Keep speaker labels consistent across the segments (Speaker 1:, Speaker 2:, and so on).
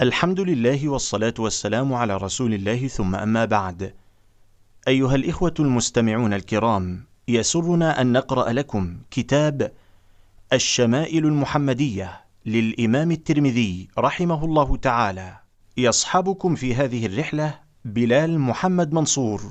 Speaker 1: الحمد لله والصلاة والسلام على رسول الله ثم أما بعد. أيها الإخوة المستمعون الكرام يسرنا أن نقرأ لكم كتاب الشمائل المحمدية للإمام الترمذي رحمه الله تعالى. يصحبكم في هذه الرحلة بلال محمد منصور.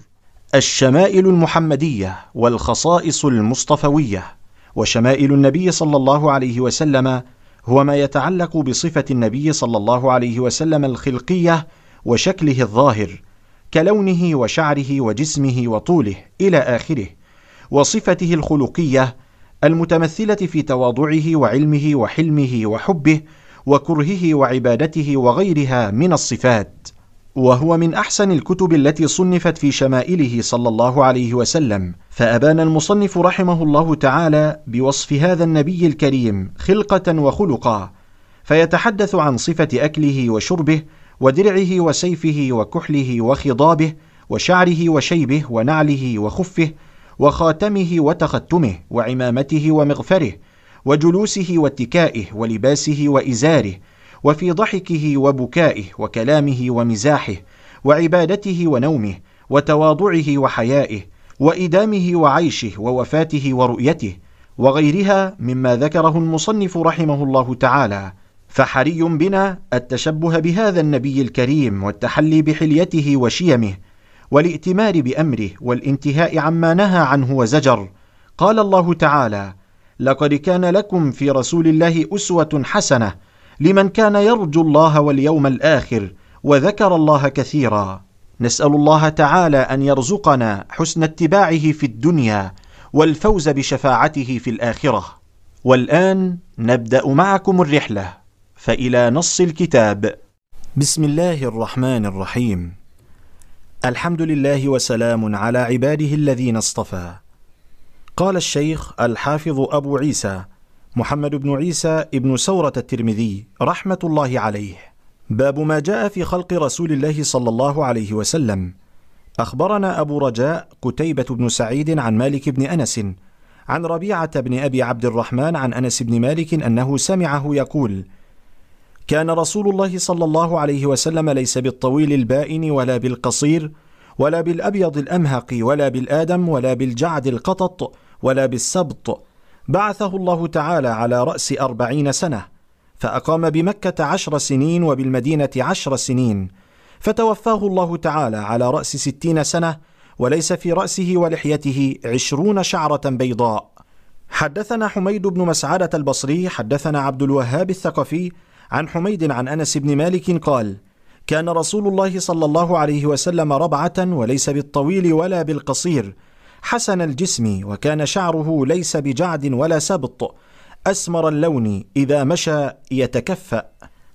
Speaker 1: الشمائل المحمدية والخصائص المصطفوية وشمائل النبي صلى الله عليه وسلم هو ما يتعلق بصفة النبي صلى الله عليه وسلم الخلقية وشكله الظاهر كلونه وشعره وجسمه وطوله إلى آخره وصفته الخلقية المتمثلة في تواضعه وعلمه وحلمه وحبه وكرهه وعبادته وغيرها من الصفات. وهو من أحسن الكتب التي صنفت في شمائله صلى الله عليه وسلم فأبان المصنف رحمه الله تعالى بوصف هذا النبي الكريم خلقة وخلقا فيتحدث عن صفة أكله وشربه ودرعه وسيفه وكحله وخضابه وشعره وشيبه ونعله وخفه وخاتمه وتختمه وعمامته ومغفره وجلوسه واتكائه ولباسه وإزاره وفي ضحكه وبكائه وكلامه ومزاحه وعبادته ونومه وتواضعه وحيائه وإدامه وعيشه ووفاته ورؤيته وغيرها مما ذكره المصنف رحمه الله تعالى. فحري بنا التشبه بهذا النبي الكريم والتحلي بحليته وشيمه والائتمار بأمره والانتهاء عما نهى عنه وزجر. قال الله تعالى لقد كان لكم في رسول الله أسوة حسنة لمن كان يرجو الله واليوم الآخر وذكر الله كثيرا. نسأل الله تعالى أن يرزقنا حسن اتباعه في الدنيا والفوز بشفاعته في الآخرة. والآن نبدأ معكم الرحلة. فإلى نص الكتاب. بسم الله الرحمن الرحيم. الحمد لله وسلام على عباده الذين اصطفى. قال الشيخ الحافظ أبو عيسى محمد بن عيسى ابن سورة الترمذي رحمة الله عليه. باب ما جاء في خلق رسول الله صلى الله عليه وسلم. أخبرنا أبو رجاء قتيبة بن سعيد عن مالك بن أنس عن ربيعة بن أبي عبد الرحمن عن أنس بن مالك أنه سمعه يقول كان رسول الله صلى الله عليه وسلم ليس بالطويل البائن ولا بالقصير ولا بالأبيض الأمهق ولا بالآدم ولا بالجعد القطط ولا بالسبط بعثه الله تعالى على رأس أربعين سنة فأقام بمكة عشر سنين وبالمدينة عشر سنين فتوفاه الله تعالى على رأس ستين سنة وليس في رأسه ولحيته عشرون شعرة بيضاء. حدثنا حميد بن مسعدة البصري حدثنا عبد الوهاب الثقفي عن حميد عن أنس بن مالك قال كان رسول الله صلى الله عليه وسلم ربعة وليس بالطويل ولا بالقصير حسن الجسم وكان شعره ليس بجعد ولا سبط. أسمر اللون إذا مشى يتكفأ.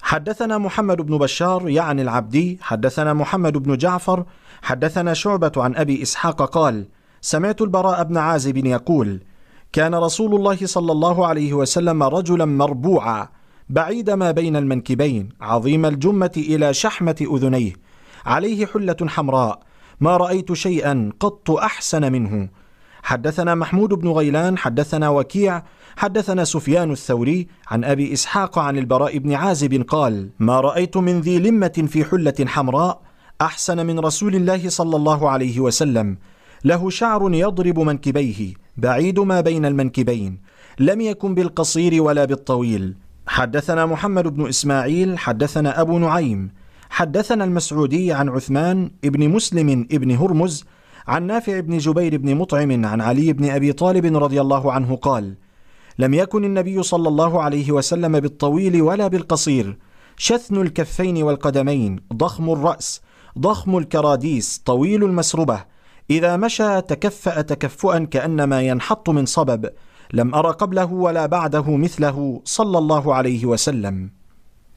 Speaker 1: حدثنا محمد بن بشار يعني العبدي حدثنا محمد بن جعفر حدثنا شعبة عن أبي إسحاق قال سمعت البراء بن عازب يقول كان رسول الله صلى الله عليه وسلم رجلا مربوعا بعيد ما بين المنكبين عظيم الجمة إلى شحمة أذنيه عليه حلة حمراء ما رأيت شيئا قط أحسن منه. حدثنا محمود بن غيلان حدثنا وكيع حدثنا سفيان الثوري عن أبي إسحاق عن البراء بن عازب قال ما رأيت من ذي لمة في حلة حمراء أحسن من رسول الله صلى الله عليه وسلم. له شعر يضرب منكبيه بعيد ما بين المنكبين. لم يكن بالقصير ولا بالطويل. حدثنا محمد بن إسماعيل حدثنا أبو نعيم. حدثنا المسعودي عن عثمان ابن مسلم ابن هرمز عن نافع بن جبير بن مطعم عن علي بن أبي طالب رضي الله عنه قال: لم يكن النبي صلى الله عليه وسلم بالطويل ولا بالقصير، شثن الكفين والقدمين، ضخم الرأس، ضخم الكراديس، طويل المسربة، إذا مشى تكفأ تكفؤا كأنما ينحط من صبب، لم أر قبله ولا بعده مثله صلى الله عليه وسلم.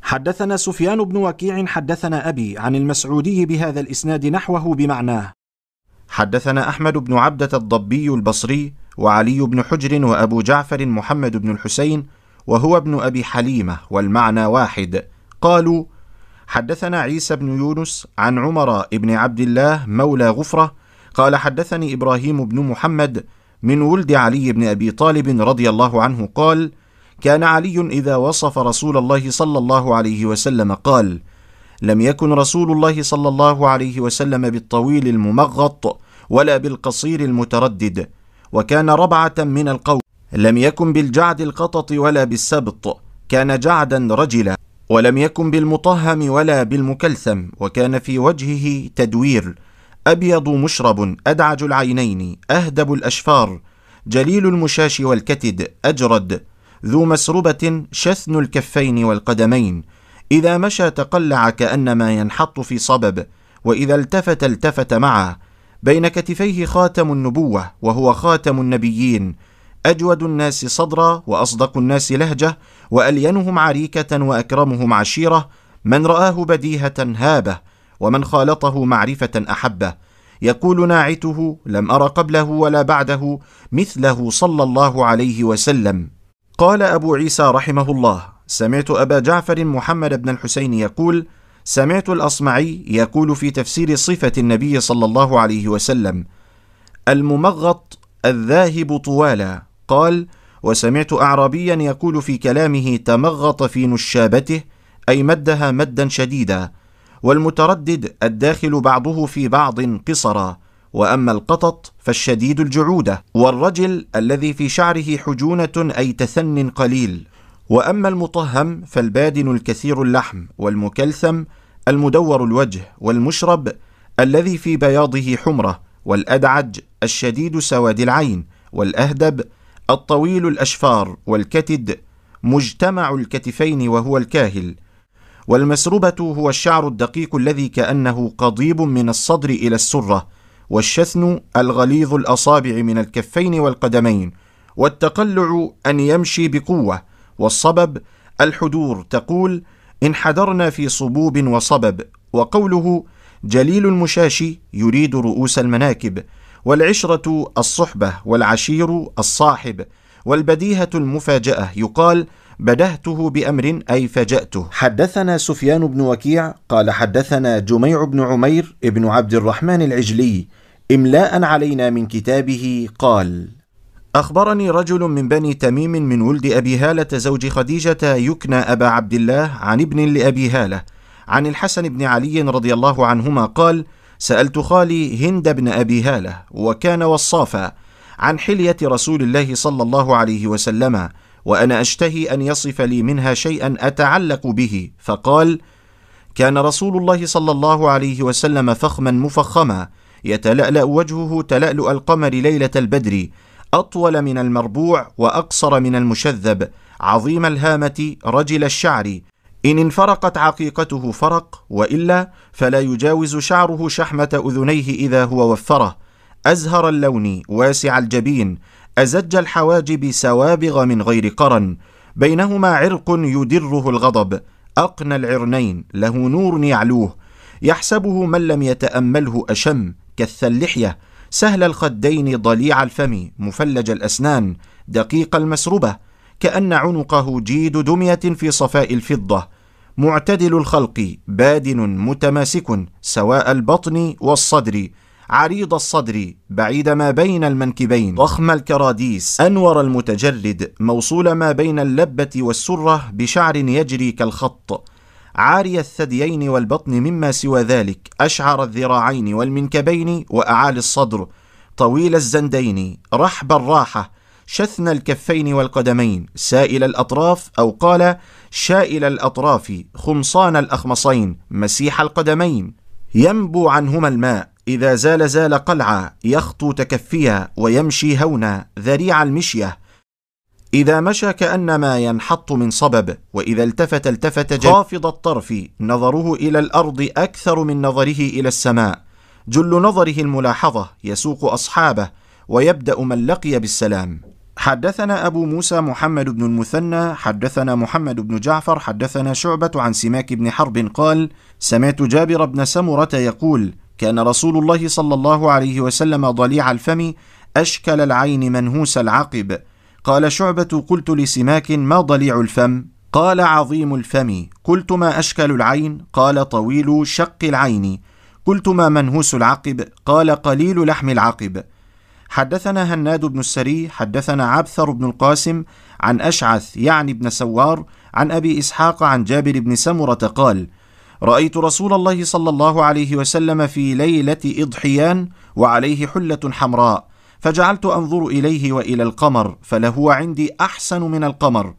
Speaker 1: حدثنا سفيان بن وكيع حدثنا أبي عن المسعودي بهذا الإسناد نحوه بمعناه. حدثنا أحمد بن عبدة الضبي البصري وعلي بن حجر وأبو جعفر محمد بن الحسين وهو ابن أبي حليمة والمعنى واحد. قالوا حدثنا عيسى بن يونس عن عمر بن عبد الله مولى غفرة قال حدثني إبراهيم بن محمد من ولد علي بن أبي طالب رضي الله عنه قال كان علي إذا وصف رسول الله صلى الله عليه وسلم قال لم يكن رسول الله صلى الله عليه وسلم بالطويل الممغط ولا بالقصير المتردد وكان ربعة من القوم. لم يكن بالجعد القطط ولا بالسبط كان جعدا رجلا. ولم يكن بالمطهم ولا بالمكلثم وكان في وجهه تدوير. أبيض مشرب أدعج العينين أهدب الأشفار. جليل المشاش والكتد أجرد. ذو مسربة شثن الكفين والقدمين. إذا مشى تقلع كأنما ينحط في صبب وإذا التفت التفت معه. بين كتفيه خاتم النبوة وهو خاتم النبيين. أجود الناس صدرا وأصدق الناس لهجة وألينهم عريكة وأكرمهم عشيرة. من رآه بديهة هابة ومن خالطه معرفة أحبة. يقول ناعته لم أر قبله ولا بعده مثله صلى الله عليه وسلم. قال أبو عيسى رحمه الله سمعت أبا جعفر محمد بن الحسين يقول سمعت الأصمعي يقول في تفسير صفة النبي صلى الله عليه وسلم الممغط الذاهب طوالا. قال وسمعت أعرابيا يقول في كلامه تمغط في نشابته أي مدها مدا شديدا والمتردد الداخل بعضه في بعض قصرا. وأما القطط فالشديد الجعوده والرجل الذي في شعره حجونة أي تثن قليل. وأما المطهم فالبادن الكثير اللحم والمكلثم المدور الوجه والمشرب الذي في بياضه حمرة والأدعج الشديد سواد العين والأهدب الطويل الأشفار والكتد مجتمع الكتفين وهو الكاهل. والمسربة هو الشعر الدقيق الذي كأنه قضيب من الصدر إلى السرة. والشثن الغليظ الأصابع من الكفين والقدمين والتقلع أن يمشي بقوة والصبب الحدور تقول انحدرنا في صبوب وصبب وقوله جليل المشاشي يريد رؤوس المناكب والعشرة الصحبة والعشير الصاحب والبديهة المفاجأة يقال بدهته بأمر أي فجأته حدثنا سفيان بن وكيع قال حدثنا جميع بن عمير ابن عبد الرحمن العجلي إملاء علينا من كتابه قال أخبرني رجل من بني تميم من ولد أبي هالة زوج خديجة يكنى أبا عبد الله عن ابن لأبي هالة عن الحسن بن علي رضي الله عنهما قال سألت خالي هند بن أبي هالة وكان وصافا عن حلية رسول الله صلى الله عليه وسلم وأنا أشتهي أن يصف لي منها شيئا أتعلق به. فقال كان رسول الله صلى الله عليه وسلم فخما مفخما يتلألأ وجهه تلألؤ القمر ليلة البدر أطول من المربوع وأقصر من المشذب عظيم الهامة رجل الشعر. إن انفرقت عقيقته فرق وإلا فلا يجاوز شعره شحمة أذنيه إذا هو وفره. أزهر اللون واسع الجبين أزج الحواجب سوابغ من غير قرن بينهما عرق يدره الغضب أقنى العرنين له نور يعلوه يحسبه من لم يتأمله أشم كث اللحية سهل الخدين ضليع الفم مفلج الأسنان دقيق المسربة كأن عنقه جيد دمية في صفاء الفضة معتدل الخلق بادن متماسك سواء البطن والصدر عريض الصدر بعيد ما بين المنكبين. ضخم الكراديس. أنور المتجرد موصول ما بين اللبة والسرة بشعر يجري كالخط. عاري الثديين والبطن مما سوى ذلك. أشعر الذراعين والمنكبين وأعالي الصدر. طويل الزندين. رحب الراحة. شثن الكفين والقدمين. سائل الأطراف أو قال شائل الأطراف خمصان الأخمصين. مسيح القدمين. ينبو عنهما الماء. إذا زال زال قلعا يخطو تكفيا ويمشي هونا ذريع المشية. إذا مشى كأنما ينحط من صبب وإذا التفت التفت خافض الطرف نظره إلى الأرض أكثر من نظره إلى السماء. جل نظره الملاحظة يسوق أصحابه ويبدأ من لقي بالسلام. حدثنا أبو موسى محمد بن المثنى حدثنا محمد بن جعفر حدثنا شعبة عن سماك بن حرب قال سمعت جابر بن سمرة يقول كان رسول الله صلى الله عليه وسلم ضليع الفم أشكل العين منهوس العقب. قال شعبة قلت لسماك ما ضليع الفم؟ قال عظيم الفم. قلت ما أشكل العين؟ قال طويل شق العين. قلت ما منهوس العقب؟ قال قليل لحم العقب. حدثنا هناد بن السري حدثنا عبثر بن القاسم عن أشعث يعني بن سوار عن أبي إسحاق عن جابر بن سمرة قال
Speaker 2: رأيت رسول الله صلى الله عليه وسلم في ليلة إضحيان وعليه حلة حمراء فجعلت أنظر إليه وإلى القمر فلهو عندي أحسن من القمر.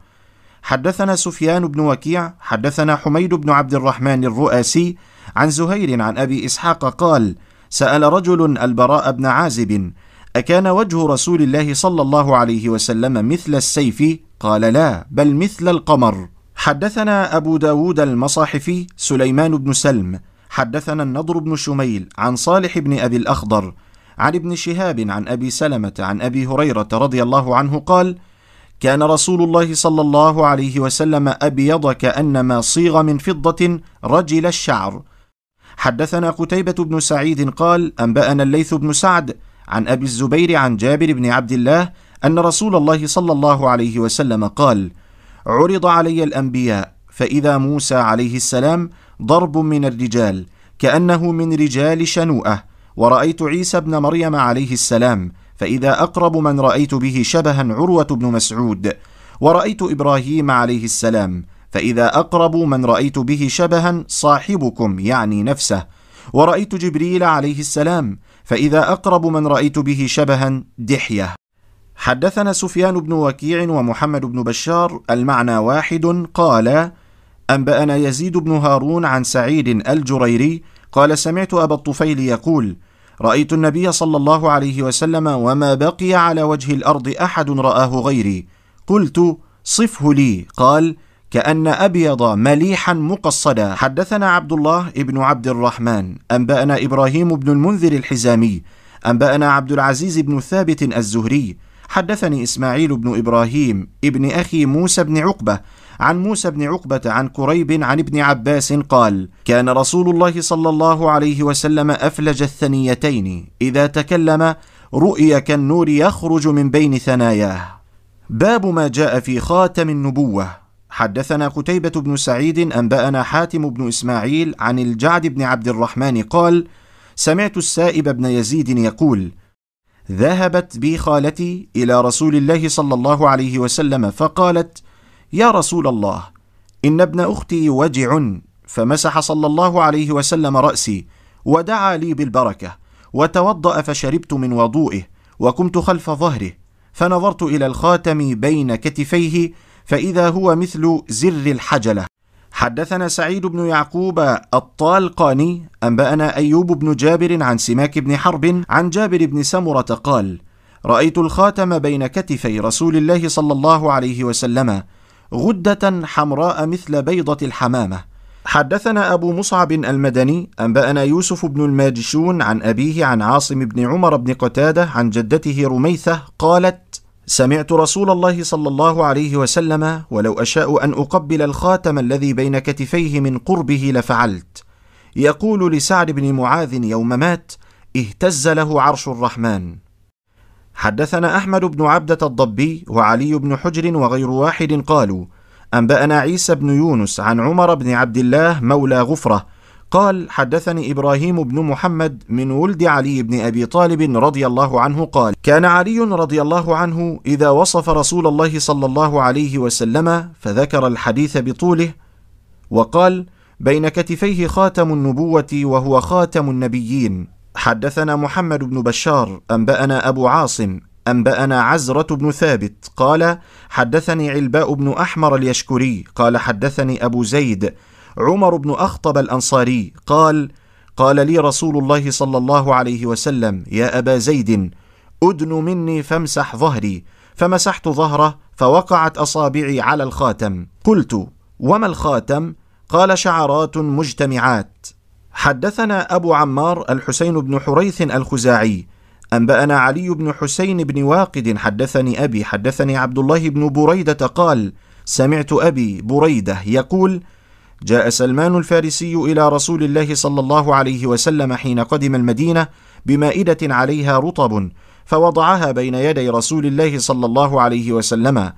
Speaker 2: حدثنا سفيان بن وكيع حدثنا حميد بن عبد الرحمن الرؤاسي عن زهير عن أبي إسحاق قال سأل رجل البراء بن عازب أكان وجه رسول الله صلى الله عليه وسلم مثل السيف؟ قال لا بل مثل القمر. حدثنا أبو داود المصاحفي سليمان بن سلم حدثنا النضر بن شميل عن صالح بن أبي الأخضر عن ابن شهاب عن أبي سلمة عن أبي هريرة رضي الله عنه قال كان رسول الله صلى الله عليه وسلم أبيض كأنما صيغ من فضة رجل الشعر. حدثنا قتيبة بن سعيد قال أنبأنا الليث بن سعد عن أبي الزبير عن جابر بن عبد الله أن رسول الله صلى الله عليه وسلم قال: عرض علي الأنبياء فإذا موسى عليه السلام ضرب من الرجال كأنه من رجال شنوءة ورأيت عيسى ابن مريم عليه السلام فإذا أقرب من رأيت به شبها عروة بن مسعود ورأيت إبراهيم عليه السلام فإذا أقرب من رأيت به شبها صاحبكم يعني نفسه ورأيت جبريل عليه السلام فإذا أقرب من رأيت به شبها دحية. حدثنا سفيان بن وكيع ومحمد بن بشار المعنى واحد قال أنبأنا يزيد بن هارون عن سعيد الجريري قال سمعت أبا الطفيل يقول رأيت النبي صلى الله عليه وسلم وما بقي على وجه الأرض أحد رآه غيري. قلت صفه لي. قال كأن أبيض مليحا مقصدا. حدثنا عبد الله ابن عبد الرحمن. أنبأنا إبراهيم بن المنذر الحزامي. أنبأنا عبد العزيز بن ثابت الزهري. حدثني إسماعيل بن إبراهيم ابن أخي موسى بن عقبة عن موسى بن عقبة عن كريب عن ابن عباس قال: كان رسول الله صلى الله عليه وسلم أفلج الثنيتين، إذا تكلم رؤي كالنور يخرج من بين ثناياه. باب ما جاء في خاتم النبوة. حدثنا قتيبة بن سعيد أنبأنا حاتم بن إسماعيل عن الجعد بن عبد الرحمن قال: سمعت السائب بن يزيد يقول: ذهبت بي خالتي إلى رسول الله صلى الله عليه وسلم فقالت يا رسول الله إن ابن أختي وجع فمسح صلى الله عليه وسلم رأسي ودعا لي بالبركة وتوضأ فشربت من وضوئه وكنت خلف ظهره فنظرت إلى الخاتم بين كتفيه فإذا هو مثل زر الحجلة. حدثنا سعيد بن يعقوب الطالقاني أنبأنا أيوب بن جابر عن سماك بن حرب عن جابر بن سمرة قال: رأيت الخاتم بين كتفي رسول الله صلى الله عليه وسلم غدة حمراء مثل بيضة الحمامة. حدثنا أبو مصعب المدني أنبأنا يوسف بن الماجشون عن أبيه عن عاصم بن عمر بن قتادة عن جدته رميثة قالت: سمعت رسول الله صلى الله عليه وسلم ولو أشاء أن أقبل الخاتم الذي بين كتفيه من قربه لفعلت. يقول لسعد بن معاذ يوم مات اهتز له عرش الرحمن. حدثنا أحمد بن عبدة الضبي وعلي بن حجر وغير واحد قالوا أنبأنا عيسى بن يونس عن عمر بن عبد الله مولى غفرة قال حدثني إبراهيم بن محمد من ولد علي بن أبي طالب رضي الله عنه قال كان علي رضي الله عنه إذا وصف رسول الله صلى الله عليه وسلم فذكر الحديث بطوله وقال بين كتفيه خاتم النبوة وهو خاتم النبيين. حدثنا محمد بن بشار أنبأنا أبو عاصم أنبأنا عزرة بن ثابت قال حدثني علباء بن أحمر اليشكري قال حدثني أبو زيد عمر بن أخطب الأنصاري قال قال لي رسول الله صلى الله عليه وسلم يا أبا زيد أدن مني فامسح ظهري. فمسحت ظهره فوقعت أصابعي على الخاتم. قلت وما الخاتم؟ قال شعرات مجتمعات. حدثنا أبو عمار الحسين بن حريث الخزاعي أنبأنا علي بن حسين بن واقد حدثني أبي حدثني عبد الله بن بريدة قال سمعت أبي بريدة يقول جاء سلمان الفارسي إلى رسول الله صلى الله عليه وسلم حين قدم المدينة بمائدة عليها رطب فوضعها بين يدي رسول الله صلى الله عليه وسلم.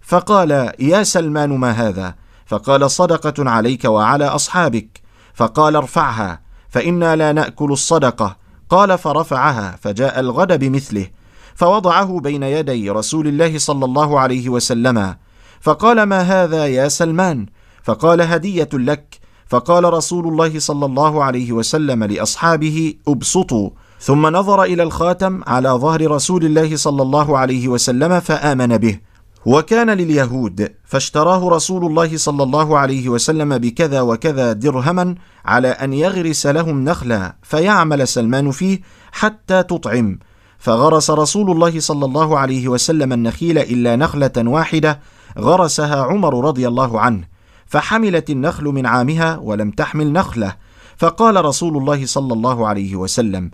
Speaker 2: فقال يا سلمان ما هذا؟ فقال صدقة عليك وعلى أصحابك. فقال ارفعها فإنا لا نأكل الصدقة. قال فرفعها. فجاء الغد بمثله فوضعه بين يدي رسول الله صلى الله عليه وسلم. فقال ما هذا يا سلمان؟ فقال هدية لك. فقال رسول الله صلى الله عليه وسلم لأصحابه أبسطوا. ثم نظر إلى الخاتم على ظهر رسول الله صلى الله عليه وسلم فآمن به. وكان لليهود فاشتراه رسول الله صلى الله عليه وسلم بكذا وكذا درهما على أن يغرس لهم نخلا فيعمل سلمان فيه حتى تطعم. فغرس رسول الله صلى الله عليه وسلم النخيل إلا نخلة واحدة غرسها عمر رضي الله عنه. فحملت النخل من عامها ولم تحمل نخلة. فقال رسول الله صلى الله عليه وسلم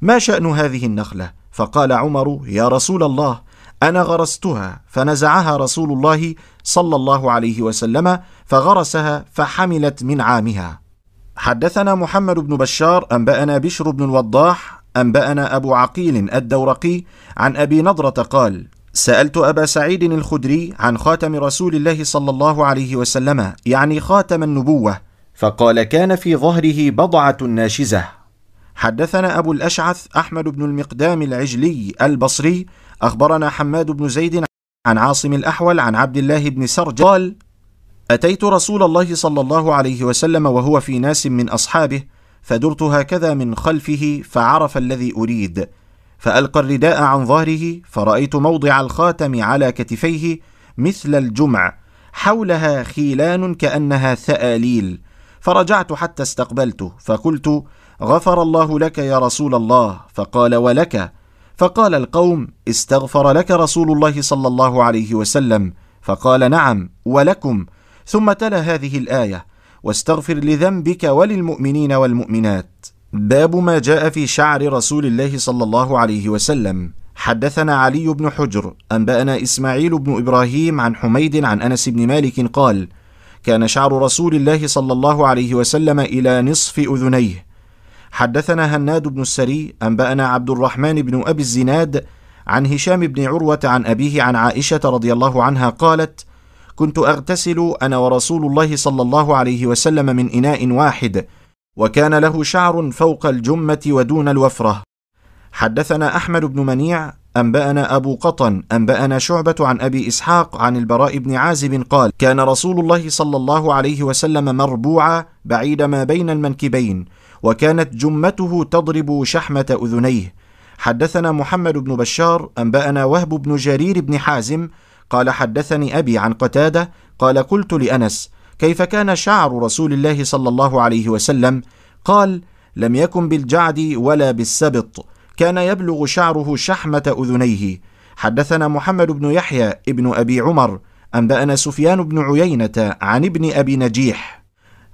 Speaker 2: ما شأن هذه النخلة؟ فقال عمر يا رسول الله أنا غرستها. فنزعها رسول الله صلى الله عليه وسلم فغرسها فحملت من عامها. حدثنا محمد بن بشار أنبأنا بشر بن الوضاح أنبأنا أبو عقيل الدورقي عن أبي نضرة قال سألت أبا سعيد الخدري عن خاتم رسول الله صلى الله عليه وسلم يعني خاتم النبوة فقال كان في ظهره بضعة ناشزة. حدثنا أبو الأشعث أحمد بن المقدام العجلي البصري أخبرنا حماد بن زيد عن عاصم الأحول عن عبد الله بن سرج قال أتيت رسول الله صلى الله عليه وسلم وهو في ناس من أصحابه فدرت هكذا من خلفه فعرف الذي أريد. فألقى الرداء عن ظهره فرأيت موضع الخاتم على كتفيه مثل الجمع حولها خيلان كأنها ثآليل. فرجعت حتى استقبلته فقلت غفر الله لك يا رسول الله. فقال ولك؟ فقال القوم استغفر لك رسول الله صلى الله عليه وسلم. فقال نعم ولكم. ثم تلا هذه الآية واستغفر لذنبك وللمؤمنين والمؤمنات. باب ما جاء في شعر رسول الله صلى الله عليه وسلم. حدثنا علي بن حجر أنبأنا إسماعيل بن إبراهيم عن حميد عن أنس بن مالك قال كان شعر رسول الله صلى الله عليه وسلم إلى نصف أذنيه. حدثنا هناد بن السري أنبأنا عبد الرحمن بن أبي الزناد عن هشام بن عروة عن أبيه عن عائشة رضي الله عنها قالت كنت أغتسل أنا ورسول الله صلى الله عليه وسلم من إناء واحد. وكان له شعر فوق الجمة ودون الوفرة. حدثنا أحمد بن منيع أنبأنا أبو قطن أنبأنا شعبة عن أبي إسحاق عن البراء بن عازب قال كان رسول الله صلى الله عليه وسلم مربوعا بعيد ما بين المنكبين وكانت جمته تضرب شحمة أذنيه. حدثنا محمد بن بشار أنبأنا وهب بن جرير بن حازم قال حدثني أبي عن قتادة قال قلت لأنس كيف كان شعر رسول الله صلى الله عليه وسلم؟ قال لم يكن بالجعد ولا بالسبط كان يبلغ شعره شحمة أذنيه. حدثنا محمد بن يحيى ابن أبي عمر أنبأنا سفيان بن عيينة عن ابن أبي نجيح.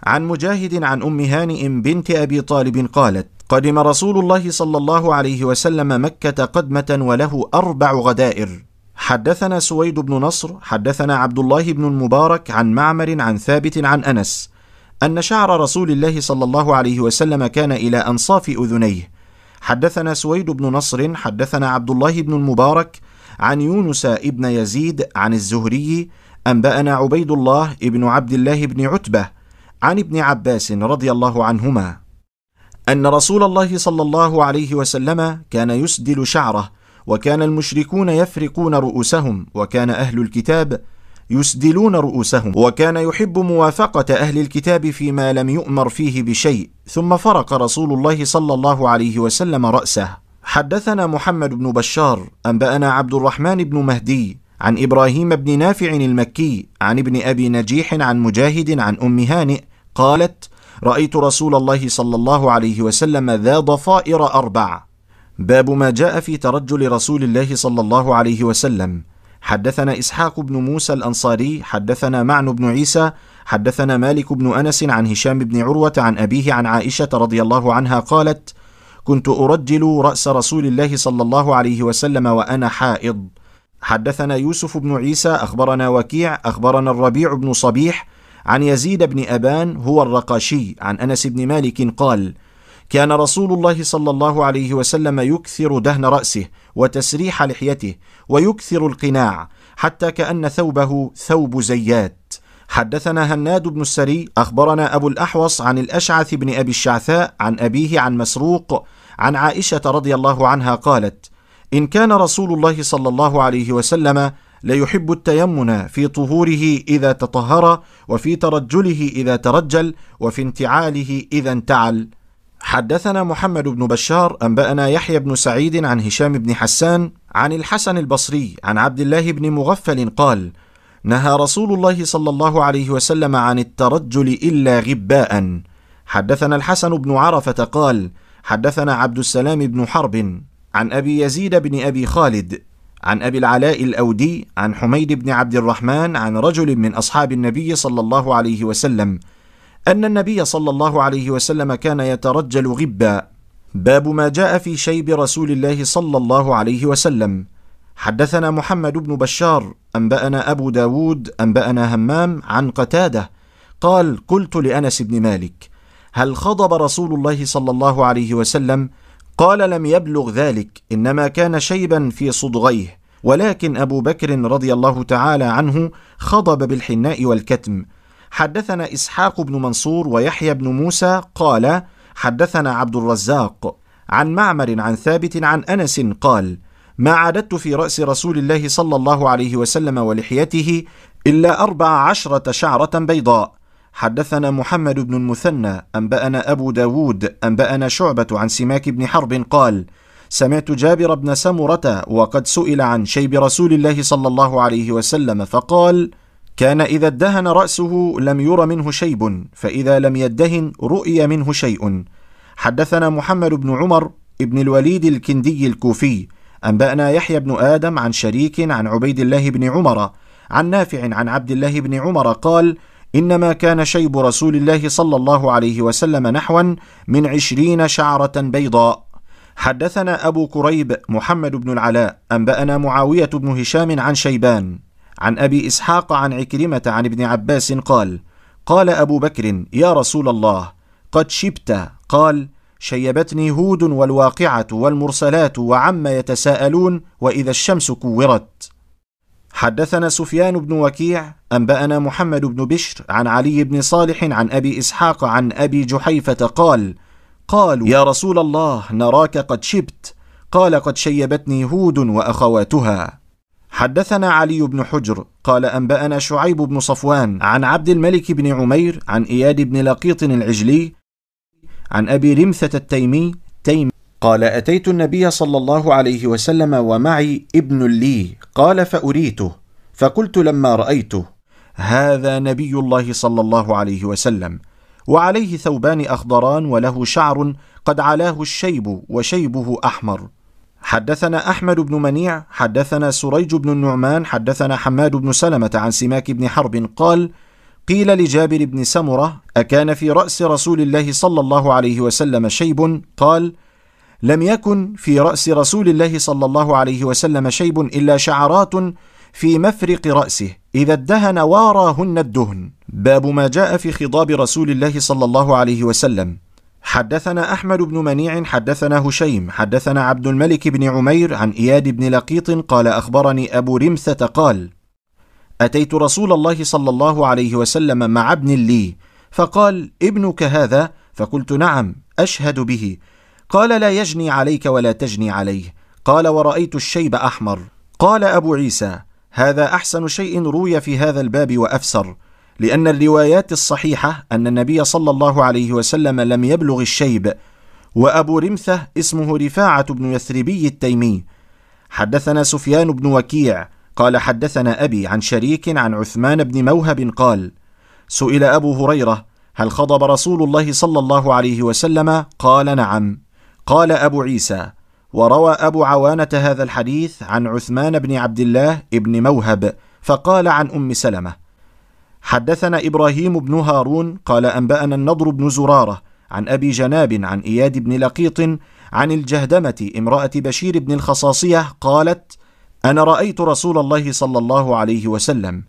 Speaker 2: عن مجاهد عن أم هانئ بنت أبي طالب قالت قدم رسول الله صلى الله عليه وسلم مكة قدمة وله أربع غدائر. حدثنا سويد بن نصر حدثنا عبد الله بن المبارك عن معمر عن ثابت عن أنس أن شعر رسول الله صلى الله عليه وسلم كان إلى أنصاف أذنيه. حدثنا سويد بن نصر حدثنا عبد الله بن المبارك عن يونس ابن يزيد عن الزهري أنبأنا عبيد الله ابن عبد الله بن عتبة عن ابن عباس رضي الله عنهما أن رسول الله صلى الله عليه وسلم كان يسدل شعره وكان المشركون يفرقون رؤوسهم وكان أهل الكتاب يسدلون رؤوسهم وكان يحب موافقة أهل الكتاب فيما لم يؤمر فيه بشيء. ثم فرق رسول الله صلى الله عليه وسلم رأسه. حدثنا محمد بن بشار أنبأنا عبد الرحمن بن مهدي عن إبراهيم بن نافع المكي عن ابن أبي نجيح عن مجاهد عن أم هانئ قالت رأيت رسول الله صلى الله عليه وسلم ذا ضفائر أربع باب ما جاء في ترجل رسول الله صلى الله عليه وسلم. حدثنا إسحاق بن موسى الأنصاري حدثنا معن بن عيسى حدثنا مالك بن أنس عن هشام بن عروة عن أبيه عن عائشة رضي الله عنها قالت كنت أرجل رأس رسول الله صلى الله عليه وسلم وأنا حائض. حدثنا يوسف بن عيسى أخبرنا وكيع أخبرنا الربيع بن صبيح عن يزيد بن أبان هو الرقاشي عن أنس بن مالك قال كان رسول الله صلى الله عليه وسلم يكثر دهن رأسه وتسريح لحيته ويكثر القناع حتى كأن ثوبه ثوب زيات. حدثنا هناد بن السري أخبرنا أبو الأحوص عن الأشعث بن أبي الشعثاء عن أبيه عن مسروق عن عائشة رضي الله عنها قالت إن كان رسول الله صلى الله عليه وسلم ليحب التيمن في طهوره إذا تطهر وفي ترجله إذا ترجل وفي انتعاله إذا انتعل. حدثنا محمد بن بشار أنبأنا يحيى بن سعيد عن هشام بن حسان عن الحسن البصري عن عبد الله بن مغفل قال نهى رسول الله صلى الله عليه وسلم عن الترجل إلا غباء حدثنا الحسن بن عرفة قال حدثنا عبد السلام بن حرب عن أبي يزيد بن أبي خالد عن أبي العلاء الأودي عن حميد بن عبد الرحمن عن رجل من أصحاب النبي صلى الله عليه وسلم أن النبي صلى الله عليه وسلم كان يترجل غبا. باب ما جاء في شيب رسول الله صلى الله عليه وسلم. حدثنا محمد بن بشار أنبأنا أبو داود أنبأنا همام عن قتادة. قال قلت لأنس بن مالك هل خضب رسول الله صلى الله عليه وسلم؟ قال لم يبلغ ذلك إنما كان شيبا في صدغيه. ولكن أبو بكر رضي الله تعالى عنه خضب بالحناء والكتم. حدثنا إسحاق بن منصور ويحيى بن موسى قال حدثنا عبد الرزاق عن معمر عن ثابت عن أنس قال ما عددت في رأس رسول الله صلى الله عليه وسلم ولحيته إلا أربع عشرة شعرة بيضاء. حدثنا محمد بن المثنى أنبأنا أبو داود أنبأنا شعبة عن سماك بن حرب قال سمعت جابر بن سمرة وقد سئل عن شيب رسول الله صلى الله عليه وسلم فقال كان إذا ادهن رأسه لم ير منه شيب فإذا لم يدهن رؤي منه شيء. حدثنا محمد بن عمر ابن الوليد الكندي الكوفي أنبأنا يحيى بن آدم عن شريك عن عبيد الله بن عمر عن نافع عن عبد الله بن عمر قال إنما كان شيب رسول الله صلى الله عليه وسلم نحوا من عشرين شعرة بيضاء. حدثنا أبو كريب محمد بن العلاء أنبأنا معاوية بن هشام عن شيبان. عن أبي إسحاق عن عكرمة عن ابن عباس قال قال أبو بكر يا رسول الله قد شبت. قال شيبتني هود والواقعة والمرسلات وعما يتساءلون وإذا الشمس كورت. حدثنا سفيان بن وكيع أنبأنا محمد بن بشر عن علي بن صالح عن أبي إسحاق عن أبي جحيفة قال قالوا يا رسول الله نراك قد شبت. قال قد شيبتني هود وأخواتها. حدثنا علي بن حجر قال أنبأنا شعيب بن صفوان عن عبد الملك بن عمير عن إياد بن لقيط العجلي عن أبي رمثة التيمي تيم قال أتيت النبي صلى الله عليه وسلم ومعي ابن لي قال فأريته فقلت لما رأيته هذا نبي الله صلى الله عليه وسلم وعليه ثوبان أخضران وله شعر قد علاه الشيب وشيبه أحمر حدثنا أحمد بن منيع حدثنا سريج بن النعمان حدثنا حماد بن سلمة عن سماك بن حرب قال قيل لجابر بن سمرة أكان في رأس رسول الله صلى الله عليه وسلم شيب؟ قال لم يكن في رأس رسول الله صلى الله عليه وسلم شيب إلا شعرات في مفرق رأسه إذا ادهن واراهن الدهن. باب ما جاء في خضاب رسول الله صلى الله عليه وسلم. حدثنا أحمد بن منيع حدثنا هشيم حدثنا عبد الملك بن عمير عن إياد بن لقيط قال أخبرني أبو رمثه قال أتيت رسول الله صلى الله عليه وسلم مع ابن لي فقال ابنك هذا؟ فقلت نعم أشهد به. قال لا يجني عليك ولا تجني عليه. قال ورأيت الشيب أحمر. قال أبو عيسى هذا أحسن شيء روي في هذا الباب وأفسر. لأن الروايات الصحيحة أن النبي صلى الله عليه وسلم لم يبلغ الشيب وأبو رمثة اسمه رفاعة بن يثربي التيمي. حدثنا سفيان بن وكيع قال حدثنا أبي عن شريك عن عثمان بن موهب قال سئل أبو هريرة هل خضب رسول الله صلى الله عليه وسلم؟ قال نعم. قال أبو عيسى وروى أبو عوانة هذا الحديث عن عثمان بن عبد الله بن موهب فقال عن أم سلمة. حدثنا إبراهيم بن هارون قال أنبأنا النضر بن زرارة عن أبي جناب عن إياد بن لقيط عن الجهدمة امرأة بشير بن الخصاصية قالت أنا رأيت رسول الله صلى الله عليه وسلم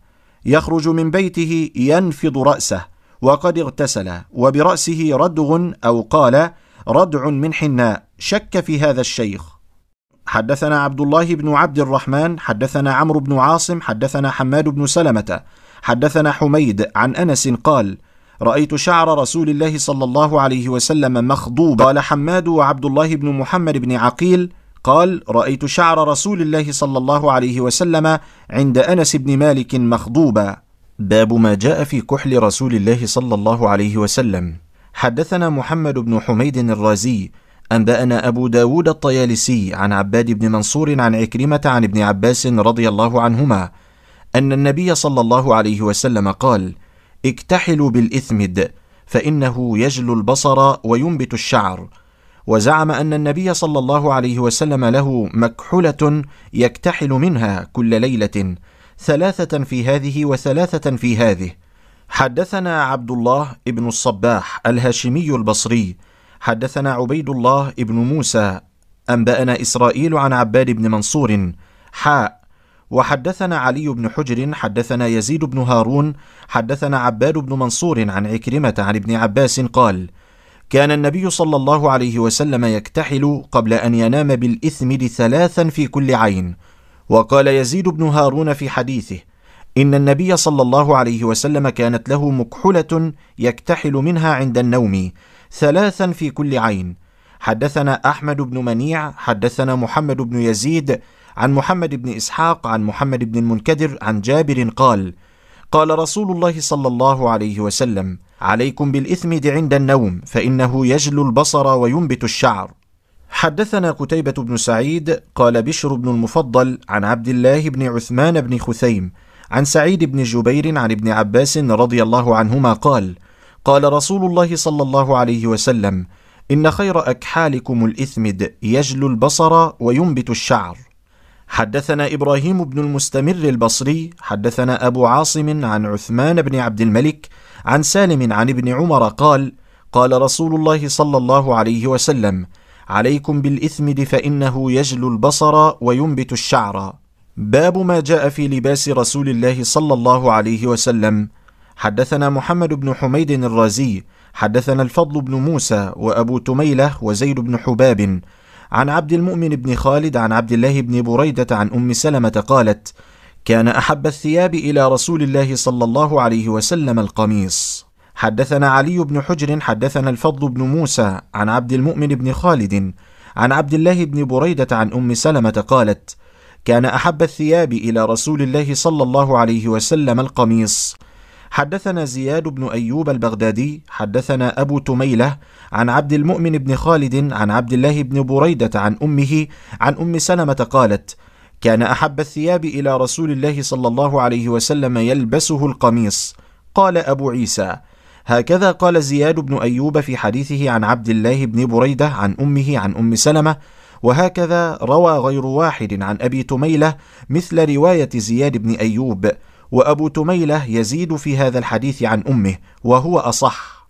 Speaker 2: يخرج من بيته ينفض رأسه وقد اغتسل وبرأسه ردغ أو قال ردع من حناء شك في هذا الشيخ. حدثنا عبد الله بن عبد الرحمن حدثنا عمرو بن عاصم حدثنا حماد بن سلمة حدثنا حميد عن أنس قال رأيت شعر رسول الله صلى الله عليه وسلم مخضوبا. قال حماد وعبد الله بن محمد بن عقيل قال رأيت شعر رسول الله صلى الله عليه وسلم عند أنس بن مالك مخضوبا. باب ما جاء في كحل رسول الله صلى الله عليه وسلم. حدثنا محمد بن حميد الرازي أنبأنا أبو داود الطيالسي عن عباد بن منصور عن عكرمة عن ابن عباس رضي الله عنهما أن النبي صلى الله عليه وسلم قال اكتحلوا بالإثمد فإنه يجلو البصر وينبت الشعر. وزعم أن النبي صلى الله عليه وسلم له مكحلة يكتحل منها كل ليلة ثلاثة في هذه وثلاثة في هذه. حدثنا عبد الله ابن الصباح الهاشمي البصري حدثنا عبيد الله ابن موسى أنبأنا إسرائيل عن عباد بن منصور حاء وحدثنا علي بن حجر حدثنا يزيد بن هارون حدثنا عباد بن منصور عن عكرمة عن ابن عباس قال كان النبي صلى الله عليه وسلم يكتحل قبل أن ينام بالإثمد ثلاثا في كل عين. وقال يزيد بن هارون في حديثه إن النبي صلى الله عليه وسلم كانت له مكحلة يكتحل منها عند النوم ثلاثا في كل عين. حدثنا أحمد بن منيع حدثنا محمد بن يزيد عن محمد بن إسحاق عن محمد بن المنكدر عن جابر قال قال رسول الله صلى الله عليه وسلم عليكم بالإثمد عند النوم فإنه يجلو البصر وينبت الشعر. حدثنا قتيبة بن سعيد قال بشر بن المفضل عن عبد الله بن عثمان بن خثيم عن سعيد بن جبير عن ابن عباس رضي الله عنهما قال قال رسول الله صلى الله عليه وسلم إن خير أكحالكم الإثمد يجلو البصر وينبت الشعر. حدثنا إبراهيم بن المستمر البصري حدثنا أبو عاصم عن عثمان بن عبد الملك عن سالم عن ابن عمر قال قال رسول الله صلى الله عليه وسلم عليكم بالإثمد فإنه يجلو البصر وينبت الشعر. باب ما جاء في لباس رسول الله صلى الله عليه وسلم. حدثنا محمد بن حميد الرازي حدثنا الفضل بن موسى وأبو تميلة وزيد بن حباب. عن عبد المؤمن بن خالد عن عبد الله بن بريدة عن أم سلمة قالت كان أحب الثياب إلى رسول الله صلى الله عليه وسلم القميص. حدثنا علي بن حجر حدثنا الفضل بن موسى عن عبد المؤمن بن خالد عن عبد الله بن بريدة عن أم سلمة قالت كان أحب الثياب إلى رسول الله صلى الله عليه وسلم القميص. حدثنا زياد بن أيوب البغدادي حدثنا أبو تميلة عن عبد المؤمن بن خالد عن عبد الله بن بريدة عن أمه عن أم سلمة قالت كان أحب الثياب إلى رسول الله صلى الله عليه وسلم يلبسه القميص. قال أبو عيسى هكذا قال زياد بن أيوب في حديثه عن عبد الله بن بريدة عن أمه عن أم سلمة وهكذا روى غير واحد عن أبي تميلة مثل رواية زياد بن أيوب. وأبو تميلة يزيد في هذا الحديث عن أمه وهو أصح.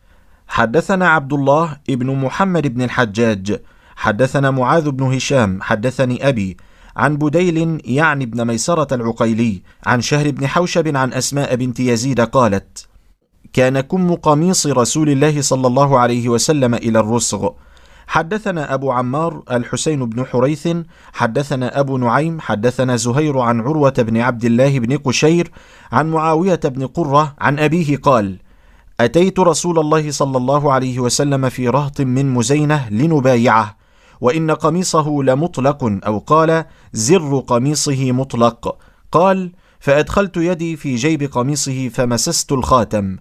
Speaker 2: حدثنا عبد الله ابن محمد بن الحجاج حدثنا معاذ بن هشام حدثني أبي عن بديل يعني ابن ميسرة العقيلي عن شهر بن حوشب عن أسماء بنت يزيد قالت كان كم قميص رسول الله صلى الله عليه وسلم إلى الرسغ حدثنا أبو عمار الحسين بن حريث حدثنا أبو نعيم حدثنا زهير عن عروة بن عبد الله بن قشير عن معاوية بن قرة عن أبيه قال أتيت رسول الله صلى الله عليه وسلم في رهط من مزينة لنبايعه وإن قميصه لمطلق أو قال زر قميصه مطلق. قال فأدخلت يدي في جيب قميصه فمسست الخاتم.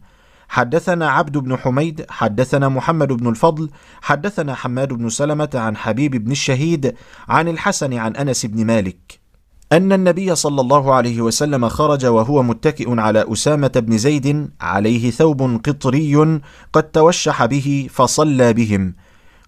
Speaker 2: حدثنا عبد بن حميد حدثنا محمد بن الفضل حدثنا حماد بن سلمة عن حبيب بن الشهيد عن الحسن عن أنس بن مالك. أن النبي صلى الله عليه وسلم خرج وهو متكئ على أسامة بن زيد عليه ثوب قطري قد توشح به فصلى بهم.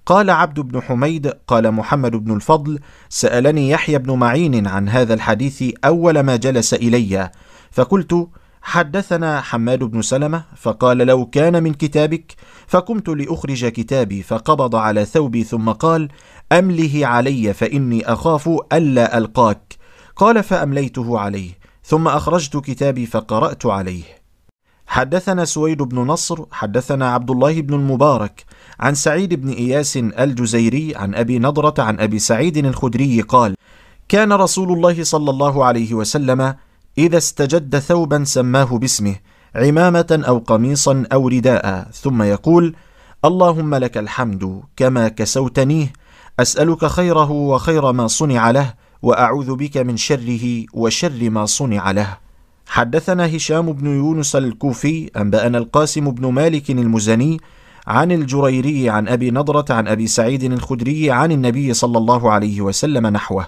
Speaker 2: قال عبد بن حميد قال محمد بن الفضل سألني يحيى بن معين عن هذا الحديث أول ما جلس إلي فقلت حدثنا حماد بن سلمة فقال لو كان من كتابك فقمت لأخرج كتابي فقبض على ثوبي ثم قال أمله علي فإني أخاف ألا ألقاك. قال فأمليته عليه ثم أخرجت كتابي فقرأت عليه. حدثنا سويد بن نصر حدثنا عبد الله بن المبارك عن سعيد بن إياس الجزيري عن أبي نضرة عن أبي سعيد الخدري قال كان رسول الله صلى الله عليه وسلم إذا استجد ثوبا سماه باسمه عمامة أو قميصا أو رداء ثم يقول اللهم لك الحمد كما كسوتنيه أسألك خيره وخير ما صنع له وأعوذ بك من شره وشر ما صنع له. حدثنا هشام بن يونس الكوفي أنبأنا القاسم بن مالك المزني عن الجريري عن أبي نضرة عن أبي سعيد الخدري عن النبي صلى الله عليه وسلم نحوه.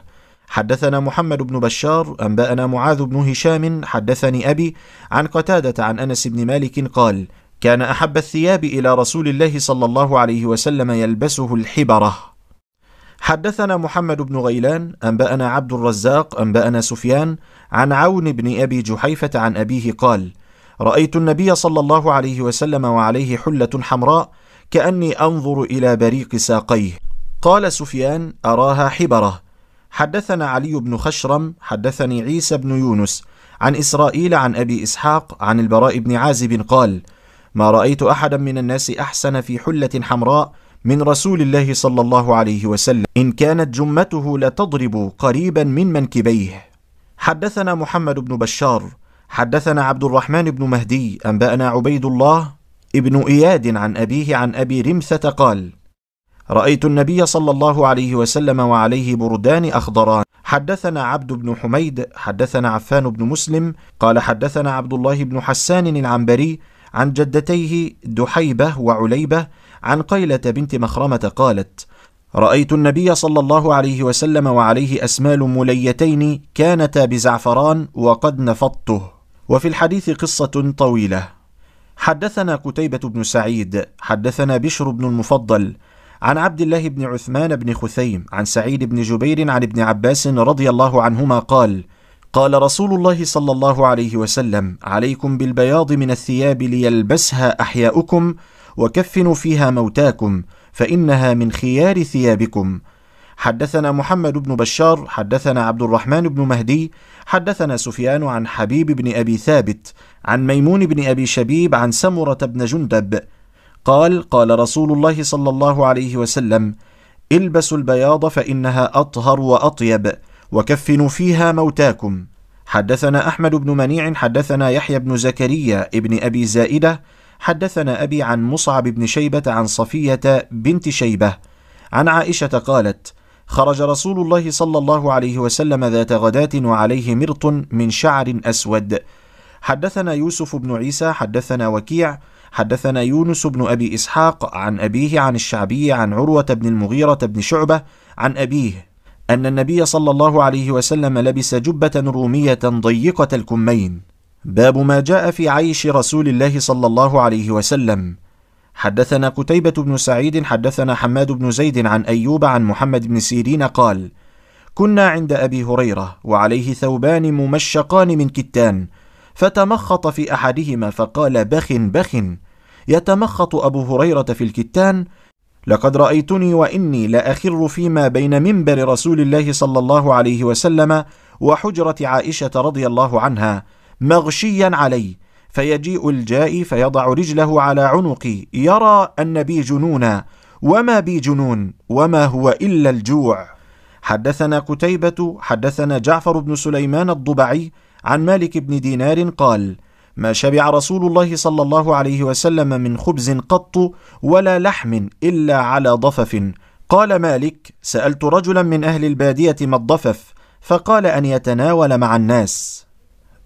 Speaker 2: حدثنا محمد بن بشار أنبأنا معاذ بن هشام حدثني أبي عن قتادة عن أنس بن مالك قال كان أحب الثياب إلى رسول الله صلى الله عليه وسلم يلبسه الحبرة. حدثنا محمد بن غيلان أنبأنا عبد الرزاق أنبأنا سفيان عن عون بن أبي جحيفة عن أبيه قال رأيت النبي صلى الله عليه وسلم وعليه حلة حمراء كأني أنظر إلى بريق ساقيه. قال سفيان أراها حبرة. حدثنا علي بن خشرم حدثني عيسى بن يونس عن إسرائيل عن أبي إسحاق عن البراء بن عازب قال ما رأيت أحدا من الناس أحسن في حلة حمراء من رسول الله صلى الله عليه وسلم. إن كانت جمته لتضرب قريبا من منكبيه. حدثنا محمد بن بشار حدثنا عبد الرحمن بن مهدي أنبأنا عبيد الله ابن إياد عن أبيه عن أبي رمثة قال رأيت النبي صلى الله عليه وسلم وعليه بردان أخضران. حدثنا عبد بن حميد حدثنا عفان بن مسلم قال حدثنا عبد الله بن حسان العنبري عن جدتيه دحيبة وعليبة عن قيلة بنت مخرمة قالت رأيت النبي صلى الله عليه وسلم وعليه أسمال مليتين كانتا بزعفران وقد نفضته. وفي الحديث قصة طويلة. حدثنا قتيبة بن سعيد حدثنا بشر بن المفضل عن عبد الله بن عثمان بن خثيم عن سعيد بن جبير عن ابن عباس رضي الله عنهما قال قال رسول الله صلى الله عليه وسلم عليكم بالبياض من الثياب ليلبسها أحياؤكم وكفنوا فيها موتاكم فإنها من خيار ثيابكم. حدثنا محمد بن بشار حدثنا عبد الرحمن بن مهدي حدثنا سفيان عن حبيب بن أبي ثابت عن ميمون بن أبي شبيب عن سمرة بن جندب. قال قال رسول الله صلى الله عليه وسلم البسوا البياض فإنها أطهر وأطيب وكفنوا فيها موتاكم. حدثنا أحمد بن منيع حدثنا يحيى بن زكريا ابن أبي زائدة حدثنا أبي عن مصعب بن شيبة عن صفية بنت شيبة عن عائشة قالت خرج رسول الله صلى الله عليه وسلم ذات غداة وعليه مرط من شعر أسود. حدثنا يوسف بن عيسى حدثنا وكيع حدثنا يونس بن أبي إسحاق عن أبيه عن الشعبي عن عروة بن المغيرة بن شعبة عن أبيه أن النبي صلى الله عليه وسلم لبس جبة رومية ضيقة الكمين. باب ما جاء في عيش رسول الله صلى الله عليه وسلم. حدثنا قتيبة بن سعيد حدثنا حماد بن زيد عن أيوب عن محمد بن سيرين قال: كنا عند أبي هريرة وعليه ثوبان ممشقان من كتان، فتمخط في أحدهما فقال: بخ بخ، يتمخط أبو هريرة في الكتان، لقد رأيتني وإني لأخر فيما بين منبر رسول الله صلى الله عليه وسلم وحجرة عائشة رضي الله عنها، مغشيا علي، فيجيء الجائي فيضع رجله على عنقي يرى أن بي جنونا وما بي جنون وما هو إلا الجوع. حدثنا قتيبة حدثنا جعفر بن سليمان الضبعي عن مالك بن دينار قال ما شبع رسول الله صلى الله عليه وسلم من خبز قط ولا لحم إلا على ضفف. قال مالك سألت رجلا من أهل البادية ما الضفف فقال أن يتناول مع الناس.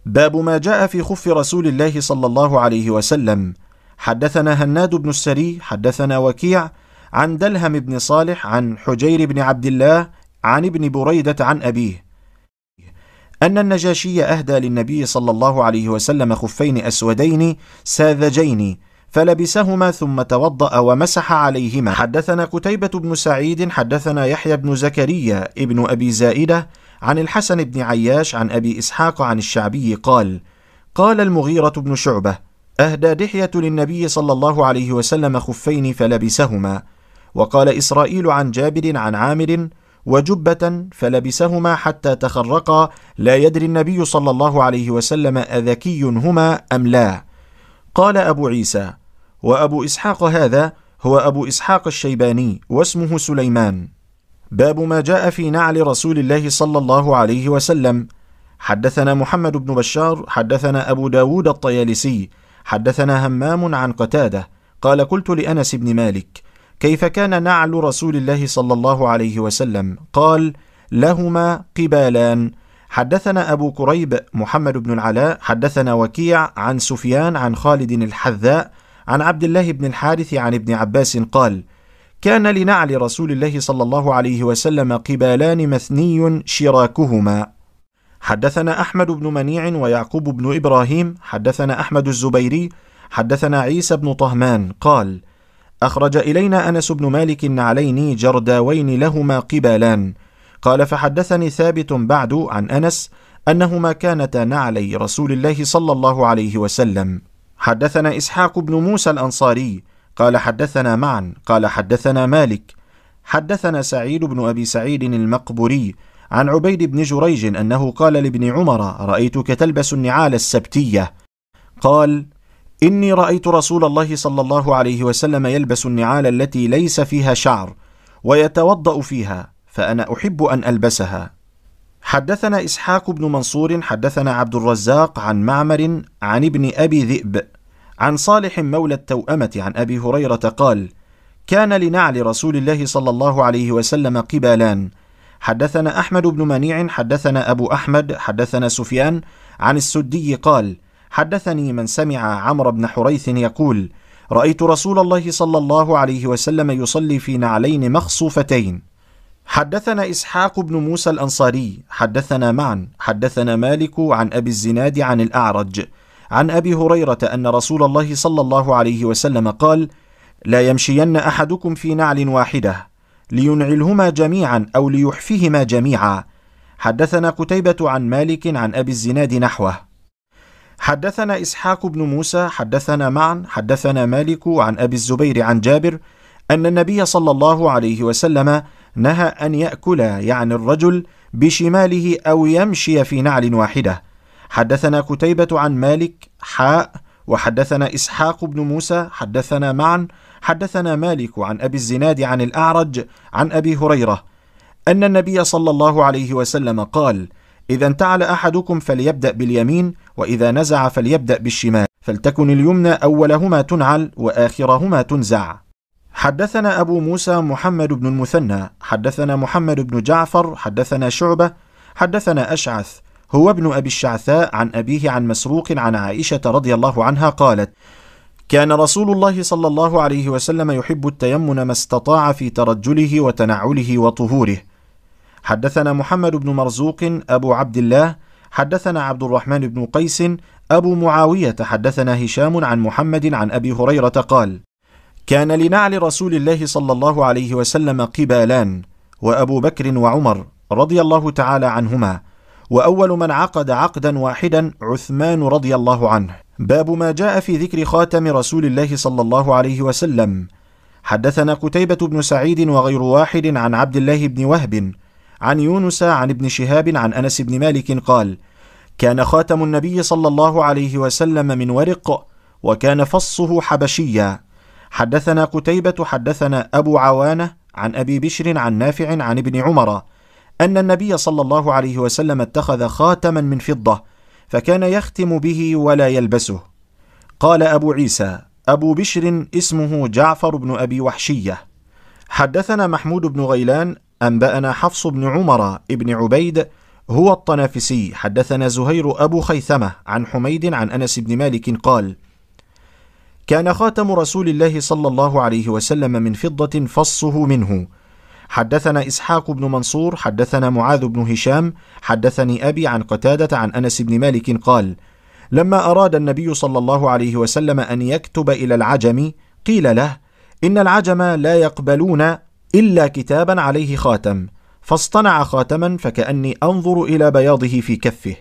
Speaker 2: باب ما جاء في خف رسول الله صلى الله عليه وسلم. حدثنا هناد بن السري حدثنا وكيع عن دلهم بن صالح عن حجير بن عبد الله عن ابن بريدة عن أبيه. أن النجاشي أهدى للنبي صلى الله عليه وسلم خفين أسودين ساذجين فلبسهما ثم توضأ ومسح عليهما. حدثنا قتيبة بن سعيد حدثنا يحيى بن زكريا ابن أبي زائدة عن الحسن بن عياش عن أبي إسحاق عن الشعبي قال قال المغيرة بن شعبة أهدى دحية للنبي صلى الله عليه وسلم خفين فلبسهما. وقال إسرائيل عن جابر عن عامر وجبة فلبسهما حتى تخرقا. لا يدري النبي صلى الله عليه وسلم أذكي هما أم لا. قال أبو عيسى وأبو إسحاق هذا هو أبو إسحاق الشيباني واسمه سليمان. باب ما جاء في نعل رسول الله صلى الله عليه وسلم. حدثنا محمد بن بشار حدثنا أبو داود الطيالسي حدثنا همام عن قتادة. قال قلت لأنس بن مالك كيف كان نعل رسول الله صلى الله عليه وسلم؟ قال لهما قبالان. حدثنا أبو كريب محمد بن العلاء حدثنا وكيع عن سفيان عن خالد الحذاء عن عبد الله بن الحارث عن ابن عباس قال كان لنعل رسول الله صلى الله عليه وسلم قبالان مثني شراكهما. حدثنا أحمد بن منيع ويعقوب بن إبراهيم حدثنا أحمد الزبيري حدثنا عيسى بن طهمان قال أخرج إلينا أنس بن مالك نعلين جرداوين لهما قبالان. قال فحدثني ثابت بعد عن أنس أنهما كانتا نعلي رسول الله صلى الله عليه وسلم. حدثنا إسحاق بن موسى الأنصاري قال حدثنا معا قال حدثنا مالك. حدثنا سعيد بن أبي سعيد المقبوري عن عبيد بن جريج أنه قال لابن عمر رأيتك تلبس النعال السبتية قال إني رأيت رسول الله صلى الله عليه وسلم يلبس النعال التي ليس فيها شعر ويتوضأ فيها فأنا أحب أن ألبسها. حدثنا إسحاق بن منصور حدثنا عبد الرزاق عن معمر عن ابن أبي ذئب عن صالح مولى التوأمة عن أبي هريرة قال كان لنعل رسول الله صلى الله عليه وسلم قبالان. حدثنا أحمد بن منيع حدثنا أبو أحمد حدثنا سفيان عن السدي قال حدثني من سمع عمرو بن حريث يقول رأيت رسول الله صلى الله عليه وسلم يصلي في نعلين مخصوفتين. حدثنا إسحاق بن موسى الأنصاري حدثنا معا حدثنا مالك عن أبي الزناد عن الأعرج. عن أبي هريرة أن رسول الله صلى الله عليه وسلم قال لا يمشين أحدكم في نعل واحدة. لينعلهما جميعا أو ليحفهما جميعا. حدثنا قتيبة عن مالك عن أبي الزناد نحوه. حدثنا إسحاق بن موسى حدثنا معا حدثنا مالك عن أبي الزبير عن جابر أن النبي صلى الله عليه وسلم نهى أن يأكل يعني الرجل بشماله أو يمشي في نعل واحدة. حدثنا كتيبة عن مالك حاء وحدثنا إسحاق بن موسى حدثنا معا حدثنا مالك عن أبي الزناد عن الأعرج عن أبي هريرة أن النبي صلى الله عليه وسلم قال إذا انتعل أحدكم فليبدأ باليمين وإذا نزع فليبدأ بالشمال. فلتكن اليمنى أولهما تنعل وآخرهما تنزع. حدثنا أبو موسى محمد بن المثنى حدثنا محمد بن جعفر حدثنا شعبة حدثنا أشعث. هو ابن أبي الشعثاء عن أبيه عن مسروق عن عائشة رضي الله عنها قالت كان رسول الله صلى الله عليه وسلم يحب التيمن ما استطاع في ترجله وتنعله وطهوره. حدثنا محمد بن مرزوق أبو عبد الله حدثنا عبد الرحمن بن قيس أبو معاوية حدثنا هشام عن محمد عن أبي هريرة قال كان لنعل رسول الله صلى الله عليه وسلم قبالان وأبو بكر وعمر رضي الله تعالى عنهما وأول من عقد عقدا واحدا عثمان رضي الله عنه. باب ما جاء في ذكر خاتم رسول الله صلى الله عليه وسلم. حدثنا قتيبة بن سعيد وغير واحد عن عبد الله بن وهب عن يونس عن ابن شهاب عن أنس بن مالك قال كان خاتم النبي صلى الله عليه وسلم من ورق وكان فصه حبشيا حدثنا قتيبة حدثنا أبو عوانة عن أبي بشر عن نافع عن ابن عمر أن النبي صلى الله عليه وسلم اتخذ خاتما من فضة فكان يختم به ولا يلبسه. قال أبو عيسى أبو بشر اسمه جعفر بن أبي وحشية. حدثنا محمود بن غيلان أنبأنا حفص بن عمر ابن عبيد هو الطنافسي. حدثنا زهير أبو خيثمة عن حميد عن أنس بن مالك قال كان خاتم رسول الله صلى الله عليه وسلم من فضة فصه منه. حدثنا إسحاق بن منصور حدثنا معاذ بن هشام حدثني أبي عن قتادة عن أنس بن مالك قال لما أراد النبي صلى الله عليه وسلم أن يكتب إلى العجم قيل له إن العجم لا يقبلون إلا كتابا عليه خاتم فاصطنع خاتما فكأني أنظر إلى بياضه في كفه.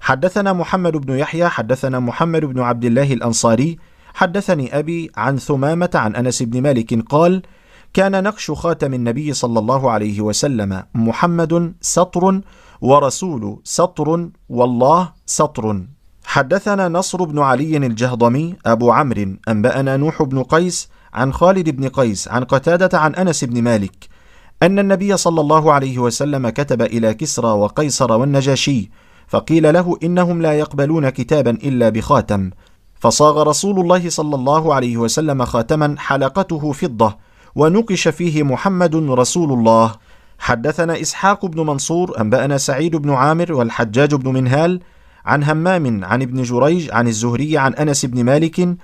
Speaker 2: حدثنا محمد بن يحيى حدثنا محمد بن عبد الله الأنصاري حدثني أبي عن ثمامة عن أنس بن مالك قال كان نقش خاتم النبي صلى الله عليه وسلم محمد سطر ورسول سطر والله سطر. حدثنا نصر بن علي الجهضمي أبو عمرو أنبأنا نوح بن قيس عن خالد بن قيس عن قتادة عن أنس بن مالك أن النبي صلى الله عليه وسلم كتب إلى كسرى وقيصر والنجاشي فقيل له إنهم لا يقبلون كتابا إلا بخاتم. فصاغ رسول الله صلى الله عليه وسلم خاتما حلقته فضة ونقش فيه محمد رسول الله. حدثنا إسحاق بن منصور أنبأنا سعيد بن عامر والحجاج بن منهال عن همام عن ابن جريج عن الزهري عن أنس بن مالك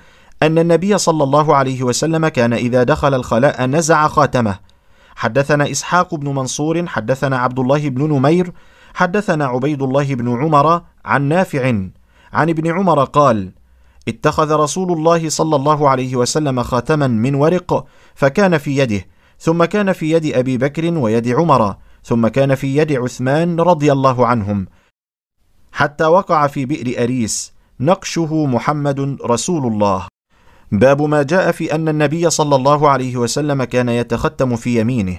Speaker 2: أن النبي صلى الله عليه وسلم كان إذا دخل الخلاء نزع خاتمه. حدثنا إسحاق بن منصور حدثنا عبد الله بن نمير حدثنا عبيد الله بن عمر عن نافع عن ابن عمر قال اتخذ رسول الله صلى الله عليه وسلم خاتما من ورق فكان في يده ثم كان في يد أبي بكر ويد عمر ثم كان في يد عثمان رضي الله عنهم. حتى وقع في بئر أريس نقشه محمد رسول الله. باب ما جاء في أن النبي صلى الله عليه وسلم كان يتختم في يمينه.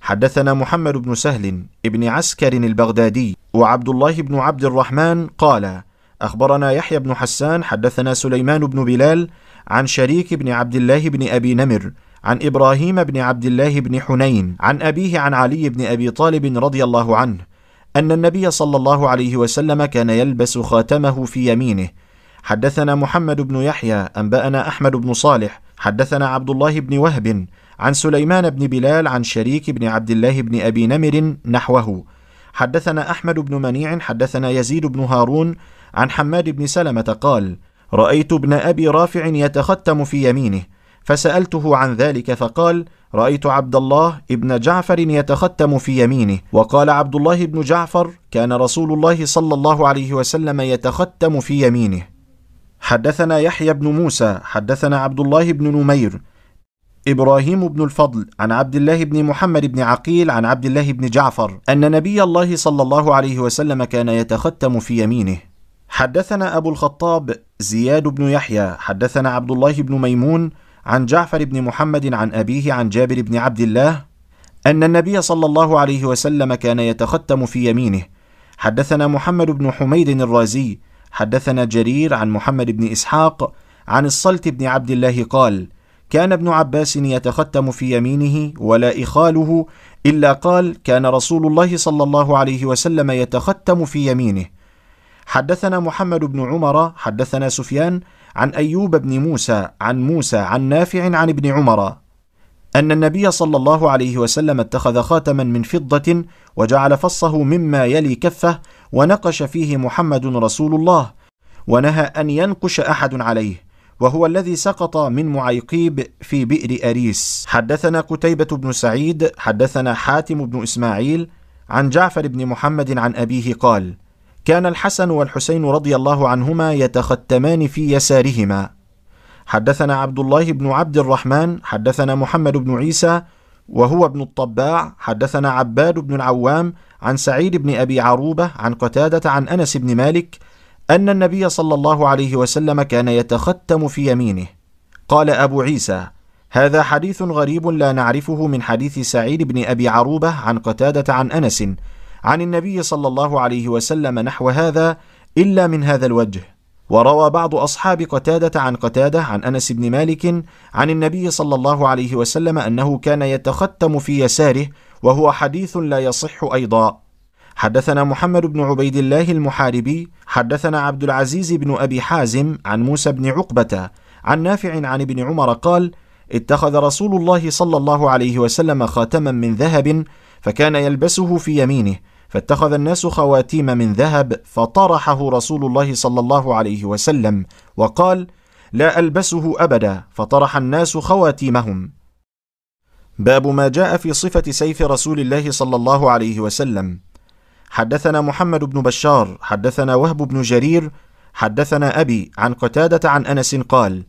Speaker 2: حدثنا محمد بن سهل ابن عسكر البغدادي وعبد الله بن عبد الرحمن قال أخبرنا يحيى بن حسان حدثنا سليمان بن بلال عن شريك بن عبد الله بن أبي نمر عن إبراهيم بن عبد الله بن حنين عن أبيه عن علي بن أبي طالب رضي الله عنه أن النبي صلى الله عليه وسلم كان يلبس خاتمه في يمينه. حدثنا محمد بن يحيى أنبأنا أحمد بن صالح حدثنا عبد الله بن وهب عن سليمان بن بلال عن شريك بن عبد الله بن أبي نمر نحوه. حدثنا أحمد بن منيع حدثنا يزيد بن هارون عن حماد بن سلمة قال رأيت ابن أبي رافع يتختم في يمينه فسألته عن ذلك فقال رأيت عبد الله ابن جعفر يتختم في يمينه وقال عبد الله بن جعفر كان رسول الله صلى الله عليه وسلم يتختم في يمينه. حدثنا يحيى بن موسى حدثنا عبد الله بن نمير إبراهيم بن الفضل عن عبد الله بن محمد بن عقيل عن عبد الله بن جعفر أن نبي الله صلى الله عليه وسلم كان يتختم في يمينه. حدثنا أبو الخطاب زياد بن يحيى حدثنا عبد الله بن ميمون عن جعفر بن محمد عن أبيه عن جابر بن عبد الله أن النبي صلى الله عليه وسلم كان يتختم في يمينه. حدثنا محمد بن حميد الرازي حدثنا جرير عن محمد بن إسحاق عن الصلت بن عبد الله قال كان ابن عباس يتختم في يمينه ولا إخاله إلا قال كان رسول الله صلى الله عليه وسلم يتختم في يمينه. حدثنا محمد بن عمر حدثنا سفيان عن أيوب بن موسى عن موسى عن نافع عن ابن عمر أن النبي صلى الله عليه وسلم اتخذ خاتما من فضة وجعل فصه مما يلي كفه ونقش فيه محمد رسول الله ونهى أن ينقش أحد عليه وهو الذي سقط من معيقيب في بئر أريس. حدثنا قتيبة بن سعيد حدثنا حاتم بن إسماعيل عن جعفر بن محمد عن أبيه قال كان الحسن والحسين رضي الله عنهما يتختمان في يسارهما. حدثنا عبد الله بن عبد الرحمن حدثنا محمد بن عيسى وهو ابن الطباع حدثنا عباد بن العوام عن سعيد بن أبي عروبة عن قتادة عن أنس بن مالك أن النبي صلى الله عليه وسلم كان يتختم في يمينه. قال أبو عيسى هذا حديث غريب لا نعرفه من حديث سعيد بن أبي عروبة عن قتادة عن أنس عن النبي صلى الله عليه وسلم نحو هذا إلا من هذا الوجه. وروى بعض أصحاب قتادة عن قتادة عن أنس بن مالك عن النبي صلى الله عليه وسلم أنه كان يتختم في يساره وهو حديث لا يصح أيضا. حدثنا محمد بن عبيد الله المحاربي حدثنا عبد العزيز بن أبي حازم عن موسى بن عقبة عن نافع عن ابن عمر قال اتخذ رسول الله صلى الله عليه وسلم خاتما من ذهب فكان يلبسه في يمينه فاتخذ الناس خواتيم من ذهب فطرحه رسول الله صلى الله عليه وسلم وقال لا ألبسه أبدا فطرح الناس خواتيمهم. باب ما جاء في صفة سيف رسول الله صلى الله عليه وسلم. حدثنا محمد بن بشار حدثنا وهب بن جرير حدثنا أبي عن قتادة عن أنس قال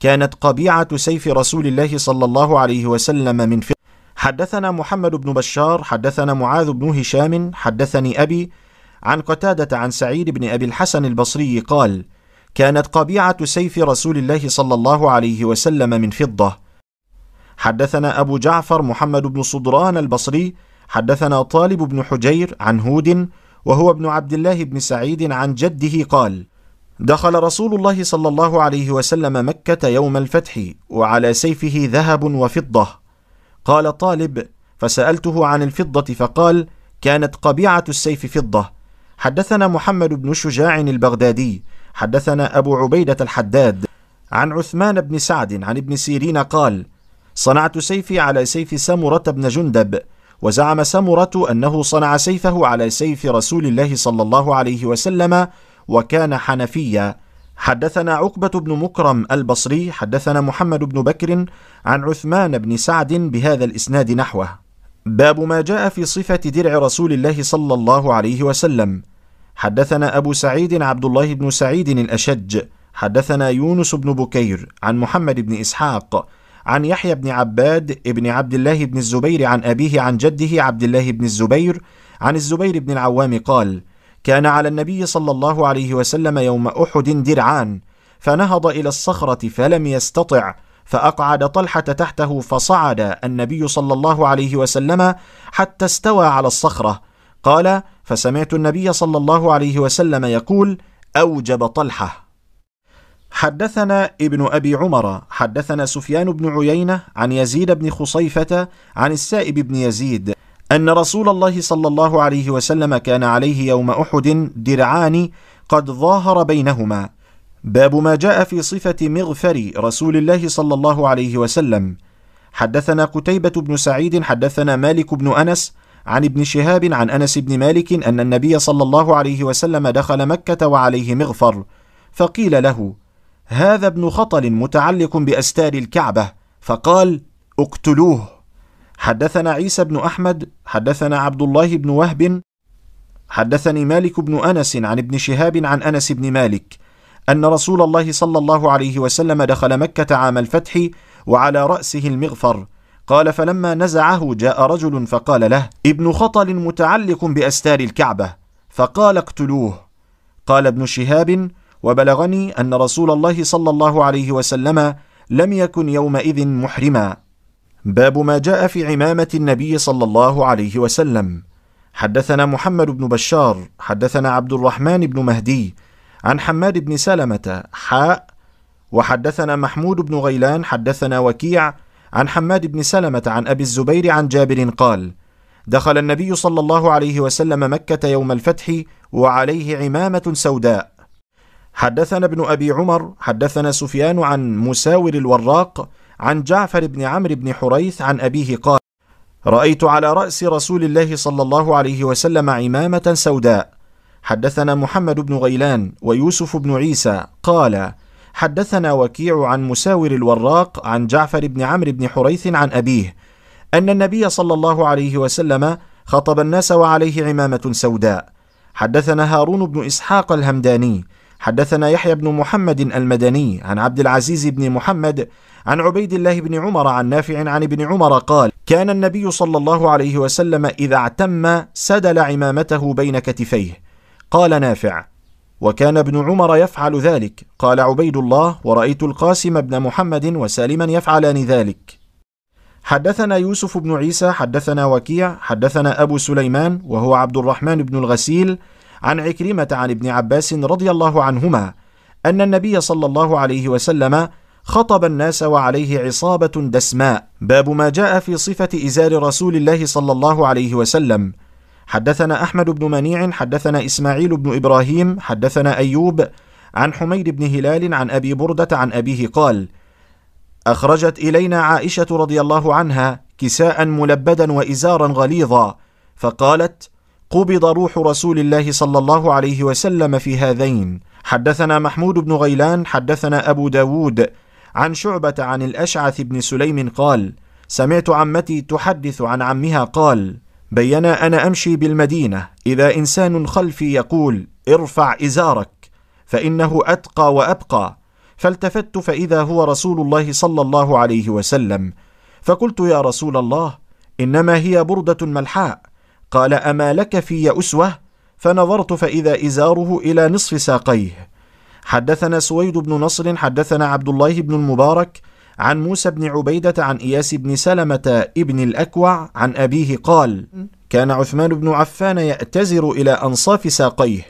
Speaker 2: كانت قبيعة سيف رسول الله صلى الله عليه وسلم من فضه حدثنا محمد بن بشار حدثنا معاذ بن هشام حدثني أبي عن قتادة عن سعيد بن أبي الحسن البصري قال كانت قبيعة سيف رسول الله صلى الله عليه وسلم من فضة. حدثنا أبو جعفر محمد بن صدران البصري حدثنا طالب بن حجير عن هود وهو ابن عبد الله بن سعيد عن جده قال دخل رسول الله صلى الله عليه وسلم مكة يوم الفتح وعلى سيفه ذهب وفضة. قال طالب فسألته عن الفضة فقال كانت قبيعة السيف فضة. حدثنا محمد بن شجاع البغدادي حدثنا أبو عبيدة الحداد. عن عثمان بن سعد عن ابن سيرين قال صنعت سيفي على سيف سمرة بن جندب وزعم سمرة أنه صنع سيفه على سيف رسول الله صلى الله عليه وسلم وكان حنفيا. حدثنا عقبة بن مكرم البصري حدثنا محمد بن بكر عن عثمان بن سعد بهذا الإسناد نحوه. باب ما جاء في صفة درع رسول الله صلى الله عليه وسلم. حدثنا أبو سعيد عبد الله بن سعيد الأشج. حدثنا يونس بن بكير عن محمد بن إسحاق. عن يحيى بن عباد ابن عبد الله بن الزبير عن أبيه عن جده عبد الله بن الزبير عن الزبير بن العوام قال كان على النبي صلى الله عليه وسلم يوم أحد درعان فنهض إلى الصخرة فلم يستطع فأقعد طلحة تحته فصعد النبي صلى الله عليه وسلم حتى استوى على الصخرة. قال فسمعت النبي صلى الله عليه وسلم يقول أوجب طلحة. حدثنا ابن أبي عمر حدثنا سفيان بن عيينة عن يزيد بن خصيفة عن السائب بن يزيد أن رسول الله صلى الله عليه وسلم كان عليه يوم أحد درعان قد ظاهر بينهما. باب ما جاء في صفة مغفر رسول الله صلى الله عليه وسلم. حدثنا قتيبة بن سعيد حدثنا مالك بن أنس عن ابن شهاب عن أنس بن مالك أن النبي صلى الله عليه وسلم دخل مكة وعليه مغفر فقيل له هذا ابن خطل متعلق بأستار الكعبة فقال اقتلوه. حدثنا عيسى بن أحمد حدثنا عبد الله بن وهب حدثني مالك بن أنس عن ابن شهاب عن أنس بن مالك أن رسول الله صلى الله عليه وسلم دخل مكة عام الفتح وعلى رأسه المغفر قال فلما نزعه جاء رجل فقال له ابن خطل متعلق بأستار الكعبة فقال اقتلوه. قال ابن شهاب وبلغني أن رسول الله صلى الله عليه وسلم لم يكن يومئذ محرما. باب ما جاء في عمامة النبي صلى الله عليه وسلم. حدثنا محمد بن بشار حدثنا عبد الرحمن بن مهدي عن حماد بن سلمة حاء وحدثنا محمود بن غيلان حدثنا وكيع عن حماد بن سلمة عن أبي الزبير عن جابر قال دخل النبي صلى الله عليه وسلم مكة يوم الفتح وعليه عمامة سوداء. حدثنا ابن أبي عمر حدثنا سفيان عن مساور الوراق عن جعفر بن عمرو بن حريث عن أبيه قال رأيت على رأس رسول الله صلى الله عليه وسلم عمامة سوداء. حدثنا محمد بن غيلان ويوسف بن عيسى. قال حدثنا وكيع عن مساور الوراق عن جعفر بن عمرو بن حريث عن أبيه أن النبي صلى الله عليه وسلم خطب الناس وعليه عمامة سوداء. حدثنا هارون بن إسحاق الهمداني حدثنا يحيى بن محمد المدني عن عبد العزيز بن محمد عن عبيد الله بن عمر عن نافع عن ابن عمر قال كان النبي صلى الله عليه وسلم إذا اعتم سدل عمامته بين كتفيه. قال نافع وكان ابن عمر يفعل ذلك. قال عبيد الله ورأيت القاسم بن محمد وسالما يفعلان ذلك. حدثنا يوسف بن عيسى حدثنا وكيع حدثنا أبو سليمان وهو عبد الرحمن بن الغسيل عن عكرمة عن ابن عباس رضي الله عنهما أن النبي صلى الله عليه وسلم خطب الناس وعليه عصابة دسماء. باب ما جاء في صفة إزار رسول الله صلى الله عليه وسلم. حدثنا أحمد بن منيع حدثنا إسماعيل بن إبراهيم حدثنا أيوب عن حميد بن هلال عن أبي بردة عن أبيه قال أخرجت إلينا عائشة رضي الله عنها كساء ملبدا وإزارا غليظا فقالت قبض روح رسول الله صلى الله عليه وسلم في هذين. حدثنا محمود بن غيلان حدثنا أبو داود عن شعبة عن الأشعث بن سليم قال سمعت عمتي تحدث عن عمها قال بينا أنا أمشي بالمدينة إذا إنسان خلفي يقول ارفع إزارك فإنه أتقى وأبقى. فالتفت فإذا هو رسول الله صلى الله عليه وسلم فقلت يا رسول الله إنما هي بردة ملحاء قال أما لك في أسوة؟ فنظرت فإذا إزاره إلى نصف ساقيه. حدثنا سويد بن نصر حدثنا عبد الله بن المبارك عن موسى بن عبيدة عن إياس بن سلمة ابن الأكوع عن أبيه قال كان عثمان بن عفان يأتزر إلى أنصاف ساقيه.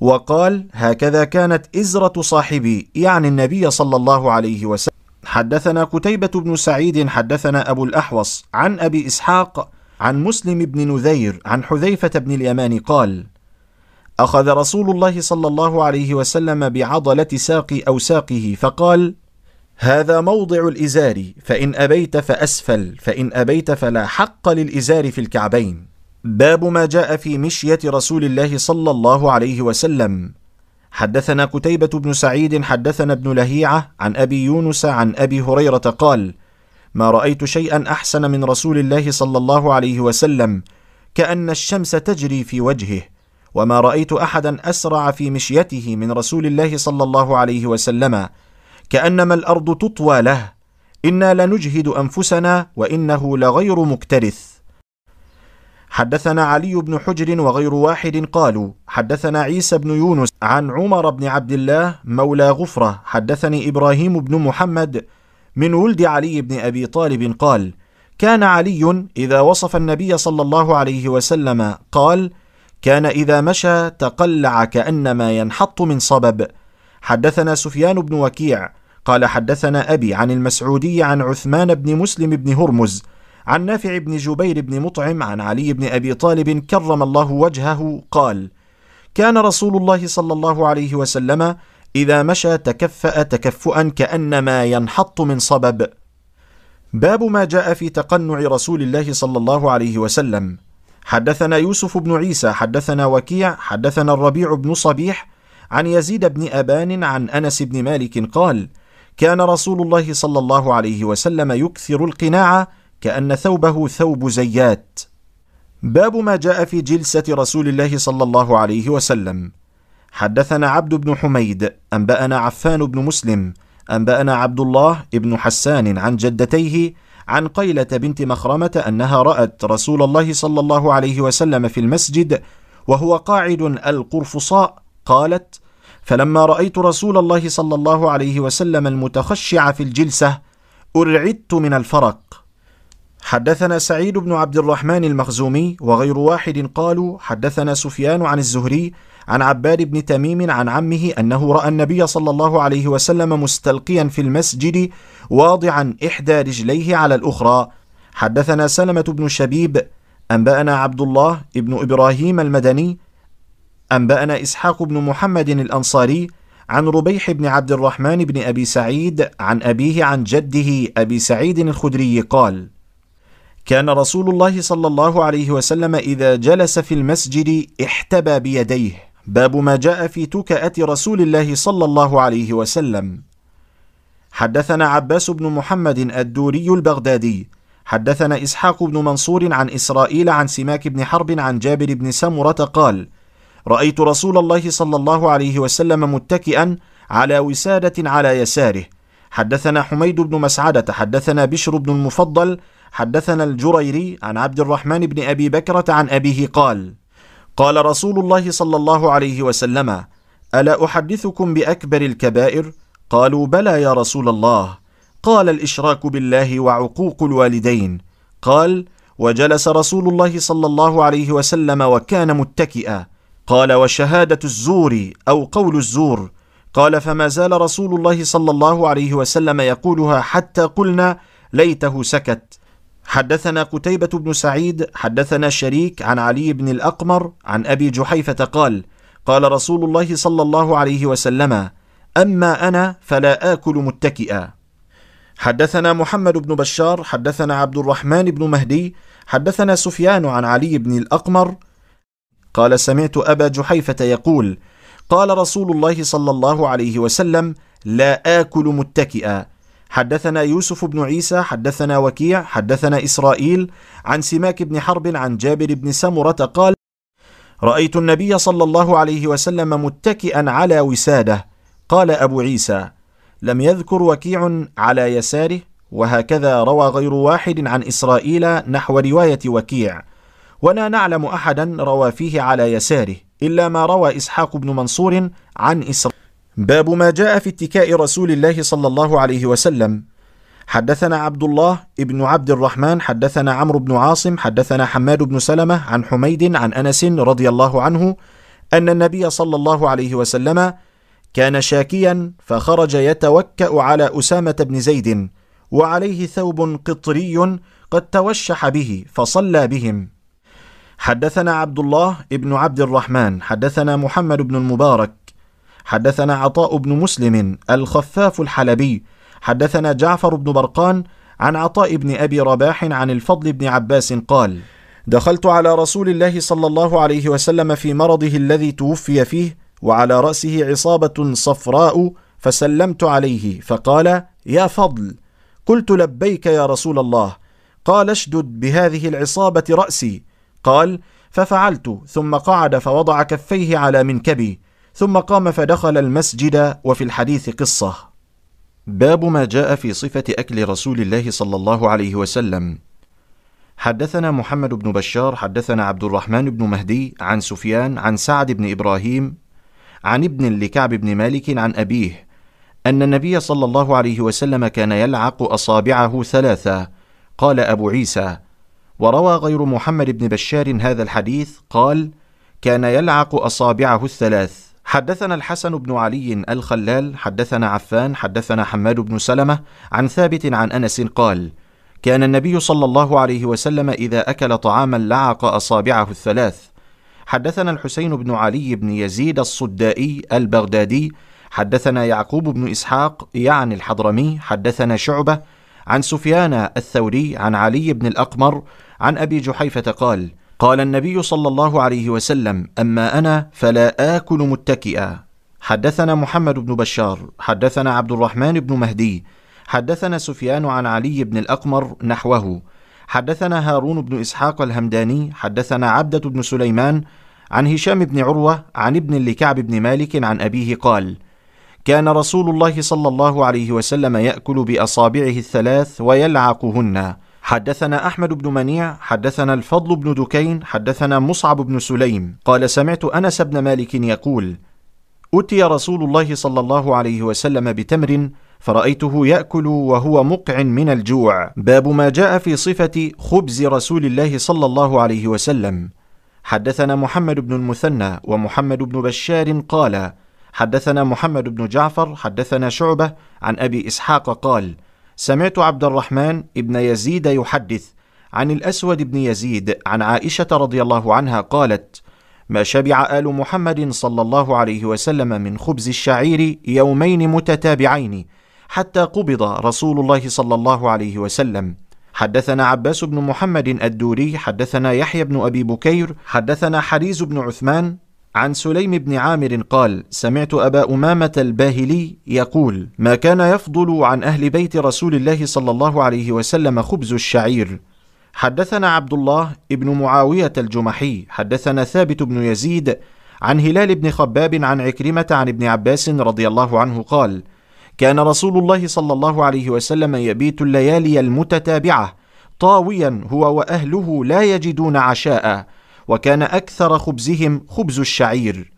Speaker 2: وقال هكذا كانت إزرة صاحبي يعني النبي صلى الله عليه وسلم. حدثنا كتيبة بن سعيد حدثنا أبو الأحوص عن أبي إسحاق عن مسلم بن نذير عن حذيفة بن اليمان قال: أخذ رسول الله صلى الله عليه وسلم بعضلة ساق أو ساقه فقال هذا موضع الإزار فإن أبيت فأسفل فإن أبيت فلا حق للإزار في الكعبين. باب ما جاء في مشية رسول الله صلى الله عليه وسلم. حدثنا كتيبة بن سعيد حدثنا ابن لهيعة عن أبي يونس عن أبي هريرة قال ما رأيت شيئا أحسن من رسول الله صلى الله عليه وسلم كأن الشمس تجري في وجهه وما رأيت احدا أسرع في مشيته من رسول الله صلى الله عليه وسلم كأنما الأرض تطوى له إنا لنجهد أنفسنا وإنه لغير مكترث. حدثنا علي بن حجر وغير واحد قالوا حدثنا عيسى بن يونس عن عمر بن عبد الله مولى غفرة حدثني إبراهيم بن محمد من ولد علي بن أبي طالب قال كان علي إذا وصف النبي صلى الله عليه وسلم قال كان إذا مشى تقلع كأنما ينحط من صبب. حدثنا سفيان بن وكيع قال حدثنا أبي عن المسعودي عن عثمان بن مسلم بن هرمز عن نافع بن جبير بن مطعم عن علي بن أبي طالب كرم الله وجهه قال كان رسول الله صلى الله عليه وسلم إذا مشى تكفأ تكفؤا كأنما ينحط من صبب. باب ما جاء في تقنع رسول الله صلى الله عليه وسلم. حدثنا يوسف بن عيسى حدثنا وكيع حدثنا الربيع بن صبيح عن يزيد بن أبان عن أنس بن مالك قال كان رسول الله صلى الله عليه وسلم يكثر القناع كأن ثوبه ثوب زيات. باب ما جاء في جلسة رسول الله صلى الله عليه وسلم. حدثنا عبد بن حميد أنبأنا عفان بن مسلم أنبأنا عبد الله بن حسان عن جدتيه عن قيلة بنت مخرمة أنها رأت رسول الله صلى الله عليه وسلم في المسجد وهو قاعد القرفصاء قالت فلما رأيت رسول الله صلى الله عليه وسلم المتخشع في الجلسة أرعدت من الفرق. حدثنا سعيد بن عبد الرحمن المخزومي وغير واحد قالوا حدثنا سفيان عن الزهري عن عباد بن تميم عن عمه أنه رأى النبي صلى الله عليه وسلم مستلقيا في المسجد واضعا إحدى رجليه على الأخرى. حدثنا سلمة بن شبيب أنبأنا عبد الله بن إبراهيم المدني أنبأنا إسحاق بن محمد الأنصاري عن ربيح بن عبد الرحمن بن أبي سعيد عن أبيه عن جده أبي سعيد الخدري قال كان رسول الله صلى الله عليه وسلم إذا جلس في المسجد احتبى بيديه باب ما جاء في تكأة رسول الله صلى الله عليه وسلم. حدثنا عباس بن محمد الدوري البغدادي. حدثنا إسحاق بن منصور عن إسرائيل عن سماك بن حرب عن جابر بن سمرة قال رأيت رسول الله صلى الله عليه وسلم متكئا على وسادة على يساره. حدثنا حميد بن مسعدة حدثنا بشر بن المفضل حدثنا الجريري عن عبد الرحمن بن أبي بكرة عن أبيه قال قال رسول الله صلى الله عليه وسلم ألا أحدثكم بأكبر الكبائر؟ قالوا بلى يا رسول الله. قال الإشراك بالله وعقوق الوالدين. قال وجلس رسول الله صلى الله عليه وسلم وكان متكئا. قال وشهادة الزور أو قول الزور. قال فما زال رسول الله صلى الله عليه وسلم يقولها حتى قلنا ليته سكت. حدثنا قتيبة بن سعيد حدثنا شريك عن علي بن الأقمر عن أبي جحيفة قال قال رسول الله صلى الله عليه وسلم أما أنا فلا آكل متكئا. حدثنا محمد بن بشار حدثنا عبد الرحمن بن مهدي حدثنا سفيان عن علي بن الأقمر. قال سمعت أبا جحيفة يقول قال رسول الله صلى الله عليه وسلم لا آكل متكئا. حدثنا يوسف بن عيسى حدثنا وكيع حدثنا إسرائيل عن سماك بن حرب عن جابر بن سمرة قال رأيت النبي صلى الله عليه وسلم متكئا على وسادة. قال أبو عيسى لم يذكر وكيع على يساره وهكذا روى غير واحد عن إسرائيل نحو رواية وكيع. ولا نعلم أحدا روى فيه على يساره إلا ما روى إسحاق بن منصور عن إسرائيل. باب ما جاء في اتكاء رسول الله صلى الله عليه وسلم. حدثنا عبد الله ابن عبد الرحمن حدثنا عمرو بن عاصم حدثنا حماد بن سلمة عن حميد عن أنس رضي الله عنه أن النبي صلى الله عليه وسلم كان شاكيا فخرج يتوكأ على أسامة بن زيد وعليه ثوب قطري قد توشح به فصلى بهم. حدثنا عبد الله ابن عبد الرحمن حدثنا محمد بن المبارك حدثنا عطاء بن مسلم الخفاف الحلبي. حدثنا جعفر بن برقان عن عطاء بن أبي رباح عن الفضل بن عباس قال دخلت على رسول الله صلى الله عليه وسلم في مرضه الذي توفي فيه وعلى رأسه عصابة صفراء فسلمت عليه فقال يا فضل قلت لبيك يا رسول الله قال اشدد بهذه العصابة رأسي قال ففعلت ثم قعد فوضع كفيه على منكبي ثم قام فدخل المسجد وفي الحديث قصة. باب ما جاء في صفة أكل رسول الله صلى الله عليه وسلم. حدثنا محمد بن بشار حدثنا عبد الرحمن بن مهدي عن سفيان عن سعد بن إبراهيم عن ابن لكعب بن مالك عن أبيه أن النبي صلى الله عليه وسلم كان يلعق أصابعه ثلاثة. قال أبو عيسى وروى غير محمد بن بشار هذا الحديث قال كان يلعق أصابعه الثلاث. حدثنا الحسن بن علي الخلال حدثنا عفان حدثنا حماد بن سلمة عن ثابت عن أنس قال كان النبي صلى الله عليه وسلم إذا أكل طعاما لعق أصابعه الثلاث. حدثنا الحسين بن علي بن يزيد الصدائي البغدادي حدثنا يعقوب بن إسحاق يعني الحضرمي حدثنا شعبة عن سفيان الثوري عن علي بن الأقمر عن أبي جحيفة قال قال النبي صلى الله عليه وسلم أما أنا فلا آكل متكئا. حدثنا محمد بن بشار حدثنا عبد الرحمن بن مهدي حدثنا سفيان عن علي بن الأقمر نحوه حدثنا هارون بن إسحاق الهمداني حدثنا عبدة بن سليمان عن هشام بن عروة عن ابن لكعب بن مالك عن أبيه قال كان رسول الله صلى الله عليه وسلم يأكل بأصابعه الثلاث ويلعقهن. حدثنا أحمد بن منيع حدثنا الفضل بن دكين حدثنا مصعب بن سليم. قال سمعت أنس بن مالك يقول أتي رسول الله صلى الله عليه وسلم بتمر فرأيته يأكل وهو مقع من الجوع. باب ما جاء في صفة خبز رسول الله صلى الله عليه وسلم. حدثنا محمد بن المثنى ومحمد بن بشار قال حدثنا محمد بن جعفر حدثنا شعبة عن أبي إسحاق قال سمعت عبد الرحمن ابن يزيد يحدث عن الأسود بن يزيد عن عائشة رضي الله عنها قالت ما شبع آل محمد صلى الله عليه وسلم من خبز الشعير يومين متتابعين حتى قبض رسول الله صلى الله عليه وسلم. حدثنا عباس بن محمد الدوري حدثنا يحيى بن أبي بكير حدثنا حريز بن عثمان عن سليم بن عامر قال سمعت أبا أمامة الباهلي يقول ما كان يفضل عن أهل بيت رسول الله صلى الله عليه وسلم خبز الشعير. حدثنا عبد الله بن معاوية الجمحي حدثنا ثابت بن يزيد عن هلال بن خباب عن عكرمة عن ابن عباس رضي الله عنه قال كان رسول الله صلى الله عليه وسلم يبيت الليالي المتتابعة. طاويا هو وأهله لا يجدون عشاء. وكان أكثر خبزهم خبز الشعير.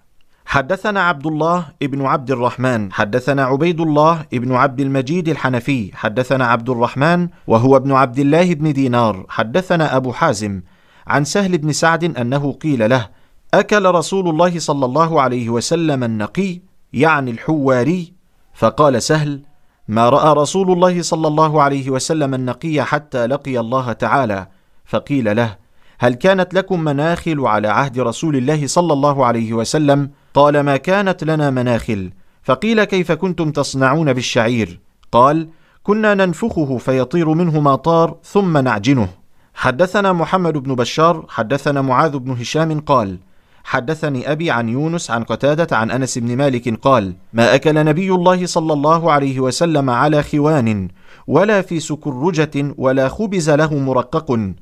Speaker 2: حدثنا عبد الله ابن عبد الرحمن حدثنا عبيد الله ابن عبد المجيد الحنفي حدثنا عبد الرحمن وهو ابن عبد الله بن دينار حدثنا أبو حازم عن سهل بن سعد أنه قيل له أكل رسول الله صلى الله عليه وسلم النقي يعني الحواري؟ فقال سهل ما رأى رسول الله صلى الله عليه وسلم النقي حتى لقي الله تعالى. فقيل له هل كانت لكم مناخل على عهد رسول الله صلى الله عليه وسلم؟ قال ما كانت لنا مناخل. فقيل كيف كنتم تصنعون بالشعير؟ قال كنا ننفخه فيطير منه ما طار ثم نعجنه. حدثنا محمد بن بشار حدثنا معاذ بن هشام قال حدثني أبي عن يونس عن قتادة عن أنس بن مالك قال ما أكل نبي الله صلى الله عليه وسلم على خوان ولا في سكرجة ولا خبز له مرقق.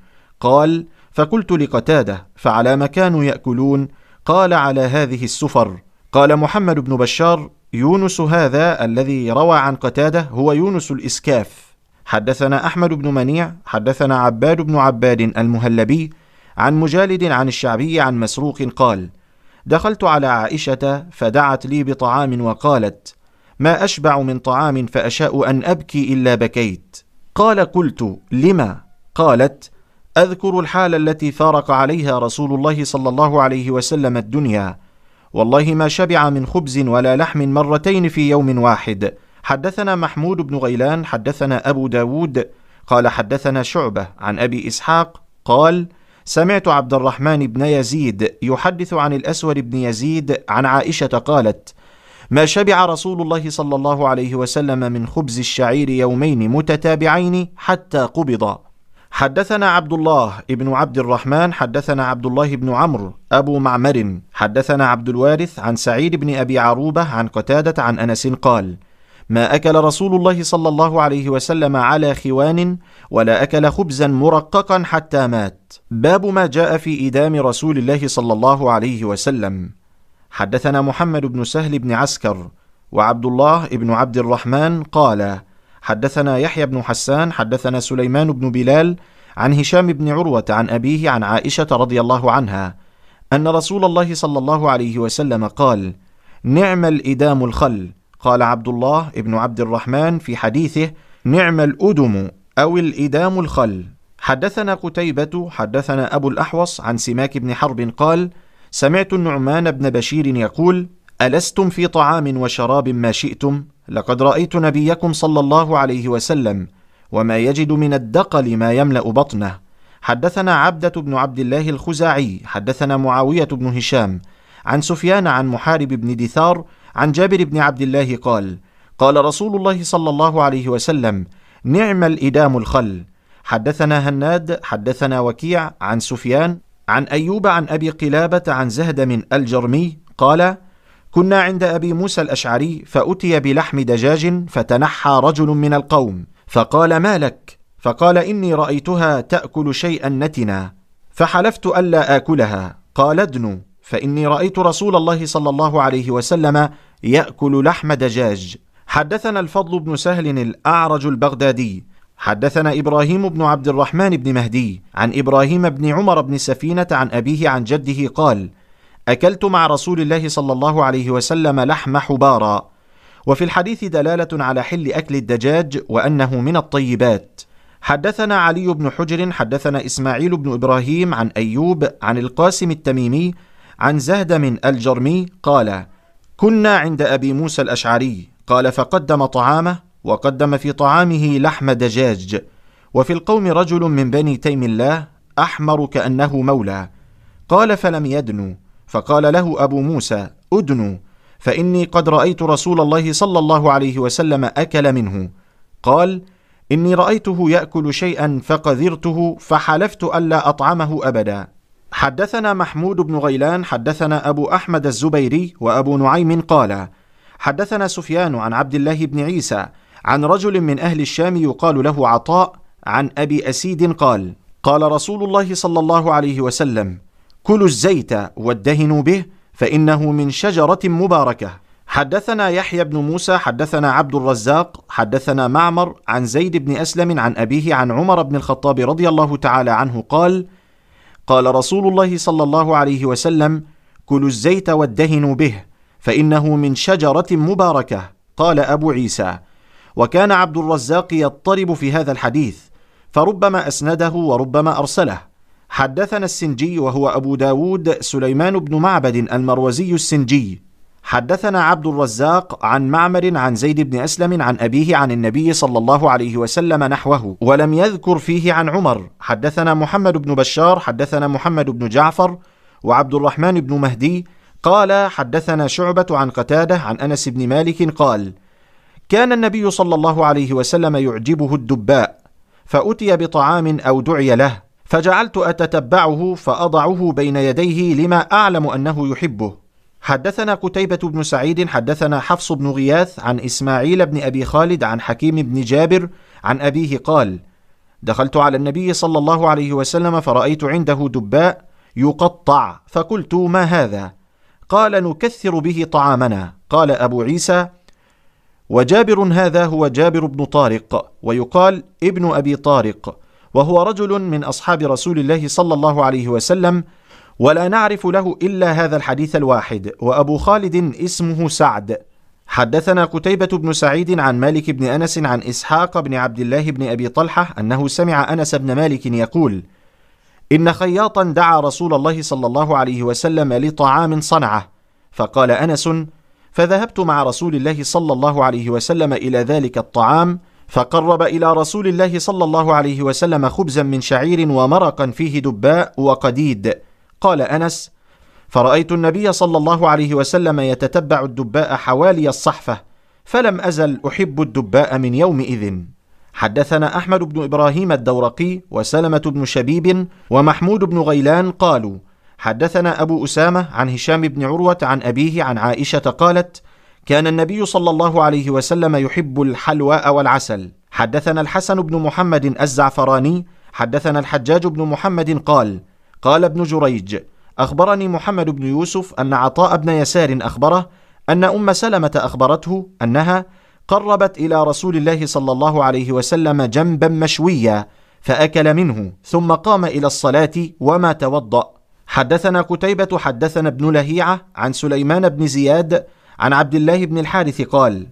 Speaker 2: قال فقلت لقتادة فعلى ما كانوا يأكلون؟ قال على هذه السفر. قال محمد بن بشار يونس هذا الذي روى عن قتادة هو يونس الإسكاف. حدثنا أحمد بن منيع حدثنا عباد بن عباد المهلبي عن مجالد عن الشعبي عن مسروق قال دخلت على عائشة فدعت لي بطعام وقالت ما أشبع من طعام فأشاء أن أبكي إلا بكيت. قال قلت لما؟ قالت أذكر الحال التي فارق عليها رسول الله صلى الله عليه وسلم الدنيا. والله ما شبع من خبز ولا لحم مرتين في يوم واحد. حدثنا محمود بن غيلان حدثنا أبو داود قال حدثنا شعبة عن أبي إسحاق قال سمعت عبد الرحمن بن يزيد يحدث عن الأسود بن يزيد عن عائشة قالت ما شبع رسول الله صلى الله عليه وسلم من خبز الشعير يومين متتابعين حتى قبض. حدثنا عبد الله بن عبد الرحمن حدثنا عبد الله بن عمرو أبو معمر. حدثنا عبد الوارث عن سعيد بن أبي عروبة عن قتادة عن أنس قال ما أكل رسول الله صلى الله عليه وسلم على خوان ولا أكل خبزا مرققا حتى مات. باب ما جاء في ايدام رسول الله صلى الله عليه وسلم. حدثنا محمد بن سهل بن عسكر وعبد الله بن عبد الرحمن قال حدثنا يحيى بن حسان حدثنا سليمان بن بلال عن هشام بن عروة عن أبيه عن عائشة رضي الله عنها أن رسول الله صلى الله عليه وسلم قال نعم الإدام الخل. قال عبد الله بن عبد الرحمن في حديثه نعم الأدم أو الإدام الخل. حدثنا قتيبة حدثنا أبو الأحوص عن سماك بن حرب قال سمعت النعمان بن بشير يقول ألستم في طعام وشراب ما شئتم؟ لقد رأيت نبيكم صلى الله عليه وسلم وما يجد من الدقل ما يملأ بطنه. حدثنا عبدة بن عبد الله الخزاعي حدثنا معاوية بن هشام عن سفيان عن محارب بن دثار عن جابر بن عبد الله قال قال رسول الله صلى الله عليه وسلم نعم الإدام الخل. حدثنا هناد حدثنا وكيع عن سفيان عن أيوب عن أبي قلابة عن زهد من الجرمي قال كنا عند أبي موسى الأشعري فأتي بلحم دجاج فتنحى رجل من القوم فقال ما لك؟ فقال إني رأيتها تأكل شيئا نتنا فحلفت ألا آكلها. قال ادنوا فإني رأيت رسول الله صلى الله عليه وسلم يأكل لحم دجاج. حدثنا الفضل بن سهل الأعرج البغدادي. حدثنا إبراهيم بن عبد الرحمن بن مهدي عن إبراهيم بن عمر بن سفينة عن أبيه عن جده قال أكلت مع رسول الله صلى الله عليه وسلم لحم حبارا. وفي الحديث دلالة على حل أكل الدجاج وأنه من الطيبات. حدثنا علي بن حجر حدثنا إسماعيل بن إبراهيم عن أيوب عن القاسم التميمي عن زهدم الجرمي قال كنا عند أبي موسى الأشعري. قال فقدم طعامه وقدم في طعامه لحم دجاج. وفي القوم رجل من بني تيم الله أحمر كأنه مولى. قال فلم يدنوا فقال له أبو موسى ادنوا فإني قد رأيت رسول الله صلى الله عليه وسلم أكل منه. قال إني رأيته يأكل شيئا فقذرته فحلفت الا أطعمه ابدا. حدثنا محمود بن غيلان حدثنا أبو أحمد الزبيري وأبو نعيم قال حدثنا سفيان عن عبد الله بن عيسى عن رجل من أهل الشام يقال له عطاء عن أبي أسيد قال قال رسول الله صلى الله عليه وسلم كلوا الزيت وادهنوا به فإنه من شجرة مباركة. حدثنا يحيى بن موسى حدثنا عبد الرزاق حدثنا معمر عن زيد بن أسلم عن أبيه عن عمر بن الخطاب رضي الله تعالى عنه قال قال رسول الله صلى الله عليه وسلم كلوا الزيت وادهنوا به فإنه من شجرة مباركة. قال أبو عيسى وكان عبد الرزاق يضطرب في هذا الحديث فربما أسنده وربما أرسله. حدثنا السنجي وهو أبو داود سليمان بن معبد المروزي السنجي. حدثنا عبد الرزاق عن معمر عن زيد بن أسلم عن أبيه عن النبي صلى الله عليه وسلم نحوه ولم يذكر فيه عن عمر. حدثنا محمد بن بشار حدثنا محمد بن جعفر وعبد الرحمن بن مهدي. قال حدثنا شعبة عن قتادة عن أنس بن مالك قال كان النبي صلى الله عليه وسلم يعجبه الدباء فأتي بطعام أو دعي له. فجعلت أتتبعه فأضعه بين يديه لما أعلم أنه يحبه. حدثنا قتيبة بن سعيد حدثنا حفص بن غياث عن إسماعيل بن أبي خالد عن حكيم بن جابر عن أبيه قال: دخلت على النبي صلى الله عليه وسلم فرأيت عنده دباء يقطع فقلت ما هذا؟ قال نكثر به طعامنا، قال أبو عيسى: وجابر هذا هو جابر بن طارق. ويقال ابن أبي طارق. وهو رجل من أصحاب رسول الله صلى الله عليه وسلم ولا نعرف له إلا هذا الحديث الواحد وأبو خالد اسمه سعد. حدثنا قتيبة بن سعيد عن مالك بن أنس عن إسحاق بن عبد الله بن أبي طلحة أنه سمع أنس بن مالك يقول: إن خياطا دعا رسول الله صلى الله عليه وسلم لطعام صنعة، فقال أنس: فذهبت مع رسول الله صلى الله عليه وسلم إلى ذلك الطعام فقرب إلى رسول الله صلى الله عليه وسلم خبزا من شعير ومرقا فيه دباء وقديد. قال أنس فرأيت النبي صلى الله عليه وسلم يتتبع الدباء حوالي الصحفة فلم أزل أحب الدباء من يومئذ. حدثنا أحمد بن إبراهيم الدورقي وسلمة بن شبيب ومحمود بن غيلان قالوا حدثنا أبو أسامة عن هشام بن عروة عن أبيه عن عائشة قالت كان النبي صلى الله عليه وسلم يحب الحلواء والعسل. حدثنا الحسن بن محمد الزعفراني حدثنا الحجاج بن محمد قال قال ابن جريج أخبرني محمد بن يوسف أن عطاء بن يسار أخبره أن أم سلمة أخبرته أنها قربت إلى رسول الله صلى الله عليه وسلم جنبا مشويا فأكل منه ثم قام إلى الصلاة وما توضأ. حدثنا قتيبة حدثنا ابن لهيعة عن سليمان بن زياد عن عبد الله بن الحارث قال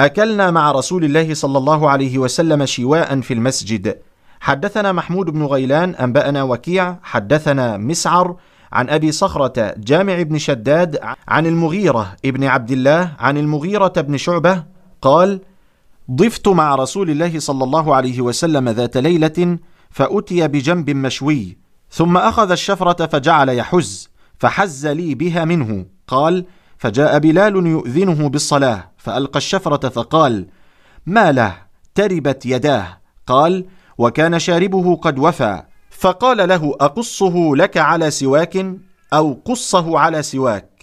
Speaker 2: أكلنا مع رسول الله صلى الله عليه وسلم شواء في المسجد. حدثنا محمود بن غيلان أنبأنا وكيع. حدثنا مسعر عن أبي صخرة جامع بن شداد عن المغيرة ابن عبد الله عن المغيرة بن شعبة قال ضفت مع رسول الله صلى الله عليه وسلم ذات ليلة فأتي بجنب مشوي ثم أخذ الشفرة فجعل يحز فحز لي بها منه. قال فجاء بلال يؤذنه بالصلاة فألقى الشفرة فقال ما له؟ تربت يداه. قال وكان شاربه قد وفى. فقال له أقصه لك على سواك أو قصه على سواك.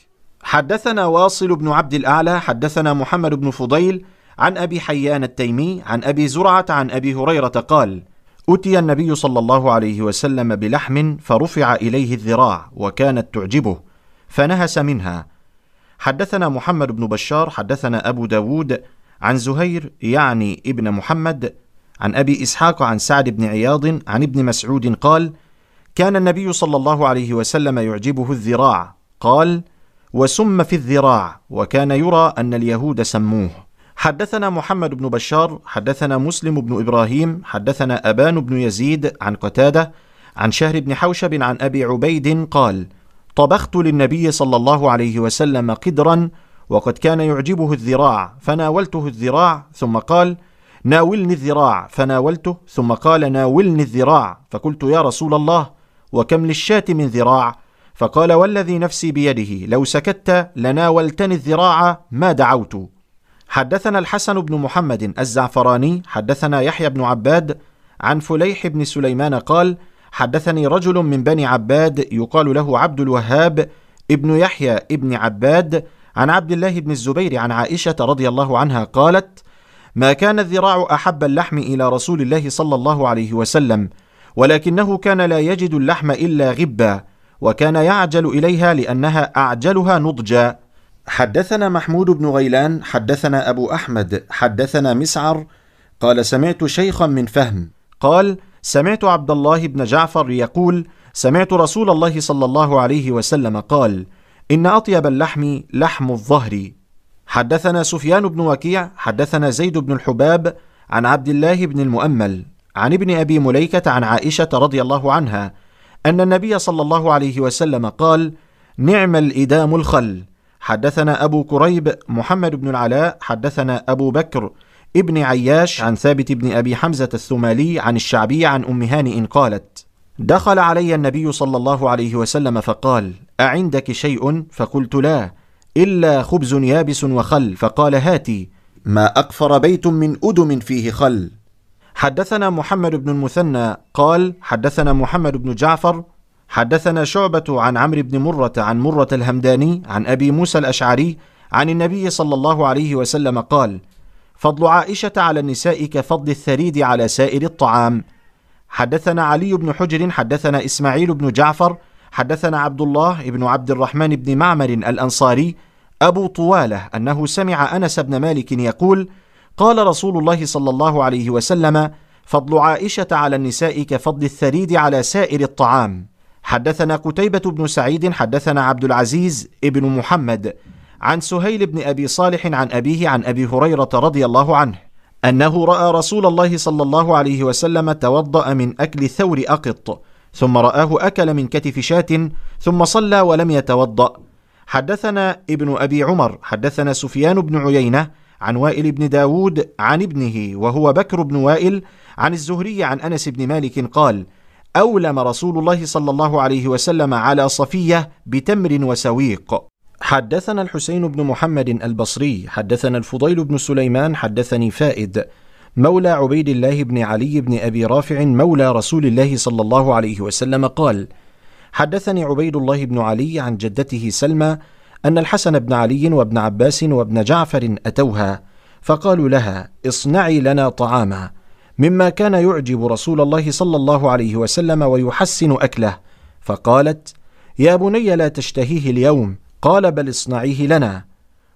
Speaker 2: حدثنا واصل بن عبد الأعلى حدثنا محمد بن فضيل عن أبي حيان التيمي عن أبي زرعة عن أبي هريرة قال أتي النبي صلى الله عليه وسلم بلحم فرفع إليه الذراع وكانت تعجبه فنهس منها حدثنا محمد بن بشار حدثنا أبو داود عن زهير يعني ابن محمد عن أبي إسحاق عن سعد بن عياض عن ابن مسعود قال كان النبي صلى الله عليه وسلم يعجبه الذراع. قال وسم في الذراع وكان يرى أن اليهود سموه. حدثنا محمد بن بشار حدثنا مسلم بن إبراهيم حدثنا أبان بن يزيد عن قتادة عن شهر بن حوشب عن أبي عبيد قال طبخت للنبي صلى الله عليه وسلم قدرا وقد كان يعجبه الذراع فناولته الذراع ثم قال ناولني الذراع. فناولته ثم قال ناولني الذراع. فقلت يا رسول الله وكم للشاة من ذراع؟ فقال والذي نفسي بيده لو سكت لناولتني الذراع ما دعوت. حدثنا الحسن بن محمد الزعفراني حدثنا يحيى بن عباد عن فليح بن سليمان قال حدثني رجل من بني عباد يقال له عبد الوهاب ابن يحيى ابن عباد عن عبد الله بن الزبير عن عائشة رضي الله عنها قالت ما كان الذراع أحب اللحم إلى رسول الله صلى الله عليه وسلم ولكنه كان لا يجد اللحم إلا غبا وكان يعجل إليها لأنها أعجلها نضجا. حدثنا محمود بن غيلان حدثنا أبو أحمد حدثنا مسعر قال سمعت شيخا من فهم. قال سمعت عبد الله بن جعفر يقول سمعت رسول الله صلى الله عليه وسلم قال إن أطيب اللحم لحم الظهر. حدثنا سفيان بن وكيع حدثنا زيد بن الحباب عن عبد الله بن المؤمل عن ابن أبي مليكة عن عائشة رضي الله عنها أن النبي صلى الله عليه وسلم قال نعم الإدام الخل. حدثنا أبو كريب محمد بن العلاء حدثنا أبو بكر ابن عياش عن ثابت بن أبي حمزة الثمالي عن الشعبي عن أم هانئ قالت دخل علي النبي صلى الله عليه وسلم فقال أعندك شيء؟ فقلت لا إلا خبز يابس وخل فقال هاتي ما أقفر بيت من أدم فيه خل. حدثنا محمد بن المثنى قال حدثنا محمد بن جعفر حدثنا شعبة عن عمرو بن مرة عن مرة الهمداني عن أبي موسى الأشعري عن النبي صلى الله عليه وسلم قال: فضل عائشة على النساء كفضل الثريد على سائر الطعام. حدثنا علي بن حجر حدثنا إسماعيل بن جعفر حدثنا عبد الله بن عبد الرحمن بن معمر الأنصاري أبو طوالة أنه سمع أنس بن مالك يقول: قال رسول الله صلى الله عليه وسلم: فضل عائشة على النساء كفضل الثريد على سائر الطعام. حدثنا قتيبة بن سعيد حدثنا عبد العزيز ابن محمد عن سهيل بن أبي صالح عن أبيه عن أبي هريرة رضي الله عنه أنه رأى رسول الله صلى الله عليه وسلم توضأ من أكل ثور أقط ثم رآه أكل من كتف شاة ثم صلى ولم يتوضأ. حدثنا ابن أبي عمر حدثنا سفيان بن عيينة عن وائل بن داود عن ابنه وهو بكر بن وائل عن الزهري عن أنس بن مالك قال أولم رسول الله صلى الله عليه وسلم على صفية بتمر وسويق. حدثنا الحسين بن محمد البصري حدثنا الفضيل بن سليمان حدثني فائد مولى عبيد الله بن علي بن أبي رافع مولى رسول الله صلى الله عليه وسلم قال حدثني عبيد الله بن علي عن جدته سلمى أن الحسن بن علي وابن عباس وابن جعفر أتوها فقالوا لها اصنعي لنا طعاما مما كان يعجب رسول الله صلى الله عليه وسلم ويحسن أكله فقالت يا بني لا تشتهيه اليوم قال بل اصنعيه لنا.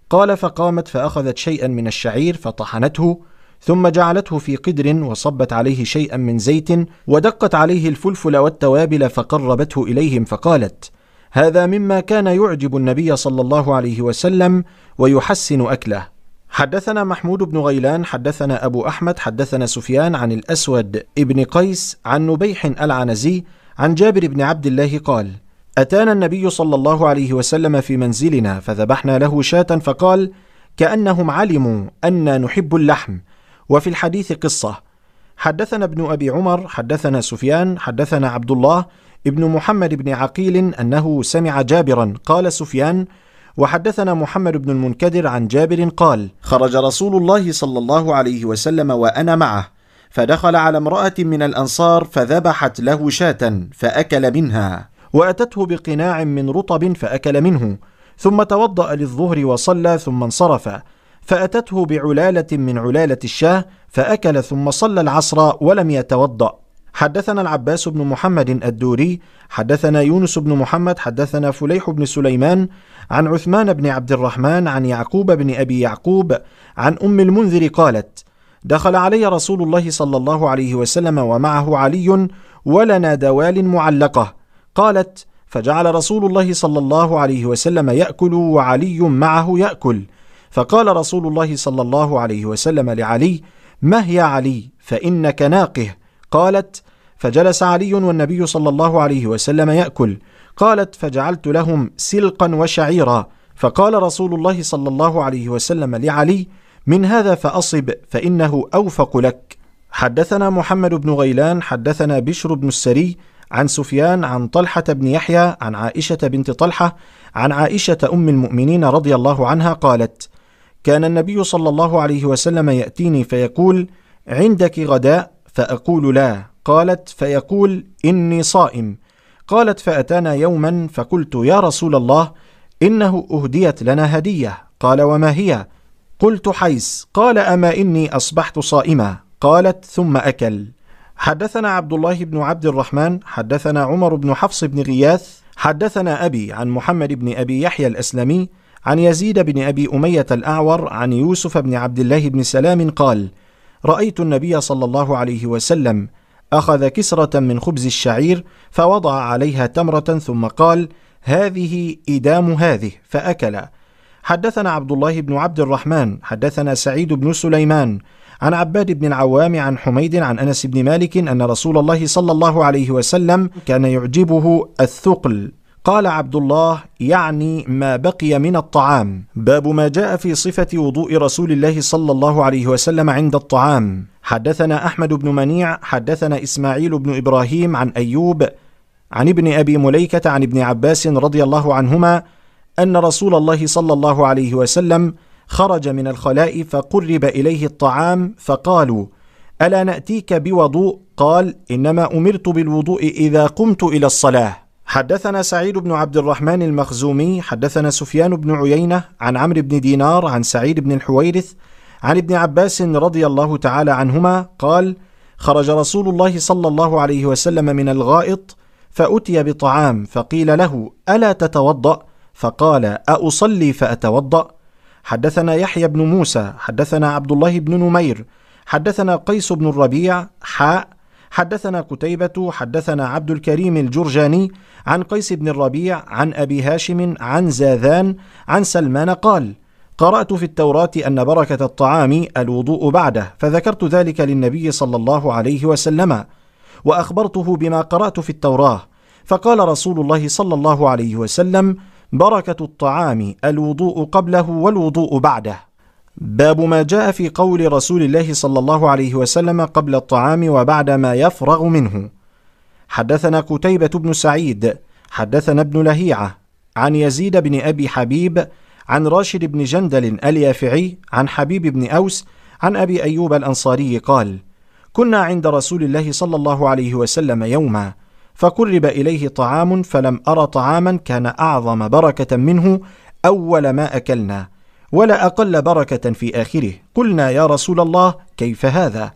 Speaker 2: قال فقامت فأخذت شيئا من الشعير فطحنته ثم جعلته في قدر وصبت عليه شيئا من زيت ودقت عليه الفلفل والتوابل فقربته إليهم فقالت هذا مما كان يعجب النبي صلى الله عليه وسلم ويحسن أكله. حدثنا محمود بن غيلان حدثنا أبو أحمد حدثنا سفيان عن الأسود ابن قيس عن نبيح العنزي عن جابر بن عبد الله قال أتانا النبي صلى الله عليه وسلم في منزلنا فذبحنا له شاة فقال كأنهم علموا أنا نحب اللحم. وفي الحديث قصة حدثنا ابن أبي عمر حدثنا سفيان حدثنا عبد الله ابن محمد بن عقيل أنه سمع جابرا قال سفيان وحدثنا محمد بن المنكدر عن جابر قال خرج رسول الله صلى الله عليه وسلم وأنا معه فدخل على امرأة من الأنصار فذبحت له شاة فأكل منها. وأتته بقناع من رطب فأكل منه ثم توضأ للظهر وصلى ثم انصرف فأتته بعلالة من علالة الشاه فأكل ثم صلى العصر ولم يتوضأ. حدثنا العباس بن محمد الدوري حدثنا يونس بن محمد حدثنا فليح بن سليمان عن عثمان بن عبد الرحمن عن يعقوب بن أبي يعقوب عن أم المنذر قالت دخل علي رسول الله صلى الله عليه وسلم ومعه علي ولنا دوال معلقة قالت فجعل رسول الله صلى الله عليه وسلم يأكل وعلي معه يأكل. فقال رسول الله صلى الله عليه وسلم لعلي ما هي علي؟ فإنك ناقه. قالت فجلس علي والنبي صلى الله عليه وسلم يأكل. قالت فجعلت لهم سلقا وشعيرا. فقال رسول الله صلى الله عليه وسلم لعلي من هذا فأصب فإنه أوفق لك. حدثنا محمد بن غيلان حدثنا بشر بن السري عن سفيان عن طلحة بن يحيى عن عائشة بنت طلحة عن عائشة أم المؤمنين رضي الله عنها قالت كان النبي صلى الله عليه وسلم يأتيني فيقول عندك غداء؟ فأقول لا. قالت فيقول إني صائم. قالت فأتانا يوما فقلت يا رسول الله إنه أهديت لنا هدية. قال وما هي؟ قلت حيس. قال أما إني أصبحت صائما. قالت ثم أكل. حدثنا عبد الله بن عبد الرحمن حدثنا عمر بن حفص بن غياث حدثنا أبي عن محمد بن أبي يحيى الأسلمي عن يزيد بن أبي أمية الأعور عن يوسف بن عبد الله بن سلام قال رأيت النبي صلى الله عليه وسلم أخذ كسرة من خبز الشعير فوضع عليها تمرة ثم قال هذه إدام هذه فأكل. حدثنا عبد الله بن عبد الرحمن حدثنا سعيد بن سليمان عن عباد بن العوام عن حميد عن أنس بن مالك أن رسول الله صلى الله عليه وسلم كان يعجبه الثقل. قال عبد الله يعني ما بقي من الطعام. باب ما جاء في صفة وضوء رسول الله صلى الله عليه وسلم عند الطعام. حدثنا أحمد بن منيع حدثنا إسماعيل بن إبراهيم عن أيوب عن ابن أبي مليكة عن ابن عباس رضي الله عنهما أن رسول الله صلى الله عليه وسلم خرج من الخلاء فقرب إليه الطعام فقالوا ألا نأتيك بوضوء؟ قال إنما أمرت بالوضوء إذا قمت إلى الصلاة. حدثنا سعيد بن عبد الرحمن المخزومي حدثنا سفيان بن عيينة عن عمرو بن دينار عن سعيد بن الحويرث عن ابن عباس رضي الله تعالى عنهما قال خرج رسول الله صلى الله عليه وسلم من الغائط فأتي بطعام فقيل له ألا تتوضأ؟ فقال اصلي فأتوضأ؟ حدثنا يحيى بن موسى حدثنا عبد الله بن نمير حدثنا قيس بن الربيع حاء حدثنا قتيبة حدثنا عبد الكريم الجرجاني عن قيس بن الربيع عن أبي هاشم عن زاذان عن سلمان قال: قرأت في التوراة أن بركة الطعام الوضوء بعده، فذكرت ذلك للنبي صلى الله عليه وسلم، وأخبرته بما قرأت في التوراة، فقال رسول الله صلى الله عليه وسلم: بركة الطعام الوضوء قبله والوضوء بعده. باب ما جاء في قول رسول الله صلى الله عليه وسلم قبل الطعام وبعد ما يفرغ منه حدثنا قتيبة بن سعيد حدثنا ابن لهيعة عن يزيد بن أبي حبيب عن راشد بن جندل اليافعي عن حبيب بن أوس عن أبي أيوب الأنصاري قال كنا عند رسول الله صلى الله عليه وسلم يوما فقرب إليه طعام فلم أر طعاما كان أعظم بركة منه أول ما أكلنا ولا أقل بركة في آخره. قلنا يا رسول الله كيف هذا؟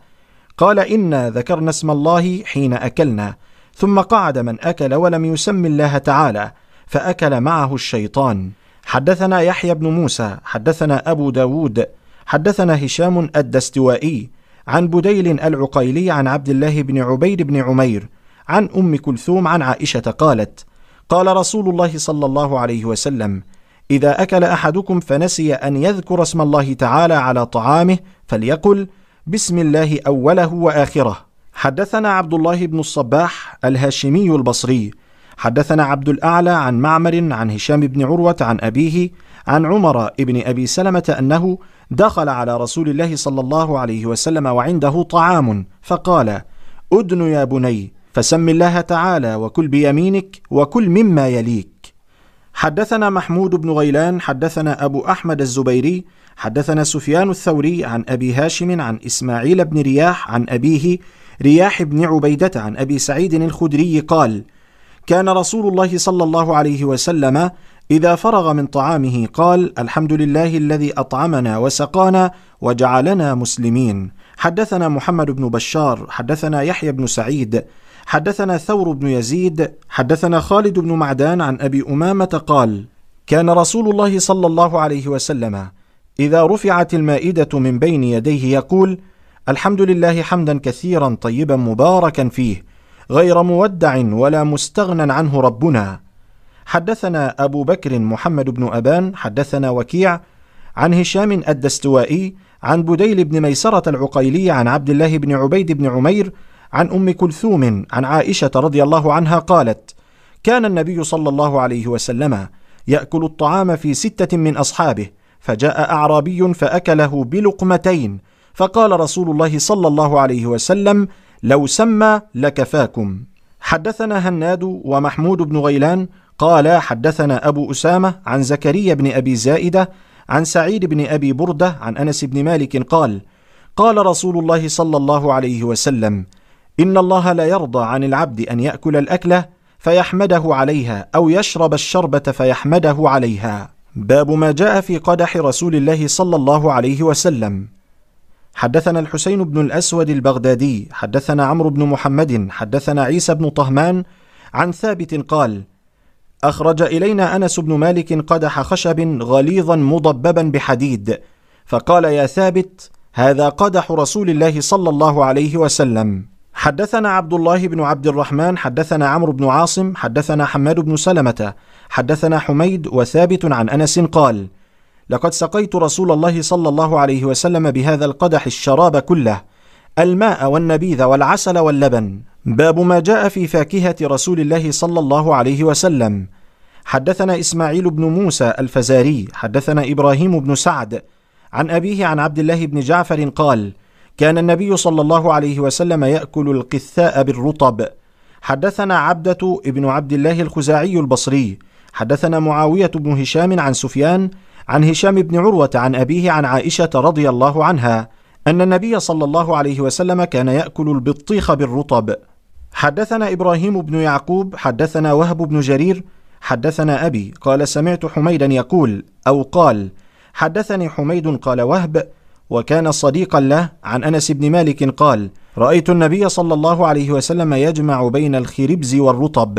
Speaker 2: قال إنا ذكرنا اسم الله حين أكلنا. ثم قعد من أكل ولم يسم الله تعالى فأكل معه الشيطان. حدثنا يحيى بن موسى حدثنا أبو داود حدثنا هشام الدستوائي عن بديل العقيلي عن عبد الله بن عبيد بن عمير عن أم كلثوم عن عائشة قالت قال رسول الله صلى الله عليه وسلم إذا أكل أحدكم فنسي أن يذكر اسم الله تعالى على طعامه فليقل بسم الله أوله وآخره. حدثنا عبد الله بن الصباح الهاشمي البصري. حدثنا عبد الأعلى عن معمر عن هشام بن عروة عن أبيه عن عمر بن أبي سلمة أنه دخل على رسول الله صلى الله عليه وسلم وعنده طعام فقال أدن يا بني فسم الله تعالى وكل بيمينك وكل مما يليك. حدثنا محمود بن غيلان حدثنا أبو أحمد الزبيري حدثنا سفيان الثوري عن أبي هاشم عن إسماعيل بن رياح عن أبيه رياح بن عبيدة عن أبي سعيد الخدري قال كان رسول الله صلى الله عليه وسلم إذا فرغ من طعامه قال الحمد لله الذي أطعمنا وسقانا وجعلنا مسلمين. حدثنا محمد بن بشار حدثنا يحيى بن سعيد حدثنا ثور بن يزيد حدثنا خالد بن معدان عن أبي أمامة قال كان رسول الله صلى الله عليه وسلم إذا رفعت المائدة من بين يديه يقول الحمد لله حمدا كثيرا طيبا مباركا فيه غير مودع ولا مستغنى عنه ربنا. حدثنا أبو بكر محمد بن أبان حدثنا وكيع عن هشام الدستوائي عن بديل بن ميسرة العقيلي عن عبد الله بن عبيد بن عمير عن أم كلثوم عن عائشة رضي الله عنها قالت كان النبي صلى الله عليه وسلم يأكل الطعام في ستة من أصحابه فجاء أعرابي فأكله بلقمتين فقال رسول الله صلى الله عليه وسلم لو سمى لكفاكم. حدثنا هناد ومحمود بن غيلان قال حدثنا أبو أسامة عن زكريا بن أبي زائدة عن سعيد بن أبي بردة عن أنس بن مالك قال قال رسول الله صلى الله عليه وسلم إن الله لا يرضى عن العبد أن يأكل الأكلة فيحمده عليها أو يشرب الشربة فيحمده عليها. باب ما جاء في قدح رسول الله صلى الله عليه وسلم. حدثنا الحسين بن الأسود البغدادي، حدثنا عمرو بن محمد، حدثنا عيسى بن طهمان عن ثابت قال: أخرج إلينا أنس بن مالك قدح خشب غليظا مضببا بحديد، فقال يا ثابت: هذا قدح رسول الله صلى الله عليه وسلم. حدثنا عبد الله بن عبد الرحمن حدثنا عمرو بن عاصم حدثنا حماد بن سلمة حدثنا حميد وثابت عن أنس قال: لقد سقيت رسول الله صلى الله عليه وسلم بهذا القدح الشراب كله الماء والنبيذ والعسل واللبن. باب ما جاء في فاكهة رسول الله صلى الله عليه وسلم. حدثنا إسماعيل بن موسى الفزاري حدثنا إبراهيم بن سعد. عن أبيه عن عبد الله بن جعفر قال كان النبي صلى الله عليه وسلم يأكل القثاء بالرطب. حدثنا عبدة ابن عبد الله الخزاعي البصري. حدثنا معاوية بن هشام عن سفيان عن هشام بن عروة عن أبيه عن عائشة رضي الله عنها أن النبي صلى الله عليه وسلم كان يأكل البطيخ بالرطب. حدثنا إبراهيم بن يعقوب حدثنا وهب بن جرير حدثنا أبي قال سمعت حميدا يقول أو قال حدثني حميد قال وهب وكان صديقا له عن أنس بن مالك قال: رأيت النبي صلى الله عليه وسلم يجمع بين الخربز والرطب.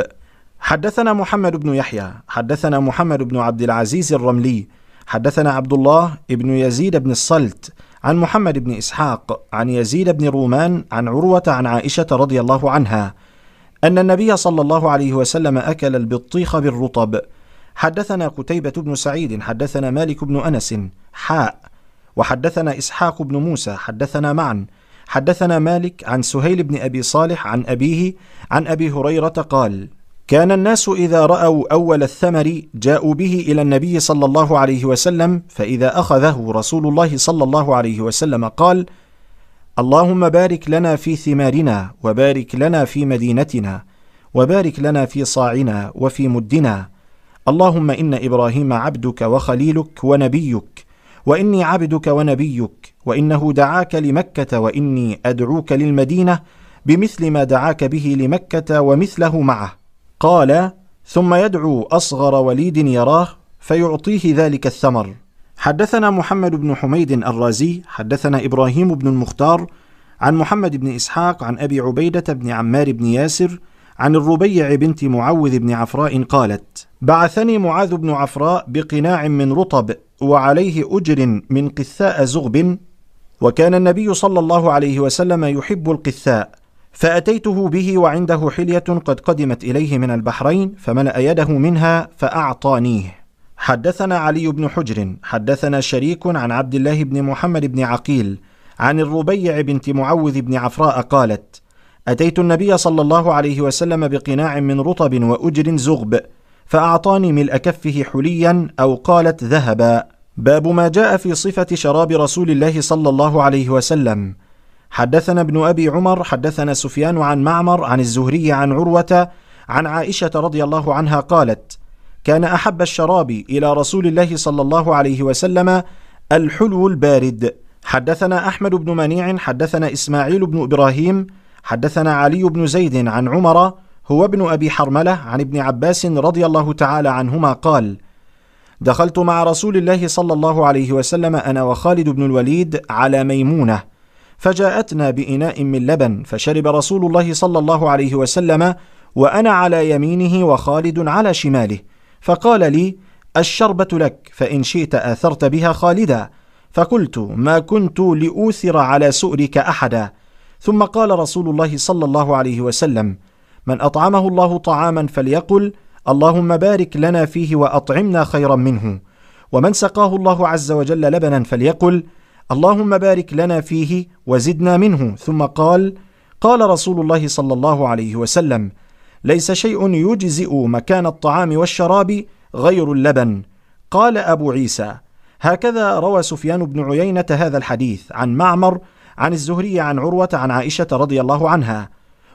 Speaker 2: حدثنا محمد بن يحيى، حدثنا محمد بن عبد العزيز الرملي، حدثنا عبد الله بن يزيد بن الصلت، عن محمد بن إسحاق، عن يزيد بن رومان، عن عروة عن عائشة رضي الله عنها، أن النبي صلى الله عليه وسلم أكل البطيخ بالرطب. حدثنا قتيبة بن سعيد حدثنا مالك بن أنس حاء وحدثنا إسحاق بن موسى حدثنا معا. حدثنا مالك عن سهيل بن أبي صالح عن أبيه عن أبي هريرة قال كان الناس إذا رأوا أول الثمر جاءوا به إلى النبي صلى الله عليه وسلم فإذا أخذه رسول الله صلى الله عليه وسلم قال اللهم بارك لنا في ثمارنا وبارك لنا في مدينتنا وبارك لنا في صاعنا وفي مدنا. اللهم إن إبراهيم عبدك وخليلك ونبيك وإني عبدك ونبيك وإنه دعاك لمكة وإني أدعوك للمدينة بمثل ما دعاك به لمكة ومثله معه. قال ثم يدعو أصغر وليد يراه فيعطيه ذلك الثمر. حدثنا محمد بن حميد الرازي حدثنا إبراهيم بن المختار عن محمد بن إسحاق عن أبي عبيدة بن عمار بن ياسر عن الربيع بنت معوذ بن عفراء قالت بعثني معاذ بن عفراء بقناع من رطب وعليه أجر من قثاء زغب وكان النبي صلى الله عليه وسلم يحب القثاء فأتيته به وعنده حلية قد قدمت إليه من البحرين فملأ يده منها فأعطانيه. حدثنا علي بن حجر حدثنا شريك عن عبد الله بن محمد بن عقيل عن الربيع بنت معوذ بن عفراء قالت أتيت النبي صلى الله عليه وسلم بقناع من رطب وأجر زغب فأعطاني ملء كفه حليا أو قالت ذهبا. باب ما جاء في صفة شراب رسول الله صلى الله عليه وسلم. حدثنا ابن أبي عمر حدثنا سفيان عن معمر عن الزهري عن عروة عن عائشة رضي الله عنها قالت كان أحب الشراب إلى رسول الله صلى الله عليه وسلم الحلو البارد. حدثنا أحمد بن منيع حدثنا إسماعيل بن إبراهيم حدثنا علي بن زيد عن عمر هو ابن أبي حرملة عن ابن عباس رضي الله تعالى عنهما قال دخلت مع رسول الله صلى الله عليه وسلم أنا وخالد بن الوليد على ميمونة فجاءتنا بإناء من لبن فشرب رسول الله صلى الله عليه وسلم وأنا على يمينه وخالد على شماله فقال لي الشربة لك فإن شئت آثرت بها خالدا فقلت ما كنت لأوثر على سؤرك أحدا ثم قال رسول الله صلى الله عليه وسلم من أطعمه الله طعاما فليقل اللهم بارك لنا فيه وأطعمنا خيرا منه ومن سقاه الله عز وجل لبنا فليقل اللهم بارك لنا فيه وزدنا منه. ثم قال قال رسول الله صلى الله عليه وسلم ليس شيء يجزئ مكان الطعام والشراب غير اللبن. قال أبو عيسى هكذا روى سفيان بن عيينة هذا الحديث عن معمر عن الزهري عن عروة عن عائشة رضي الله عنها.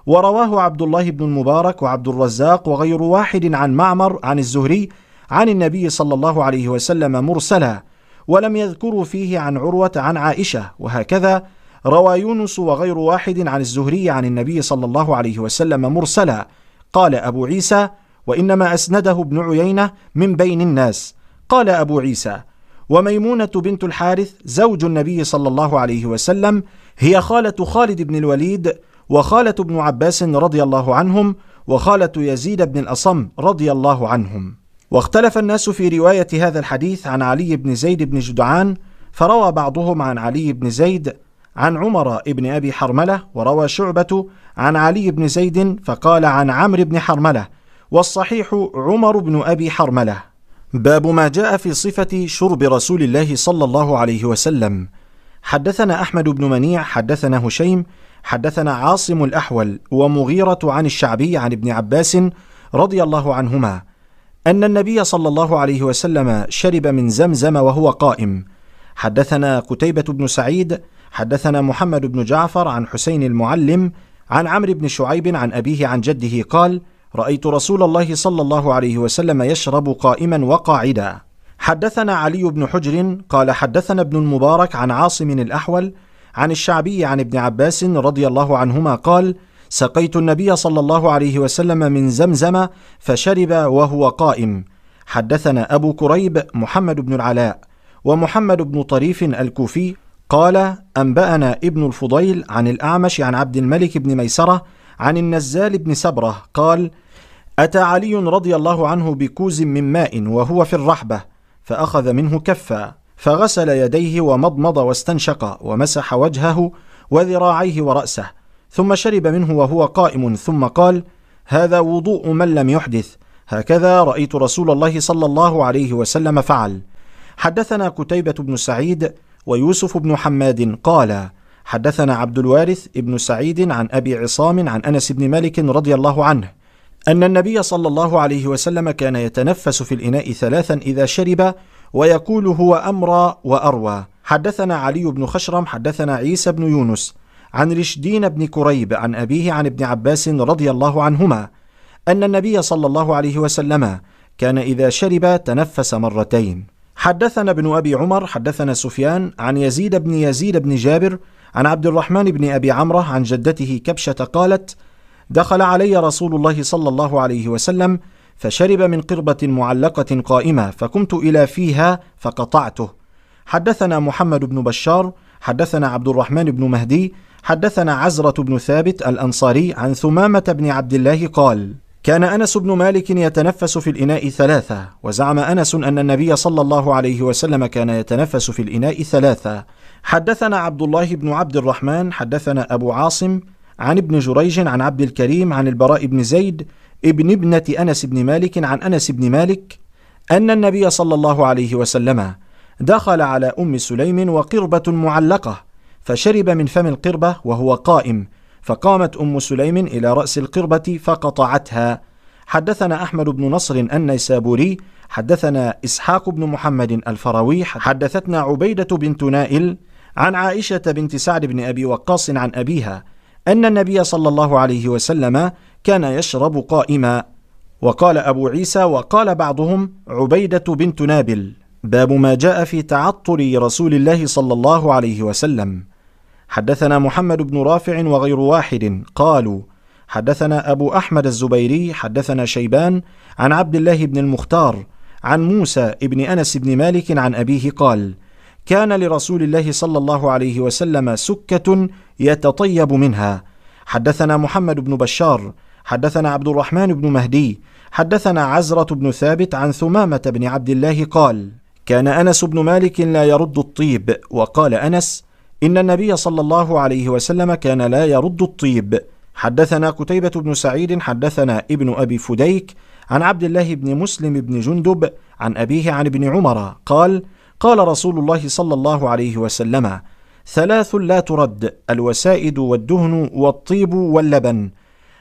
Speaker 2: ورواه عبد الله بن المبارك وعبد الرزاق وغير واحد عن معمر عن الزهري عن النبي صلى الله عليه وسلم مرسلا. ولم يذكروا فيه عن عروة عن عائشة. وهكذا روى يونس وغير واحد عن الزهري عن النبي صلى الله عليه وسلم مرسلا. قال أبو عيسى وإنما أسنده ابن عيينة من بين الناس. قال أبو عيسى وميمونة بنت الحارث زوج النبي صلى الله عليه وسلم هي خالة خالد بن الوليد وخالة ابن عباس رضي الله عنهم وخالة يزيد بن الأصم رضي الله عنهم. واختلف الناس في رواية هذا الحديث عن علي بن زيد بن جدعان فروى بعضهم عن علي بن زيد عن عمر بن أبي حرملة وروى شعبة عن علي بن زيد فقال عن عمرو بن حرملة والصحيح عمر بن أبي حرملة. باب ما جاء في صفة شرب رسول الله صلى الله عليه وسلم. حدثنا أحمد بن منيع حدثنا هشيم حدثنا عاصم الأحول ومغيرة عن الشعبي عن ابن عباس رضي الله عنهما أن النبي صلى الله عليه وسلم شرب من زمزم وهو قائم. حدثنا قتيبة بن سعيد حدثنا محمد بن جعفر عن حسين المعلم عن عمرو بن شعيب عن أبيه عن جده قال رأيت رسول الله صلى الله عليه وسلم يشرب قائما وقاعدا. حدثنا علي بن حجر قال حدثنا ابن المبارك عن عاصم الأحول عن الشعبي عن ابن عباس رضي الله عنهما قال سقيت النبي صلى الله عليه وسلم من زمزم فشرب وهو قائم. حدثنا أبو كريب محمد بن العلاء ومحمد بن طريف الكوفي قال أنبأنا ابن الفضيل عن الأعمش عن عبد الملك بن ميسرة عن النزال بن سبرة قال أتى علي رضي الله عنه بكوز من ماء وهو في الرحبة فأخذ منه كفا فغسل يديه ومضمض واستنشق ومسح وجهه وذراعيه ورأسه ثم شرب منه وهو قائم ثم قال هذا وضوء من لم يحدث هكذا رأيت رسول الله صلى الله عليه وسلم فعل حدثنا قتيبه بن سعيد ويوسف بن حماد قال حدثنا عبد الوارث ابن سعيد عن أبي عصام عن أنس بن مالك رضي الله عنه أن النبي صلى الله عليه وسلم كان يتنفس في الإناء ثلاثا إذا شرب ويقول هو أمرى وأروى. حدثنا علي بن خشرم حدثنا عيسى بن يونس عن رشدين بن كريب عن أبيه عن ابن عباس رضي الله عنهما أن النبي صلى الله عليه وسلم كان إذا شرب تنفس مرتين. حدثنا ابن أبي عمر حدثنا سفيان عن يزيد بن يزيد بن جابر عن عبد الرحمن بن أبي عمرة عن جدته كبشة قالت دخل علي رسول الله صلى الله عليه وسلم فشرب من قربة معلقة قائمة فقمت إلى فيها فقطعته. حدثنا محمد بن بشار حدثنا عبد الرحمن بن مهدي حدثنا عزرة بن ثابت الأنصاري عن ثمامة بن عبد الله قال كان أنس بن مالك يتنفس في الإناء ثلاثة وزعم أنس أن النبي صلى الله عليه وسلم كان يتنفس في الإناء ثلاثة. حدثنا عبد الله بن عبد الرحمن حدثنا أبو عاصم عن ابن جريج عن عبد الكريم عن البراء بن زيد ابن ابنة أنس بن مالك عن أنس بن مالك أن النبي صلى الله عليه وسلم دخل على أم سليم وقربة معلقة فشرب من فم القربة وهو قائم فقامت أم سليم إلى رأس القربة فقطعتها. حدثنا أحمد بن نصر النيسابوري حدثنا إسحاق بن محمد الفروي حدثتنا عبيدة بنت نائل عن عائشة بنت سعد بن أبي وقاص عن أبيها أن النبي صلى الله عليه وسلم كان يشرب قائما. وقال أبو عيسى وقال بعضهم عبيدة بنت نابل باب ما جاء في تعطر رسول الله صلى الله عليه وسلم. حدثنا محمد بن رافع وغير واحد قالوا حدثنا أبو أحمد الزبيري حدثنا شيبان عن عبد الله بن المختار عن موسى بن أنس بن مالك عن أبيه قال كان لرسول الله صلى الله عليه وسلم سكة يتطيب منها. حدثنا محمد بن بشار حدثنا عبد الرحمن بن مهدي حدثنا عزرة بن ثابت عن ثمامة بن عبد الله قال كان أنس بن مالك لا يرد الطيب وقال أنس إن النبي صلى الله عليه وسلم كان لا يرد الطيب. حدثنا قتيبة بن سعيد حدثنا ابن أبي فديك عن عبد الله بن مسلم بن جندب عن أبيه عن ابن عمر قال قال رسول الله صلى الله عليه وسلم ثلاث لا ترد الوسائد والدهن والطيب واللبن.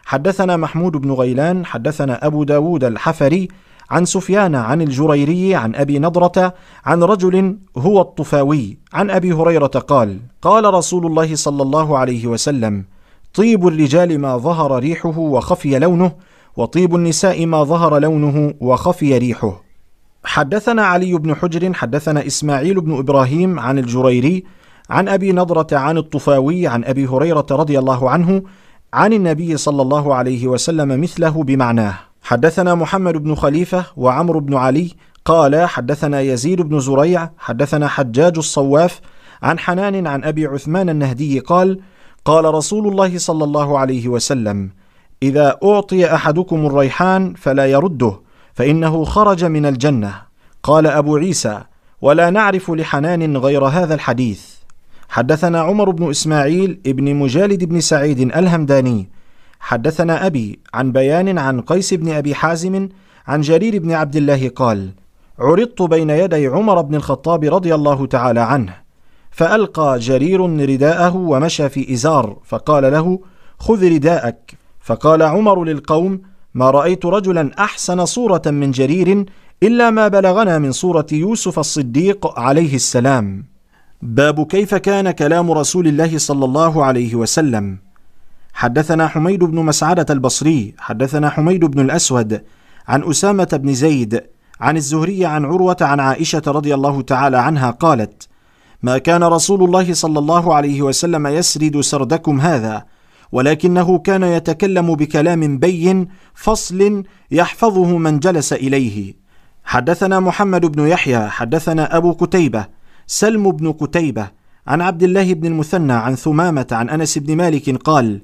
Speaker 2: حدثنا محمود بن غيلان حدثنا أبو داود الحفري عن سفيان عن الجريري عن أبي نضرة عن رجل هو الطفاوي عن أبي هريرة قال قال رسول الله صلى الله عليه وسلم طيب الرجال ما ظهر ريحه وخفي لونه وطيب النساء ما ظهر لونه وخفي ريحه. حدثنا علي بن حجر حدثنا إسماعيل بن إبراهيم عن الجريري عن أبي نضرة عن الطفاوي عن أبي هريرة رضي الله عنه عن النبي صلى الله عليه وسلم مثله بمعناه. حدثنا محمد بن خليفة وعمرو بن علي قال حدثنا يزيد بن زريع حدثنا حجاج الصواف عن حنان عن أبي عثمان النهدي قال قال رسول الله صلى الله عليه وسلم إذا أعطي أحدكم الريحان فلا يرده فإنه خرج من الجنة. قال أبو عيسى ولا نعرف لحنان غير هذا الحديث. حدثنا عمر بن إسماعيل ابن مجالد بن سعيد الهمداني. حدثنا أبي عن بيان عن قيس بن أبي حازم عن جرير بن عبد الله قال عرضت بين يدي عمر بن الخطاب رضي الله تعالى عنه فألقى جرير رداءه ومشى في إزار فقال له خذ رداءك فقال عمر للقوم ما رأيت رجلا أحسن صورة من جرير إلا ما بلغنا من صورة يوسف الصديق عليه السلام باب كيف كان كلام رسول الله صلى الله عليه وسلم. حدثنا حميد بن مسعدة البصري حدثنا حميد بن الأسود عن أسامة بن زيد عن الزهري عن عروة عن عائشة رضي الله تعالى عنها قالت ما كان رسول الله صلى الله عليه وسلم يسرد سردكم هذا ولكنه كان يتكلم بكلام بين فصل يحفظه من جلس إليه. حدثنا محمد بن يحيى حدثنا أبو كتيبه سلم بن كتيبه عن عبد الله بن المثنى عن ثمامة عن أنس بن مالك قال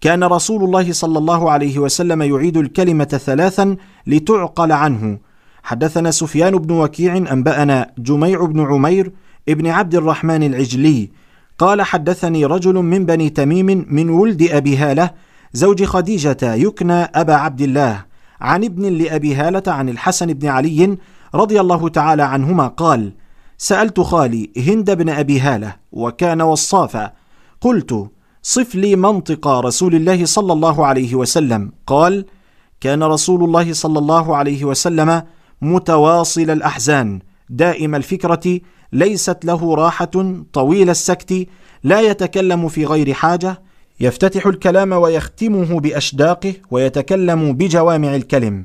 Speaker 2: كان رسول الله صلى الله عليه وسلم يعيد الكلمة ثلاثا لتعقل عنه. حدثنا سفيان بن وكيع أنبأنا جميع بن عمير ابن عبد الرحمن العجلي. قال حدثني رجل من بني تميم من ولد أبي هالة زوج خديجة يكنى أبا عبد الله. عن ابن لأبي هالة عن الحسن بن علي رضي الله تعالى عنهما قال سألت خالي هند بن أبي هالة وكان وصافا قلت صف لي منطق رسول الله صلى الله عليه وسلم. قال كان رسول الله صلى الله عليه وسلم متواصل الأحزان دائم الفكرة ليست له راحة طويل السكت لا يتكلم في غير حاجة يفتتح الكلام ويختمه بأشداقه ويتكلم بجوامع الكلم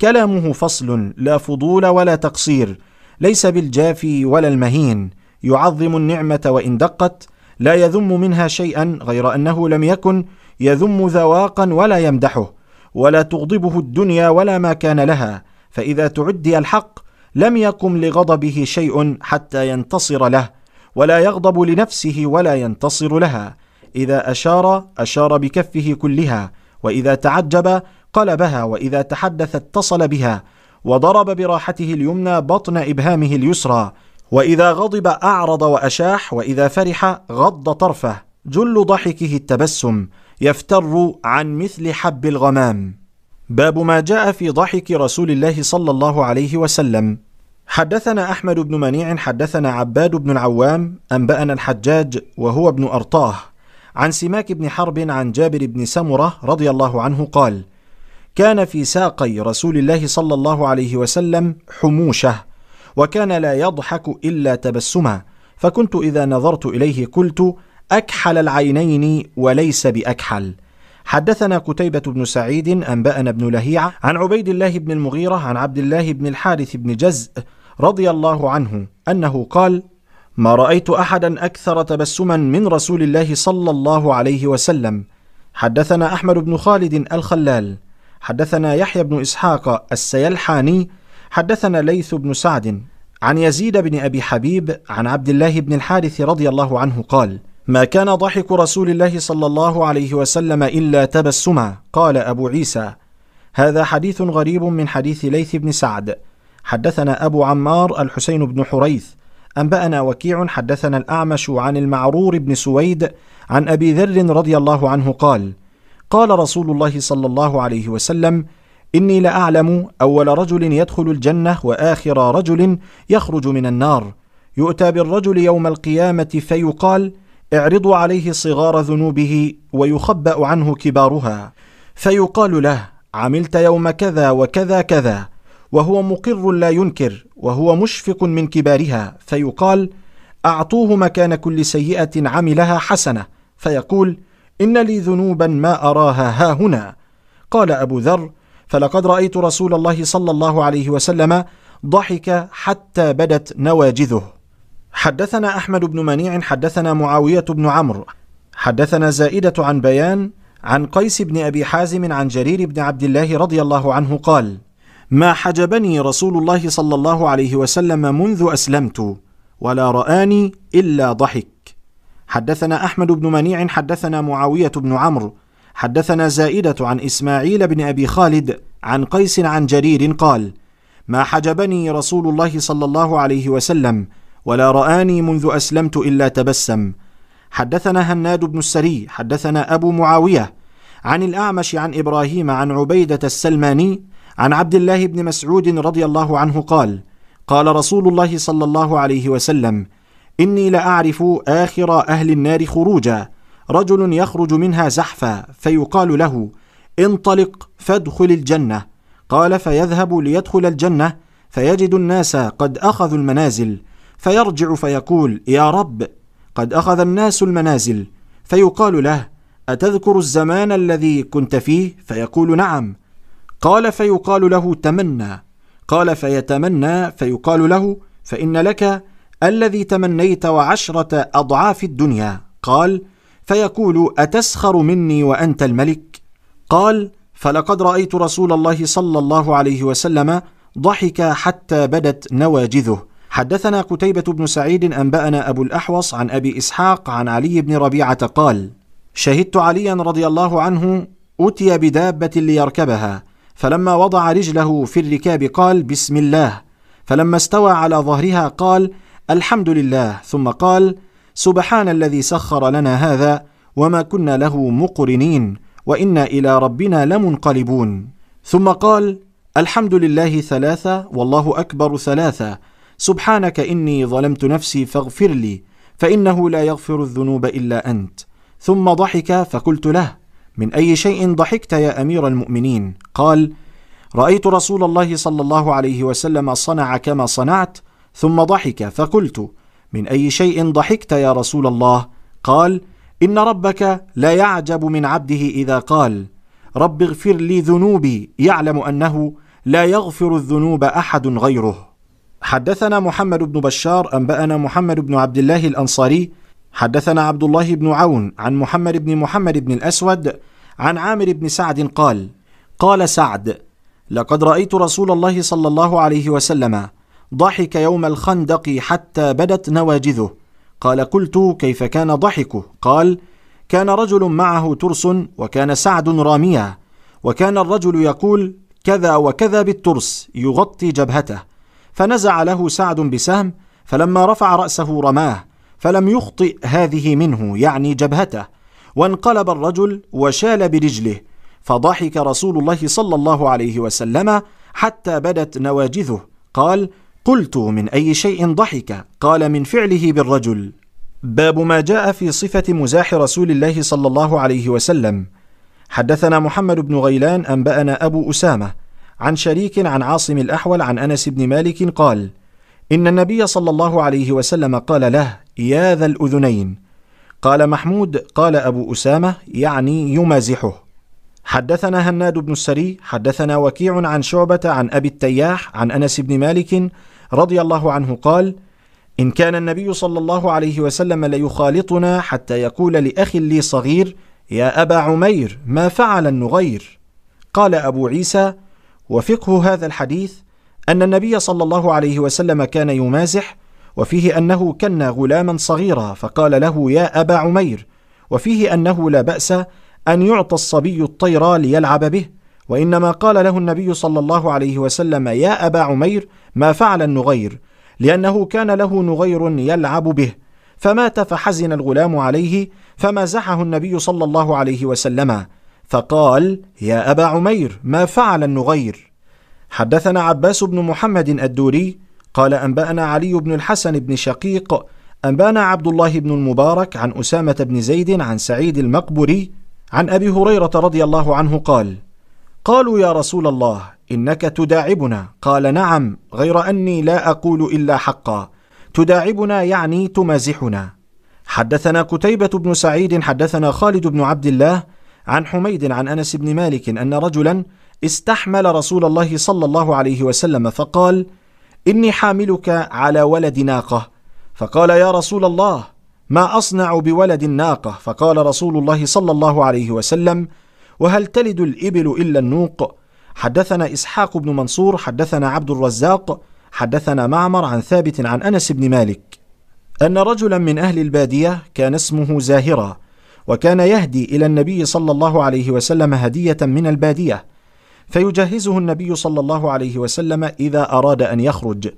Speaker 2: كلامه فصل لا فضول ولا تقصير ليس بالجافي ولا المهين يعظم النعمة وإن دقت لا يذم منها شيئا غير أنه لم يكن يذم ذواقا ولا يمدحه ولا تغضبه الدنيا ولا ما كان لها فإذا تعدي الحق لم يقم لغضبه شيء حتى ينتصر له ولا يغضب لنفسه ولا ينتصر لها إذا أشار أشار بكفه كلها وإذا تعجب قلبها وإذا تحدث اتصل بها وضرب براحته اليمنى بطن إبهامه اليسرى وإذا غضب أعرض وأشاح وإذا فرح غض طرفه. جل ضحكه التبسم يفتر عن مثل حب الغمام. باب ما جاء في ضحك رسول الله صلى الله عليه وسلم. حدثنا أحمد بن منيع حدثنا عباد بن العوام أنبأنا الحجاج وهو ابن أرطاه. عن سماك بن حرب عن جابر بن سمرة رضي الله عنه قال كان في ساقي رسول الله صلى الله عليه وسلم حموشة وكان لا يضحك إلا تبسما فكنت إذا نظرت إليه قلت أكحل العينين وليس بأكحل حدثنا قتيبة بن سعيد أنبأنا بن لهيعة عن عبيد الله بن المغيرة عن عبد الله بن الحارث بن جزء رضي الله عنه أنه قال: ما رأيت أحدا أكثر تبسما من رسول الله صلى الله عليه وسلم. حدثنا أحمد بن خالد الخلال، حدثنا يحيى بن إسحاق السيلحاني، حدثنا ليث بن سعد عن يزيد بن أبي حبيب عن عبد الله بن الحارث رضي الله عنه قال: ما كان ضحك رسول الله صلى الله عليه وسلم إلا تبسما. قال أبو عيسى هذا حديث غريب من حديث ليث بن سعد. حدثنا أبو عمار الحسين بن حريث. أنبأنا وكيع حدثنا الأعمش عن المعرور بن سويد عن أبي ذر رضي الله عنه قال قال رسول الله صلى الله عليه وسلم إني لأعلم أول رجل يدخل الجنة وآخر رجل يخرج من النار. يؤتى بالرجل يوم القيامة فيقال اعرضوا عليه صغار ذنوبه ويخبأ عنه كبارها. فيقال له عملت يوم كذا وكذا كذا وهو مقر لا ينكر وهو مشفق من كبارها. فيقال أعطوه مكان كل سيئة عملها حسنة. فيقول إن لي ذنوبا ما أراها ها هنا. قال أبو ذر فلقد رأيت رسول الله صلى الله عليه وسلم ضحك حتى بدت نواجذه. حدثنا أحمد بن منيع حدثنا معاوية بن عمرو. حدثنا زائدة عن بيان عن قيس بن أبي حازم عن جرير بن عبد الله رضي الله عنه قال ما حجبني رسول الله صلى الله عليه وسلم منذ أسلمت ولا رآني إلا ضحك. حدثنا أحمد بن منيع حدثنا معاوية بن عمرو حدثنا زائدة عن إسماعيل بن أبي خالد عن قيس عن جرير قال ما حجبني رسول الله صلى الله عليه وسلم ولا رآني منذ أسلمت إلا تبسم. حدثنا هناد بن السري حدثنا أبو معاوية عن الأعمش عن إبراهيم عن عبيدة السلماني عن عبد الله بن مسعود رضي الله عنه قال قال رسول الله صلى الله عليه وسلم إني لأعرف آخر أهل النار خروجا. رجل يخرج منها زحفا فيقال له انطلق فادخل الجنة. قال فيذهب ليدخل الجنة فيجد الناس قد أخذوا المنازل. فيرجع فيقول يا رب قد أخذ الناس المنازل. فيقال له أتذكر الزمان الذي كنت فيه؟ فيقول نعم. قال فيقال له تمنى. قال فيتمنى؟ فيقال له فإن لك الذي تمنيت وعشرة أضعاف الدنيا. قال فيقول أتسخر مني وأنت الملك؟ قال فلقد رأيت رسول الله صلى الله عليه وسلم ضحك حتى بدت نواجذه. حدثنا قتيبة بن سعيد أنبأنا أبو الأحوص عن أبي إسحاق عن علي بن ربيعة قال: شهدت عليا رضي الله عنه أتي بدابة ليركبها، فلما وضع رجله في الركاب قال: بسم الله، فلما استوى على ظهرها قال: الحمد لله، ثم قال: سبحان الذي سخر لنا هذا وما كنا له مقرنين وإنا إلى ربنا لمنقلبون. ثم قال: الحمد لله ثلاثة والله أكبر ثلاثة. سبحانك إني ظلمت نفسي فاغفر لي فإنه لا يغفر الذنوب إلا أنت. ثم ضحك فقلت له من أي شيء ضحكت يا أمير المؤمنين؟ قال رأيت رسول الله صلى الله عليه وسلم صنع كما صنعت ثم ضحك فقلت من أي شيء ضحكت يا رسول الله؟ قال إن ربك لا يعجب من عبده إذا قال رب اغفر لي ذنوبي يعلم أنه لا يغفر الذنوب أحد غيره. حدثنا محمد بن بشار أنبأنا محمد بن عبد الله الأنصاري حدثنا عبد الله بن عون عن محمد بن محمد بن الأسود عن عامر بن سعد قال قال سعد لقد رأيت رسول الله صلى الله عليه وسلم ضحك يوم الخندق حتى بدت نواجذه. قال قلت كيف كان ضحكه قال كان رجل معه ترس وكان سعد راميا وكان الرجل يقول كذا وكذا بالترس يغطي جبهته. فنزع له سعد بسهم فلما رفع رأسه رماه فلم يخطئ هذه منه يعني جبهته. وانقلب الرجل وشال برجله. فضحك رسول الله صلى الله عليه وسلم حتى بدت نواجذه. قال قلت من أي شيء ضحك قال من فعله بالرجل. باب ما جاء في صفة مزاح رسول الله صلى الله عليه وسلم. حدثنا محمد بن غيلان أنبأنا أبو أسامة عن شريك عن عاصم الأحول عن أنس بن مالك قال إن النبي صلى الله عليه وسلم قال له يا ذا الأذنين. قال محمود قال أبو أسامة يعني يمازحه. حدثنا هناد بن السري حدثنا وكيع عن شعبة عن أبي التياح عن أنس بن مالك رضي الله عنه قال إن كان النبي صلى الله عليه وسلم ليخالطنا حتى يقول لأخ لي صغير يا أبا عمير ما فعل النغير؟ قال أبو عيسى وفقه هذا الحديث أن النبي صلى الله عليه وسلم كان يمازح وفيه أنه كن غلاما صغيرا فقال له يا أبا عمير وفيه أنه لا بأس أن يعطى الصبي الطير ليلعب به. وإنما قال له النبي صلى الله عليه وسلم يا أبا عمير ما فعل النغير؟ لأنه كان له نغير يلعب به. فمات فحزن الغلام عليه فمازحه النبي صلى الله عليه وسلم. فقال يا أبا عمير ما فعل النغير؟ حدثنا عباس بن محمد الدوري قال أنبأنا علي بن الحسن بن شقيق أنبأنا عبد الله بن المبارك عن أسامة بن زيد عن سعيد المقبري عن أبي هريرة رضي الله عنه قال قالوا يا رسول الله إنك تداعبنا. قال نعم غير أني لا أقول إلا حقا. تداعبنا يعني تمازحنا. حدثنا قتيبة بن سعيد حدثنا خالد بن عبد الله عن حميد عن أنس بن مالك أن رجلا استحمل رسول الله صلى الله عليه وسلم فقال: إني حاملك على ولد ناقة. فقال يا رسول الله ما أصنع بولد الناقه فقال رسول الله صلى الله عليه وسلم وهل تلد الإبل إلا النوق؟ حدثنا إسحاق بن منصور حدثنا عبد الرزاق حدثنا معمر عن ثابت عن أنس بن مالك. أن رجلا من أهل البادية كان اسمه زاهرا وكان يهدي إلى النبي صلى الله عليه وسلم هدية من البادية فيجهزه النبي صلى الله عليه وسلم إذا أراد أن يخرج.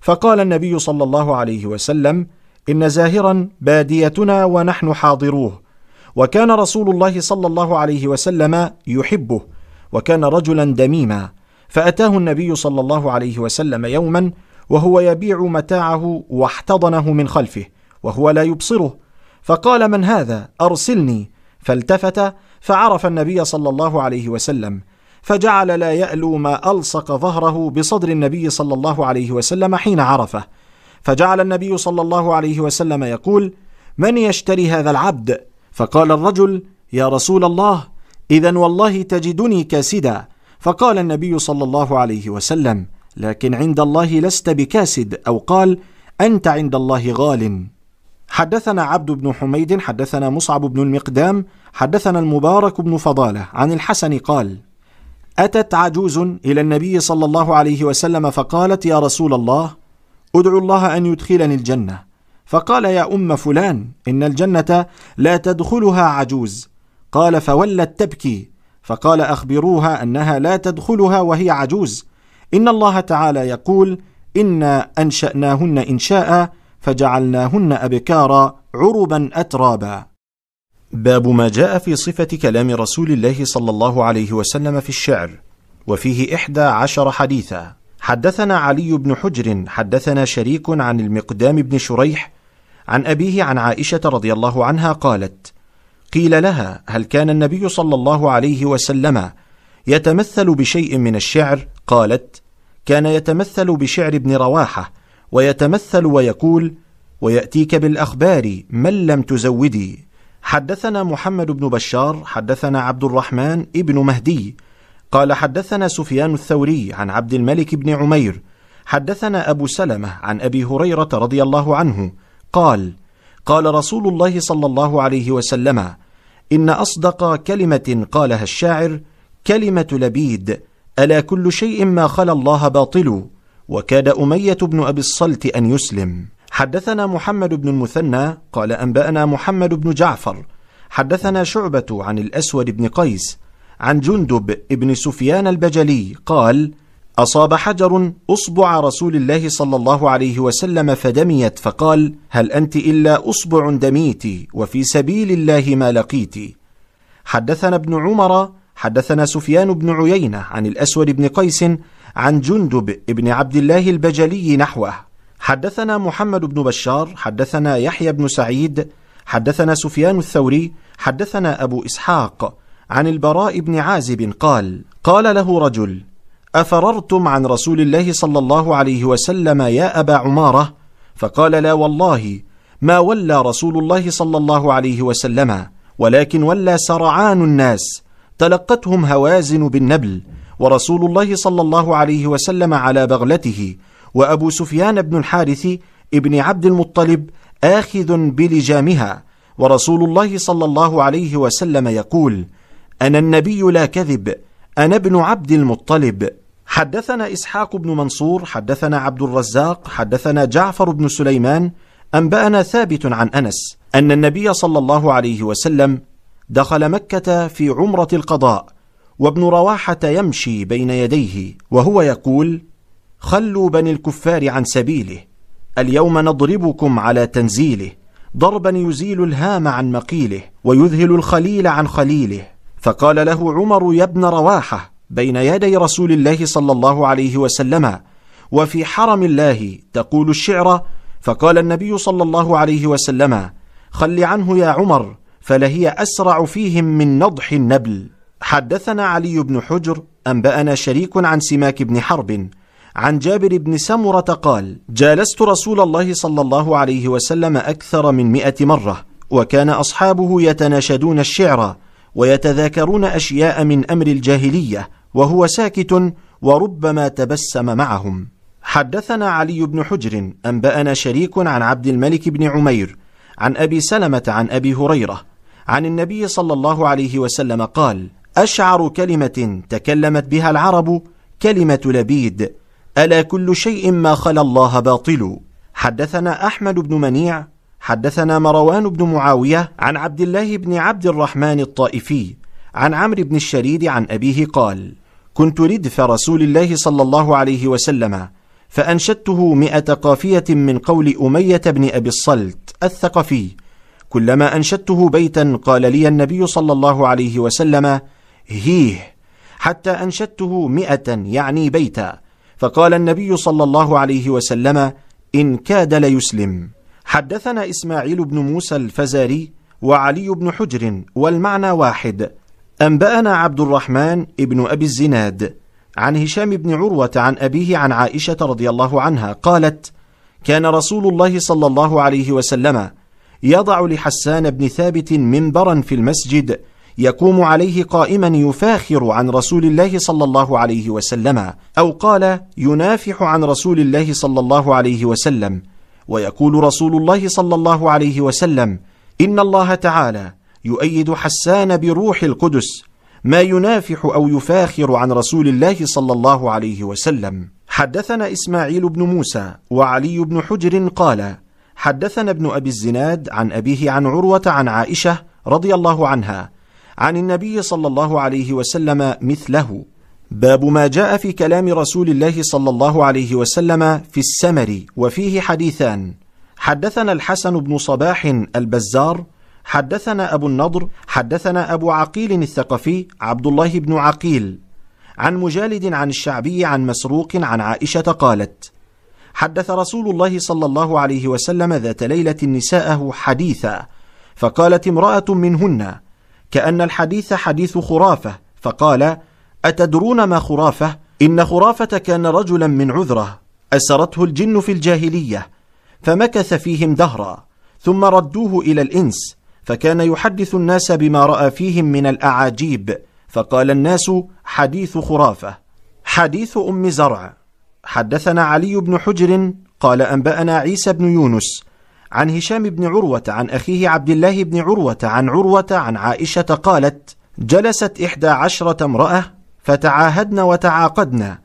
Speaker 2: فقال النبي صلى الله عليه وسلم إن زاهرا باديتنا ونحن حاضروه وكان رسول الله صلى الله عليه وسلم يحبه وكان رجلا دميما فأتاه النبي صلى الله عليه وسلم يوما وهو يبيع متاعه واحتضنه من خلفه وهو لا يبصره. فقال من هذا؟ أرسلني. فالتفت فعرف النبي صلى الله عليه وسلم فجعل لا يألو ما ألصق ظهره بصدر النبي صلى الله عليه وسلم حين عرفه. فجعل النبي صلى الله عليه وسلم يقول من يشتري هذا العبد؟ فقال الرجل يا رسول الله اذا والله تجدني كاسدا. فقال النبي صلى الله عليه وسلم لكن عند الله لست بكاسد. أو قال أنت عند الله غال. حدثنا عبد بن حميد حدثنا مصعب بن المقدام حدثنا المبارك بن فضالة عن الحسن قال أتت عجوز إلى النبي صلى الله عليه وسلم فقالت يا رسول الله أدعو الله أن يدخلني الجنة. فقال يا أم فلان إن الجنة لا تدخلها عجوز. قال فولت تبكي. فقال أخبروها أنها لا تدخلها وهي عجوز. إن الله تعالى يقول إنا أنشأناهن إنشاء فجعلناهن أبكارا عربا اترابا. باب ما جاء في صفة كلام رسول الله صلى الله عليه وسلم في الشعر وفيه إحدى عشر حديثا. حدثنا علي بن حجر حدثنا شريك عن المقدام بن شريح عن أبيه عن عائشة رضي الله عنها قالت قيل لها هل كان النبي صلى الله عليه وسلم يتمثل بشيء من الشعر؟ قالت كان يتمثل بشعر ابن رواحة ويتمثل ويقول ويأتيك بالأخبار من لم تزودي. حدثنا محمد بن بشار حدثنا عبد الرحمن ابن مهدي قال حدثنا سفيان الثوري عن عبد الملك بن عمير حدثنا أبو سلمة عن أبي هريرة رضي الله عنه قال قال رسول الله صلى الله عليه وسلم إن أصدق كلمة قالها الشاعر كلمة لبيد ألا كل شيء ما خلا الله باطل وكاد أمية بن أبي الصلت أن يسلم. حدثنا محمد بن المثنى قال أنبأنا محمد بن جعفر. حدثنا شعبة عن الأسود بن قيس عن جندب بن سفيان البجلي قال أصاب حجر أصبع رسول الله صلى الله عليه وسلم فدميت فقال هل أنت إلا أصبع دميت وفي سبيل الله ما لقيت. حدثنا ابن عمر حدثنا سفيان بن عيينة عن الأسود بن قيس عن جندب بن عبد الله البجلي نحوه. حدثنا محمد بن بشار حدثنا يحيى بن سعيد حدثنا سفيان الثوري حدثنا أبو إسحاق عن البراء بن عازب قال قال له رجل أفررتم عن رسول الله صلى الله عليه وسلم يا أبا عمارة؟ فقال لا والله ما ولى رسول الله صلى الله عليه وسلم ولكن ولى سرعان الناس تلقتهم هوازن بالنبل ورسول الله صلى الله عليه وسلم على بغلته وأبو سفيان بن الحارث ابن عبد المطلب آخذ بلجامها ورسول الله صلى الله عليه وسلم يقول أنا النبي لا كذب أنا ابن عبد المطلب. حدثنا إسحاق بن منصور حدثنا عبد الرزاق حدثنا جعفر بن سليمان أنبأنا ثابت عن أنس أن النبي صلى الله عليه وسلم دخل مكة في عمرة القضاء وابن رواحة يمشي بين يديه وهو يقول خلوا بني الكفار عن سبيله اليوم نضربكم على تنزيله ضربا يزيل الهام عن مقيله ويذهل الخليل عن خليله فقال له عمر يا ابن رواحة بين يدي رسول الله صلى الله عليه وسلم وفي حرم الله تقول الشعر فقال النبي صلى الله عليه وسلم خل عنه يا عمر فلهي أسرع فيهم من نضح النبل. حدثنا علي بن حجر أنبأنا شريك عن سماك بن حرب عن جابر بن سمرة قال جالست رسول الله صلى الله عليه وسلم أكثر من مئة مرة وكان أصحابه يتناشدون الشعر ويتذاكرون أشياء من أمر الجاهلية وهو ساكت وربما تبسم معهم. حدثنا علي بن حجر أنبأنا شريك عن عبد الملك بن عمير عن أبي سلمة عن أبي هريرة عن النبي صلى الله عليه وسلم قال أشعر كلمة تكلمت بها العرب كلمة لبيد ألا كل شيء ما خلا الله باطل. حدثنا أحمد بن منيع حدثنا مروان بن معاوية عن عبد الله بن عبد الرحمن الطائفي عن عمرو بن الشريد عن أبيه قال كنت ردف رسول الله صلى الله عليه وسلم فأنشدته مئة قافية من قول أمية بن أبي الصلت الثقفي. كلما أنشدته بيتا قال لي النبي صلى الله عليه وسلم هيه حتى أنشدته مئة يعني بيتا. فقال النبي صلى الله عليه وسلم إن كاد ليسلم حدثنا إسماعيل بن موسى الفزاري وعلي بن حجر والمعنى واحد. أنبأنا عبد الرحمن ابن أبي الزناد عن هشام بن عروة عن أبيه عن عائشة رضي الله عنها قالت كان رسول الله صلى الله عليه وسلم يضع لحسان بن ثابت منبرا في المسجد يقوم عليه قائما يفاخر عن رسول الله صلى الله عليه وسلم أو قال ينافح عن رسول الله صلى الله عليه وسلم ويقول رسول الله صلى الله عليه وسلم إن الله تعالى يؤيد حسان بروح القدس ما ينافح أو يفاخر عن رسول الله صلى الله عليه وسلم. حدثنا إسماعيل بن موسى وعلي بن حجر قال حدثنا ابن أبي الزناد عن أبيه عن عروة عن عائشة رضي الله عنها عن النبي صلى الله عليه وسلم مثله. باب ما جاء في كلام رسول الله صلى الله عليه وسلم في السمر وفيه حديثان. حدثنا الحسن بن صباح البزار حدثنا أبو النضر حدثنا أبو عقيل الثقفي عبد الله بن عقيل عن مجالد عن الشعبي عن مسروق عن عائشة قالت حدث رسول الله صلى الله عليه وسلم ذات ليلة نساءه حديثا فقالت امرأة منهن كأن الحديث حديث خرافة فقال أتدرون ما خرافة؟ إن خرافة كان رجلا من عذرة أسرته الجن في الجاهلية فمكث فيهم دهرا ثم ردوه إلى الإنس فكان يحدث الناس بما رأى فيهم من الأعاجيب فقال الناس حديث خرافة. حديث أم زرع. حدثنا علي بن حجر قال أنبأنا عيسى بن يونس عن هشام بن عروة عن أخيه عبد الله بن عروة عن عروة عن عائشة قالت جلست إحدى عشرة امرأة فتعاهدن وتعاقدن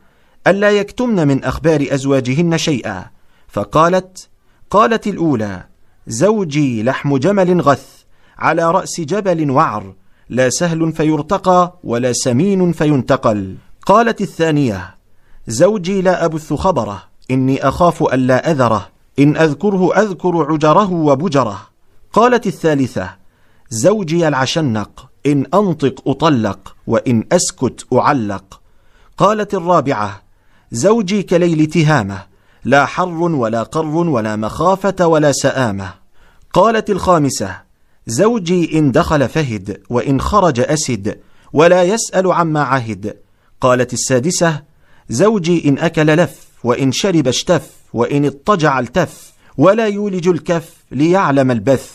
Speaker 2: ألا يكتمن من أخبار أزواجهن شيئا. فقالت قالت الأولى زوجي لحم جمل غث. على رأس جبل وعر لا سهل فيرتقى ولا سمين فينتقل. قالت الثانية زوجي لا أبث خبره إني أخاف ألا أذره إن أذكره أذكر عجره وبجره. قالت الثالثة زوجي العشنق إن أنطق أطلق وإن أسكت أعلق. قالت الرابعة زوجي كليل تهامة لا حر ولا قر ولا مخافة ولا سآمة. قالت الخامسة زوجي إن دخل فهد وإن خرج أسد ولا يسأل عما عهد. قالت السادسة زوجي إن أكل لف وإن شرب اشتف وإن اضطجع التف ولا يولج الكف ليعلم البث.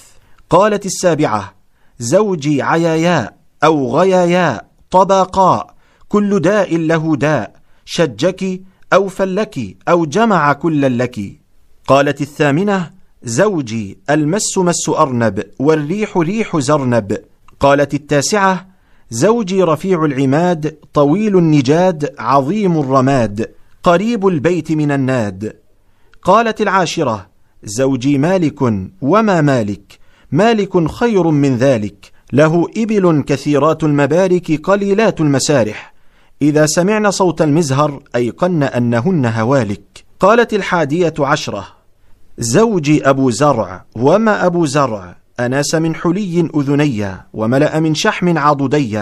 Speaker 2: قالت السابعة زوجي عياياء أو غياياء طباقاء كل داء له داء شجك أو فلك أو جمع كل لك. قالت الثامنة زوجي المس مس أرنب والريح ريح زرنب. قالت التاسعة زوجي رفيع العماد طويل النجاد عظيم الرماد قريب البيت من الناد. قالت العاشرة زوجي مالك وما مالك؟ مالك خير من ذلك له إبل كثيرات المبارك قليلات المسارح. إذا سمعن صوت المزهر أيقن أنهن هوالك. قالت الحادية عشرة زوجي أبو زرع وما أبو زرع؟ أناس من حلي أذني وملأ من شحم عضدي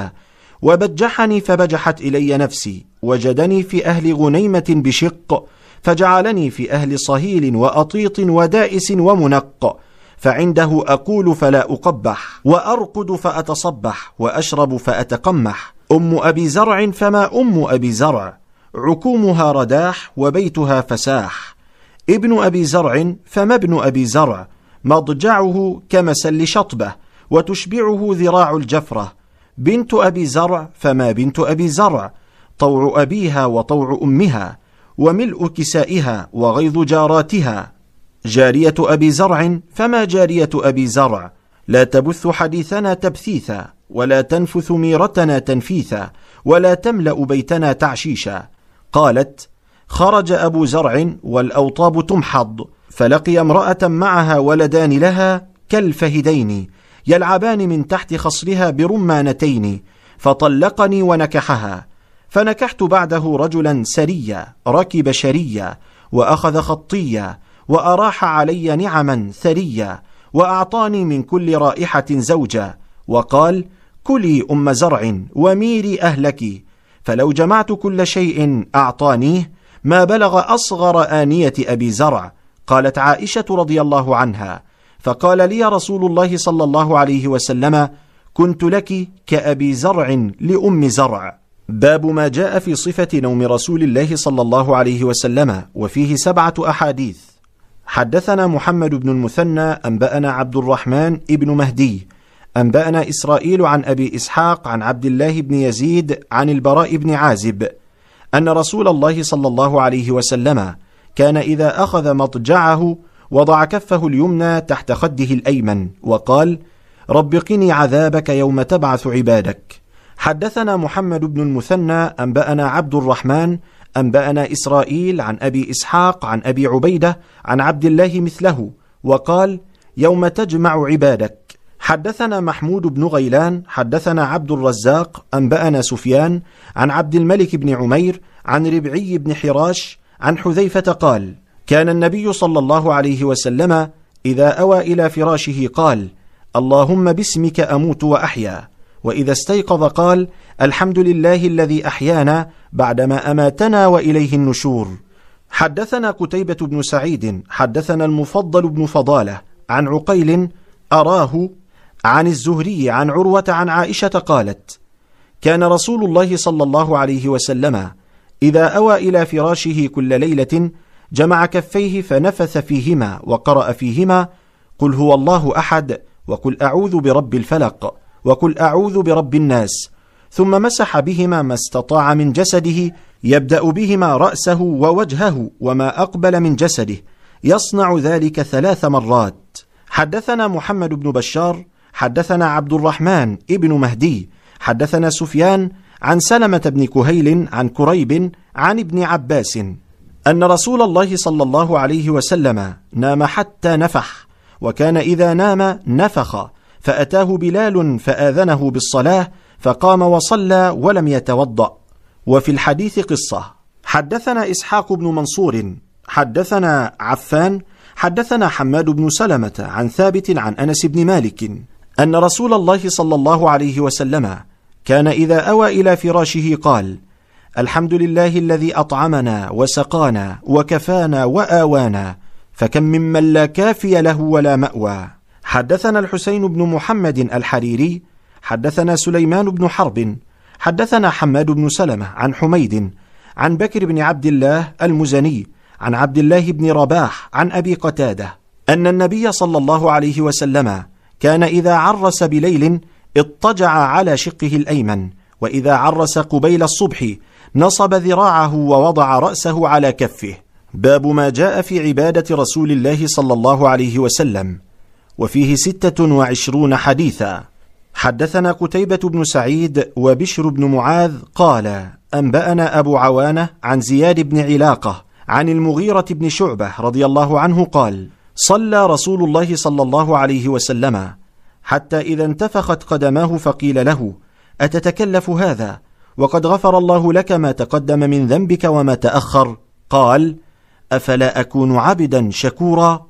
Speaker 2: وبجحني فبجحت إلي نفسي وجدني في أهل غنيمة بشق فجعلني في أهل صهيل وأطيط ودائس ومنق. فعنده أقول فلا أقبح وأرقد فأتصبح وأشرب فأتقمح. أم أبي زرع فما أم أبي زرع؟ عكومها رداح وبيتها فساح. ابن أبي زرع فما ابن أبي زرع؟ مضجعه كمسل شطبة وتشبعه ذراع الجفرة. بنت أبي زرع فما بنت أبي زرع؟ طوع أبيها وطوع أمها وملء كسائها وغيظ جاراتها. جارية أبي زرع فما جارية أبي زرع؟ لا تبث حديثنا تبثيثا ولا تنفث ميرتنا تنفيثا ولا تملأ بيتنا تعشيشا. قالت خرج أبو زرع والأوطاب تمحض فلقي امرأة معها ولدان لها كالفهدين يلعبان من تحت خصرها برمانتين فطلقني ونكحها فنكحت بعده رجلا سريا ركب شريا وأخذ خطيا وأراح علي نعما ثريا وأعطاني من كل رائحة زوجا وقال كلي أم زرع وميري أهلك فلو جمعت كل شيء أعطانيه ما بلغ أصغر آنية أبي زرع قالت عائشة رضي الله عنها فقال لي رسول الله صلى الله عليه وسلم كنت لك كأبي زرع لأم زرع. باب ما جاء في صفة نوم رسول الله صلى الله عليه وسلم وفيه سبعة أحاديث. حدثنا محمد بن المثنى أنبأنا عبد الرحمن ابن مهدي أنبأنا إسرائيل عن أبي إسحاق عن عبد الله بن يزيد عن البراء بن عازب أن رسول الله صلى الله عليه وسلم كان إذا أخذ مضجعه وضع كفه اليمنى تحت خده الأيمن وقال رب قني عذابك يوم تبعث عبادك. حدثنا محمد بن المثنى أنبأنا عبد الرحمن أنبأنا إسرائيل عن أبي إسحاق عن أبي عبيدة عن عبد الله مثله وقال يوم تجمع عبادك. حدثنا محمود بن غيلان حدثنا عبد الرزاق أنبأنا سفيان عن عبد الملك بن عمير عن ربعي بن حراش عن حذيفة قال كان النبي صلى الله عليه وسلم إذا أوى إلى فراشه قال اللهم باسمك أموت وأحيا وإذا استيقظ قال الحمد لله الذي أحيانا بعدما أماتنا وإليه النشور حدثنا قتيبة بن سعيد حدثنا المفضل بن فضالة عن عقيل أراه عن الزهري عن عروة عن عائشة قالت كان رسول الله صلى الله عليه وسلم إذا أوى إلى فراشه كل ليلة جمع كفيه فنفث فيهما وقرأ فيهما قل هو الله أحد وقل أعوذ برب الفلق وقل أعوذ برب الناس. ثم مسح بهما ما استطاع من جسده يبدأ بهما رأسه ووجهه وما أقبل من جسده. يصنع ذلك ثلاث مرات. حدثنا محمد بن بشار حدثنا عبد الرحمن ابن مهدي حدثنا سفيان عن سلمة بن كهيل عن كريب عن ابن عباس أن رسول الله صلى الله عليه وسلم نام حتى نفح وكان إذا نام نفخ فأتاه بلال فآذنه بالصلاة فقام وصلى ولم يتوضأ. وفي الحديث قصة حدثنا إسحاق بن منصور حدثنا عفان حدثنا حماد بن سلمة عن ثابت عن أنس بن مالك. أن رسول الله صلى الله عليه وسلم كان إذا أوى إلى فراشه قال الحمد لله الذي أطعمنا وسقانا وكفانا وآوانا فكم ممن لا كافي له ولا مأوى. حدثنا الحسين بن محمد الحريري حدثنا سليمان بن حرب حدثنا حماد بن سلمة عن حميد عن بكر بن عبد الله المزني عن عبد الله بن رباح عن أبي قتادة أن النبي صلى الله عليه وسلم كان إذا عرس بليل اضطجع على شقه الأيمن وإذا عرس قبيل الصبح نصب ذراعه ووضع رأسه على كفه. باب ما جاء في عبادة رسول الله صلى الله عليه وسلم. وفيه ستة وعشرون حديثا. حدثنا قتيبة بن سعيد وبشر بن معاذ قال أنبأنا أبو عوانة عن زياد بن علاقة عن المغيرة بن شعبة رضي الله عنه قال صلى رسول الله صلى الله عليه وسلم حتى إذا انتفخت قدماه فقيل له أتتكلف هذا؟ وقد غفر الله لك ما تقدم من ذنبك وما تأخر؟ قال أفلا أكون عبدا شكورا؟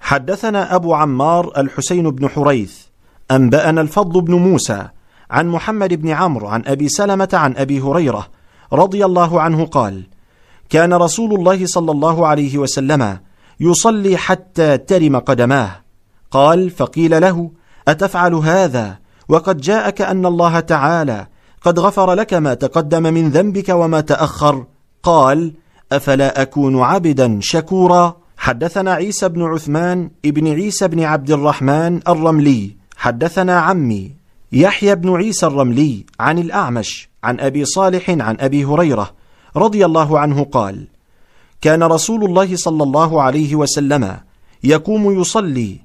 Speaker 2: حدثنا أبو عمار الحسين بن حريث أنبأنا الفضل بن موسى عن محمد بن عمرو عن أبي سلمة عن أبي هريرة رضي الله عنه قال كان رسول الله صلى الله عليه وسلم يصلي حتى ترم قدماه. قال فقيل له أتفعل هذا؟ وقد جاءك أن الله تعالى قد غفر لك ما تقدم من ذنبك وما تأخر. قال أفلا أكون عبدا شكورا؟ حدثنا عيسى بن عثمان ابن عيسى بن عبد الرحمن الرملي. حدثنا عمي يحيى بن عيسى الرملي عن الأعمش عن أبي صالح عن أبي هريرة رضي الله عنه قال كان رسول الله صلى الله عليه وسلم يقوم يصلي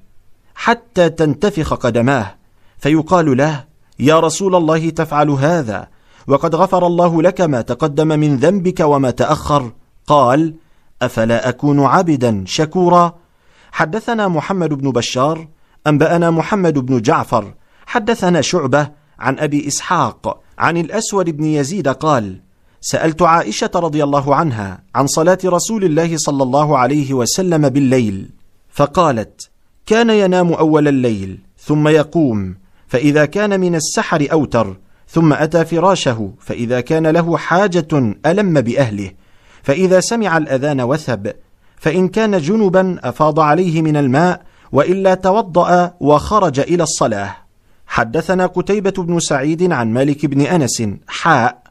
Speaker 2: حتى تنتفخ قدماه فيقال له يا رسول الله تفعل هذا وقد غفر الله لك ما تقدم من ذنبك وما تأخر. قال أفلا أكون عبدا شكورا؟ حدثنا محمد بن بشار أنبأنا محمد بن جعفر حدثنا شعبة عن أبي إسحاق عن الأسود بن يزيد قال سألت عائشة رضي الله عنها عن صلاة رسول الله صلى الله عليه وسلم بالليل فقالت كان ينام أول الليل ثم يقوم فإذا كان من السحر أوتر ثم أتى فراشه فإذا كان له حاجة ألم بأهله فإذا سمع الأذان وثب فإن كان جنبا أفاض عليه من الماء وإلا توضأ وخرج إلى الصلاة. حدثنا قتيبة بن سعيد عن مالك بن أنس حاء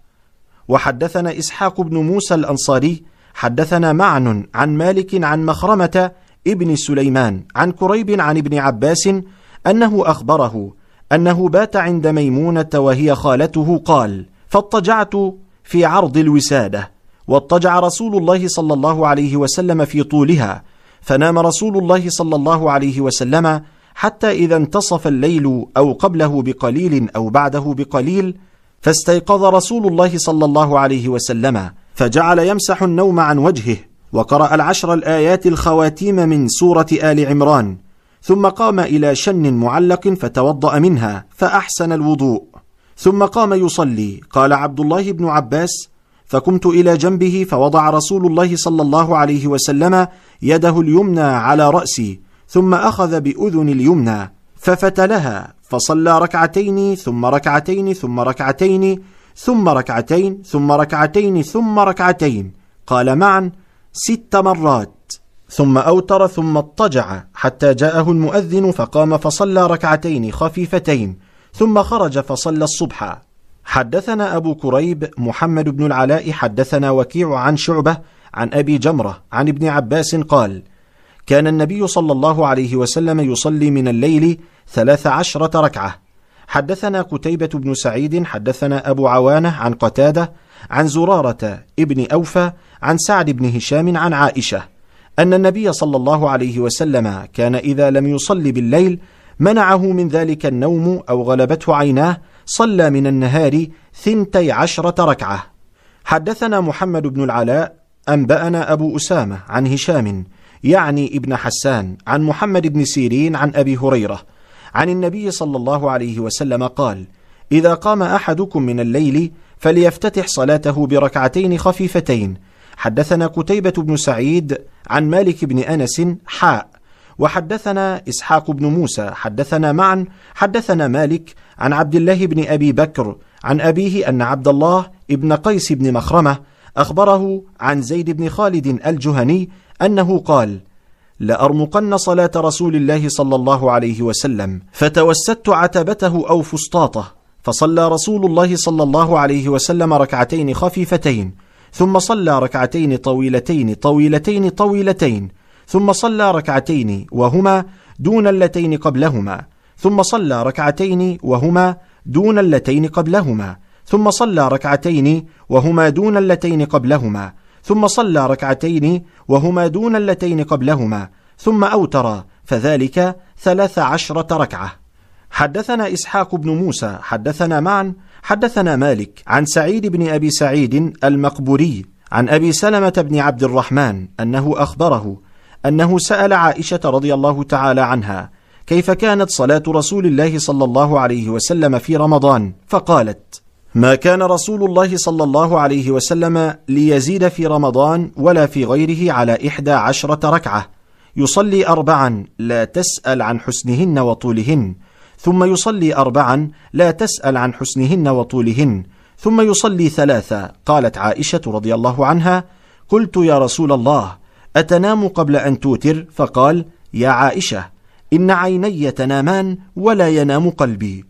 Speaker 2: وحدثنا إسحاق بن موسى الأنصاري حدثنا معن عن مالك عن مخرمة ابن سليمان عن كريب عن ابن عباس أنه أخبره أنه بات عند ميمونة وهي خالته قال فاضطجعت في عرض الوسادة واضطجع رسول الله صلى الله عليه وسلم في طولها فنام رسول الله صلى الله عليه وسلم حتى إذا انتصف الليل أو قبله بقليل أو بعده بقليل فاستيقظ رسول الله صلى الله عليه وسلم فجعل يمسح النوم عن وجهه وقرأ العشر الآيات الخواتيم من سورة آل عمران ثم قام إلى شن معلق فتوضأ منها فأحسن الوضوء. ثم قام يصلي قال عبد الله بن عباس فقمت إلى جنبه فوضع رسول الله صلى الله عليه وسلم يده اليمنى على رأسي ثم أخذ بأذن اليمنى ففتلها. فصلى ركعتين ثم ركعتين ثم ركعتين ثم ركعتين ثم ركعتين ثم ركعتين. قال معا ست مرات. ثم أوتر ثم اضطجع. حتى جاءه المؤذن فقام فصلى ركعتين خفيفتين. ثم خرج فصلى الصبح. حدثنا أبو كريب محمد بن العلاء حدثنا وكيع عن شعبة عن أبي جمرة عن ابن عباس قال كان النبي صلى الله عليه وسلم يصلي من الليل ثلاث عشرة ركعة. حدثنا قتيبة بن سعيد حدثنا أبو عوانة عن قتادة عن زرارة ابن أوفى عن سعد بن هشام عن عائشة. أن النبي صلى الله عليه وسلم كان إذا لم يصلي بالليل منعه من ذلك النوم أو غلبته عيناه صلى من النهار ثنتي عشرة ركعة. حدثنا محمد بن العلاء أنبأنا أبو أسامة عن هشام يعني ابن حسان عن محمد بن سيرين عن أبي هريرة. عن النبي صلى الله عليه وسلم قال إذا قام أحدكم من الليل فليفتتح صلاته بركعتين خفيفتين. حدثنا كتيبة بن سعيد عن مالك بن أنس حاء وحدثنا إسحاق بن موسى حدثنا معا حدثنا مالك عن عبد الله بن أبي بكر عن أبيه أن عبد الله ابن قيس بن مخرمة أخبره عن زيد بن خالد الجهني أنه قال لأرمقن صلاة رسول الله صلى الله عليه وسلم فتوسدت عتبته أو فسطاطه فصلى رسول الله صلى الله عليه وسلم ركعتين خفيفتين ثم صلى ركعتين طويلتين طويلتين طويلتين ثم صلى ركعتين وهما دون اللتين قبلهما ثم صلى ركعتين وهما دون اللتين قبلهما ثم صلى ركعتين وهما دون اللتين قبلهما ثم صلى ركعتين وهما دون اللتين قبلهما ثم أوتر فذلك ثلاث عشرة ركعة. حدثنا إسحاق بن موسى حدثنا معا حدثنا مالك عن سعيد بن أبي سعيد المقبوري عن أبي سلمة بن عبد الرحمن أنه أخبره أنه سأل عائشة رضي الله تعالى عنها كيف كانت صلاة رسول الله صلى الله عليه وسلم في رمضان فقالت ما كان رسول الله صلى الله عليه وسلم ليزيد في رمضان ولا في غيره على إحدى عشرة ركعة. يصلي أربعا لا تسأل عن حسنهن وطولهن ثم يصلي أربعا لا تسأل عن حسنهن وطولهن ثم يصلي ثلاثا قالت عائشة رضي الله عنها. قلت يا رسول الله أتنام قبل أن توتر؟ فقال يا عائشة إن عيني تنامان ولا ينام قلبي.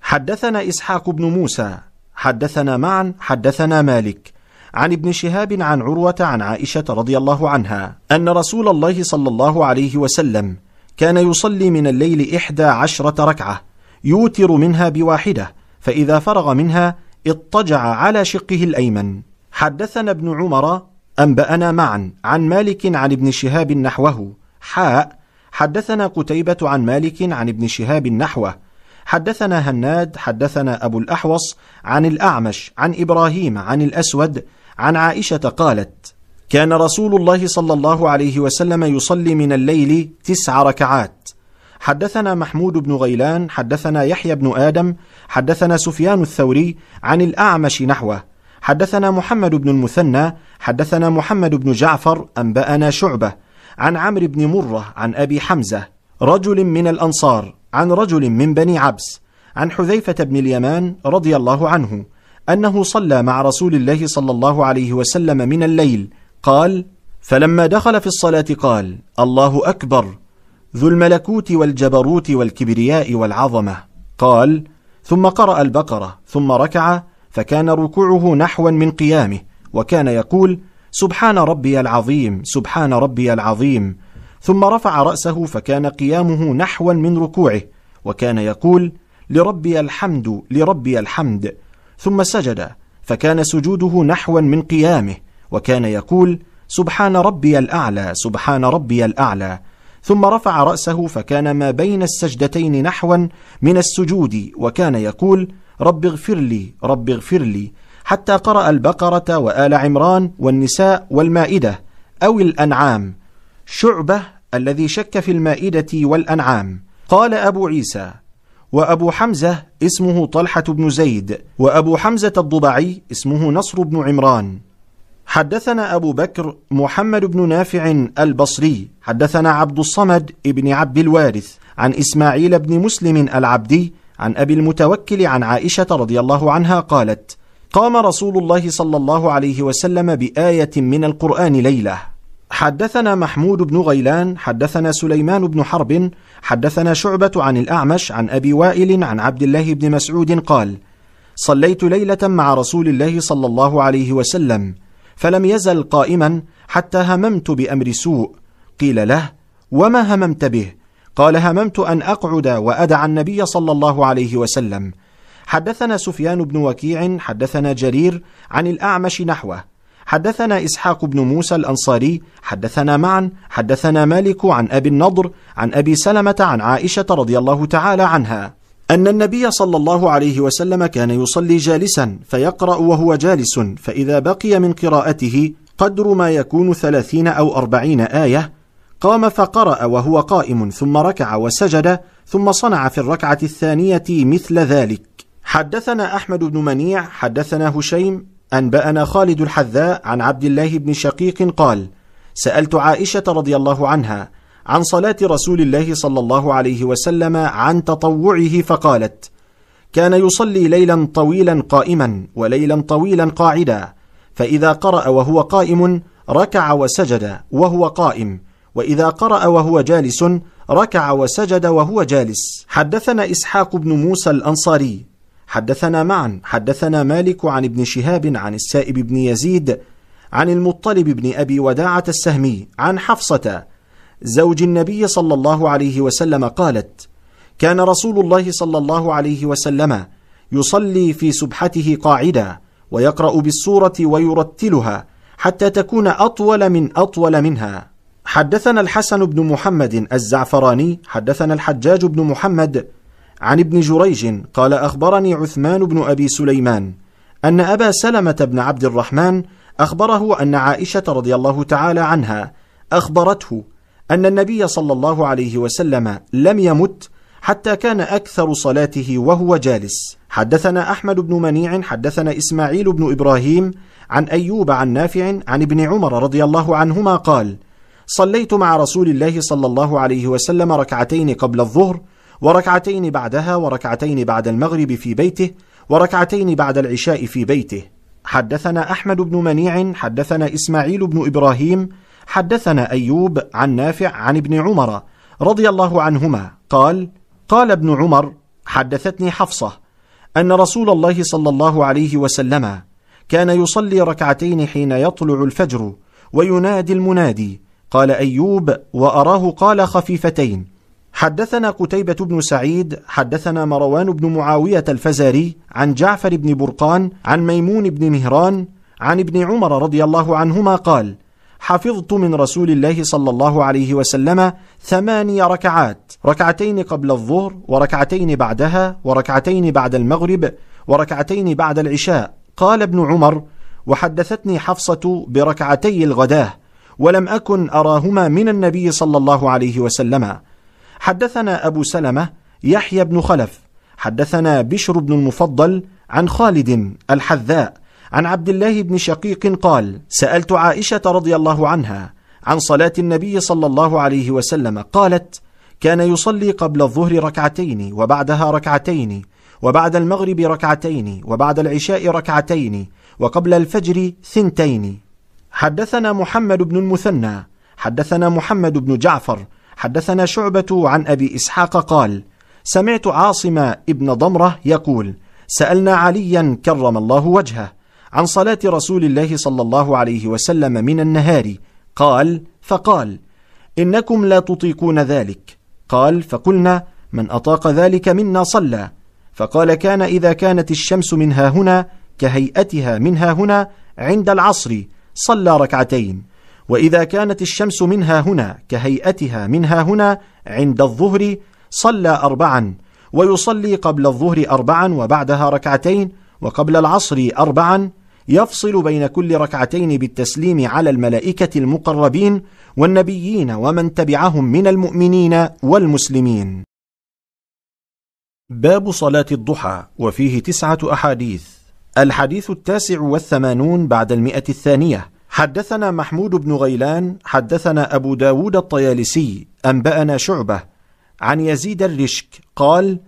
Speaker 2: حدثنا إسحاق بن موسى. حدثنا معا حدثنا مالك. عن ابن شهاب عن عروة عن عائشة رضي الله عنها أن رسول الله صلى الله عليه وسلم كان يصلي من الليل إحدى عشرة ركعة يوتر منها بواحدة فإذا فرغ منها اضطجع على شقه الأيمن. حدثنا ابن عمر أنبأنا معا عن مالك عن ابن شهاب نحوه حاء. حدثنا قتيبة عن مالك عن ابن شهاب نحوه حدثنا هناد حدثنا أبو الأحوص عن الأعمش عن إبراهيم عن الأسود عن عائشة قالت كان رسول الله صلى الله عليه وسلم يصلي من الليل تسع ركعات. حدثنا محمود بن غيلان حدثنا يحيى بن آدم حدثنا سفيان الثوري عن الأعمش نحوه. حدثنا محمد بن المثنى حدثنا محمد بن جعفر أنبأنا شعبة. عن عمرو بن مرة عن أبي حمزة رجل من الأنصار. عن رجل من بني عبس عن حذيفة بن اليمان رضي الله عنه أنه صلى مع رسول الله صلى الله عليه وسلم من الليل قال فلما دخل في الصلاة قال الله أكبر ذو الملكوت والجبروت والكبرياء والعظمة قال ثم قرأ البقرة ثم ركع فكان ركوعه نحوا من قيامه وكان يقول سبحان ربي العظيم سبحان ربي العظيم ثم رفع رأسه فكان قيامه نحوا من ركوعه وكان يقول لربي الحمد لربي الحمد. ثم سجد فكان سجوده نحوا من قيامه وكان يقول سبحان ربي الأعلى سبحان ربي الأعلى. ثم رفع رأسه فكان ما بين السجدتين نحوا من السجود وكان يقول رب اغفر لي رب اغفر لي. حتى قرأ البقرة وآل عمران والنساء والمائدة أو الأنعام. شعبة الذي شك في المائدة والأنعام. قال أبو عيسى وأبو حمزة اسمه طلحة بن زيد وأبو حمزة الضبعي اسمه نصر بن عمران. حدثنا أبو بكر محمد بن نافع البصري حدثنا عبد الصمد ابن عبد الوارث عن إسماعيل بن مسلم العبدي عن أبي المتوكل عن عائشة رضي الله عنها قالت قام رسول الله صلى الله عليه وسلم بآية من القرآن ليلة. حدثنا محمود بن غيلان حدثنا سليمان بن حرب حدثنا شعبة عن الأعمش عن أبي وائل عن عبد الله بن مسعود قال صليت ليلة مع رسول الله صلى الله عليه وسلم فلم يزل قائما حتى هممت بأمر سوء قيل له وما هممت به؟ قال هممت أن أقعد وأدع النبي صلى الله عليه وسلم. حدثنا سفيان بن وكيع حدثنا جرير عن الأعمش نحوه. حدثنا إسحاق بن موسى الأنصاري حدثنا معا حدثنا مالك عن أبي النضر عن أبي سلمة عن عائشة رضي الله تعالى عنها. أن النبي صلى الله عليه وسلم كان يصلي جالسا فيقرأ وهو جالس فإذا بقي من قراءته قدر ما يكون ثلاثين أو أربعين آية. قام فقرأ وهو قائم ثم ركع وسجد ثم صنع في الركعة الثانية مثل ذلك. حدثنا أحمد بن منيع حدثنا هشيم أنبأنا خالد الحذاء عن عبد الله بن شقيق قال سألت عائشة رضي الله عنها عن صلاة رسول الله صلى الله عليه وسلم عن تطوعه فقالت كان يصلي ليلا طويلا قائما وليلا طويلا قاعدا فإذا قرأ وهو قائم ركع وسجد وهو قائم وإذا قرأ وهو جالس ركع وسجد وهو جالس. حدثنا إسحاق بن موسى الأنصاري حدثنا معا. حدثنا مالك عن ابن شهاب عن السائب بن يزيد عن المطلب بن أبي وداعة السهمي عن حفصة زوج النبي صلى الله عليه وسلم قالت كان رسول الله صلى الله عليه وسلم يصلي في سبحته قاعدا ويقرأ بالسورة ويرتلها حتى تكون أطول من أطول منها. حدثنا الحسن بن محمد الزعفراني حدثنا الحجاج بن محمد عن ابن جريج قال أخبرني عثمان بن أبي سليمان أن أبا سلمة بن عبد الرحمن أخبره أن عائشة رضي الله تعالى عنها أخبرته أن النبي صلى الله عليه وسلم لم يمت حتى كان أكثر صلاته وهو جالس. حدثنا أحمد بن منيع حدثنا إسماعيل بن إبراهيم عن أيوب عن نافع عن ابن عمر رضي الله عنهما قال صليت مع رسول الله صلى الله عليه وسلم ركعتين قبل الظهر وركعتين بعدها وركعتين بعد المغرب في بيته وركعتين بعد العشاء في بيته. حدثنا أحمد بن منيع حدثنا إسماعيل بن إبراهيم حدثنا أيوب عن نافع عن ابن عمر رضي الله عنهما قال قال ابن عمر حدثتني حفصة أن رسول الله صلى الله عليه وسلم كان يصلي ركعتين حين يطلع الفجر وينادي المنادي. قال أيوب وأراه قال خفيفتين. حدثنا قتيبة بن سعيد حدثنا مروان بن معاوية الفزاري عن جعفر بن برقان عن ميمون بن مهران عن ابن عمر رضي الله عنهما قال حفظت من رسول الله صلى الله عليه وسلم ثماني ركعات ركعتين قبل الظهر وركعتين بعدها وركعتين بعد المغرب وركعتين بعد العشاء. قال ابن عمر وحدثتني حفصة بركعتي الغداة ولم أكن أراهما من النبي صلى الله عليه وسلم. حدثنا أبو سلمة يحيى بن خلف حدثنا بشر بن المفضل عن خالد الحذاء عن عبد الله بن شقيق قال سألت عائشة رضي الله عنها عن صلاة النبي صلى الله عليه وسلم قالت كان يصلي قبل الظهر ركعتين وبعدها ركعتين وبعد المغرب ركعتين وبعد العشاء ركعتين وقبل الفجر ثنتين. حدثنا محمد بن المثنى حدثنا محمد بن جعفر حدثنا شعبة عن أبي إسحاق قال سمعت عاصم ابن ضمرة يقول سألنا عليا كرم الله وجهه عن صلاة رسول الله صلى الله عليه وسلم من النهار. قال فقال إنكم لا تطيقون ذلك. قال فقلنا من أطاق ذلك منا صلى. فقال كان إذا كانت الشمس منها هنا كهيئتها منها هنا عند العصر صلى ركعتين. وإذا كانت الشمس منها هنا كهيئتها منها هنا عند الظهر صلى أربعا ويصلي قبل الظهر أربعا وبعدها ركعتين وقبل العصر أربعا يفصل بين كل ركعتين بالتسليم على الملائكة المقربين والنبيين ومن تبعهم من المؤمنين والمسلمين. باب صلاة الضحى وفيه تسعة أحاديث. الحديث التاسع والثمانون بعد المئة الثانية. حدثنا محمود بن غيلان حدثنا أبو داود الطيالسي أنبأنا شعبة عن يزيد الرشك قال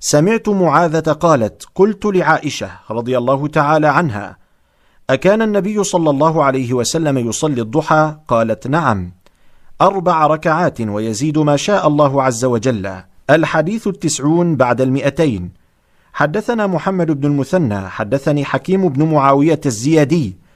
Speaker 2: سمعت معاذة قالت قلت لعائشة رضي الله تعالى عنها أكان النبي صلى الله عليه وسلم يصلي الضحى؟ قالت نعم. أربع ركعات ويزيد ما شاء الله عز وجل. الحديث التسعون بعد المئتين. حدثنا محمد بن المثنى حدثني حكيم بن معاوية الزيادي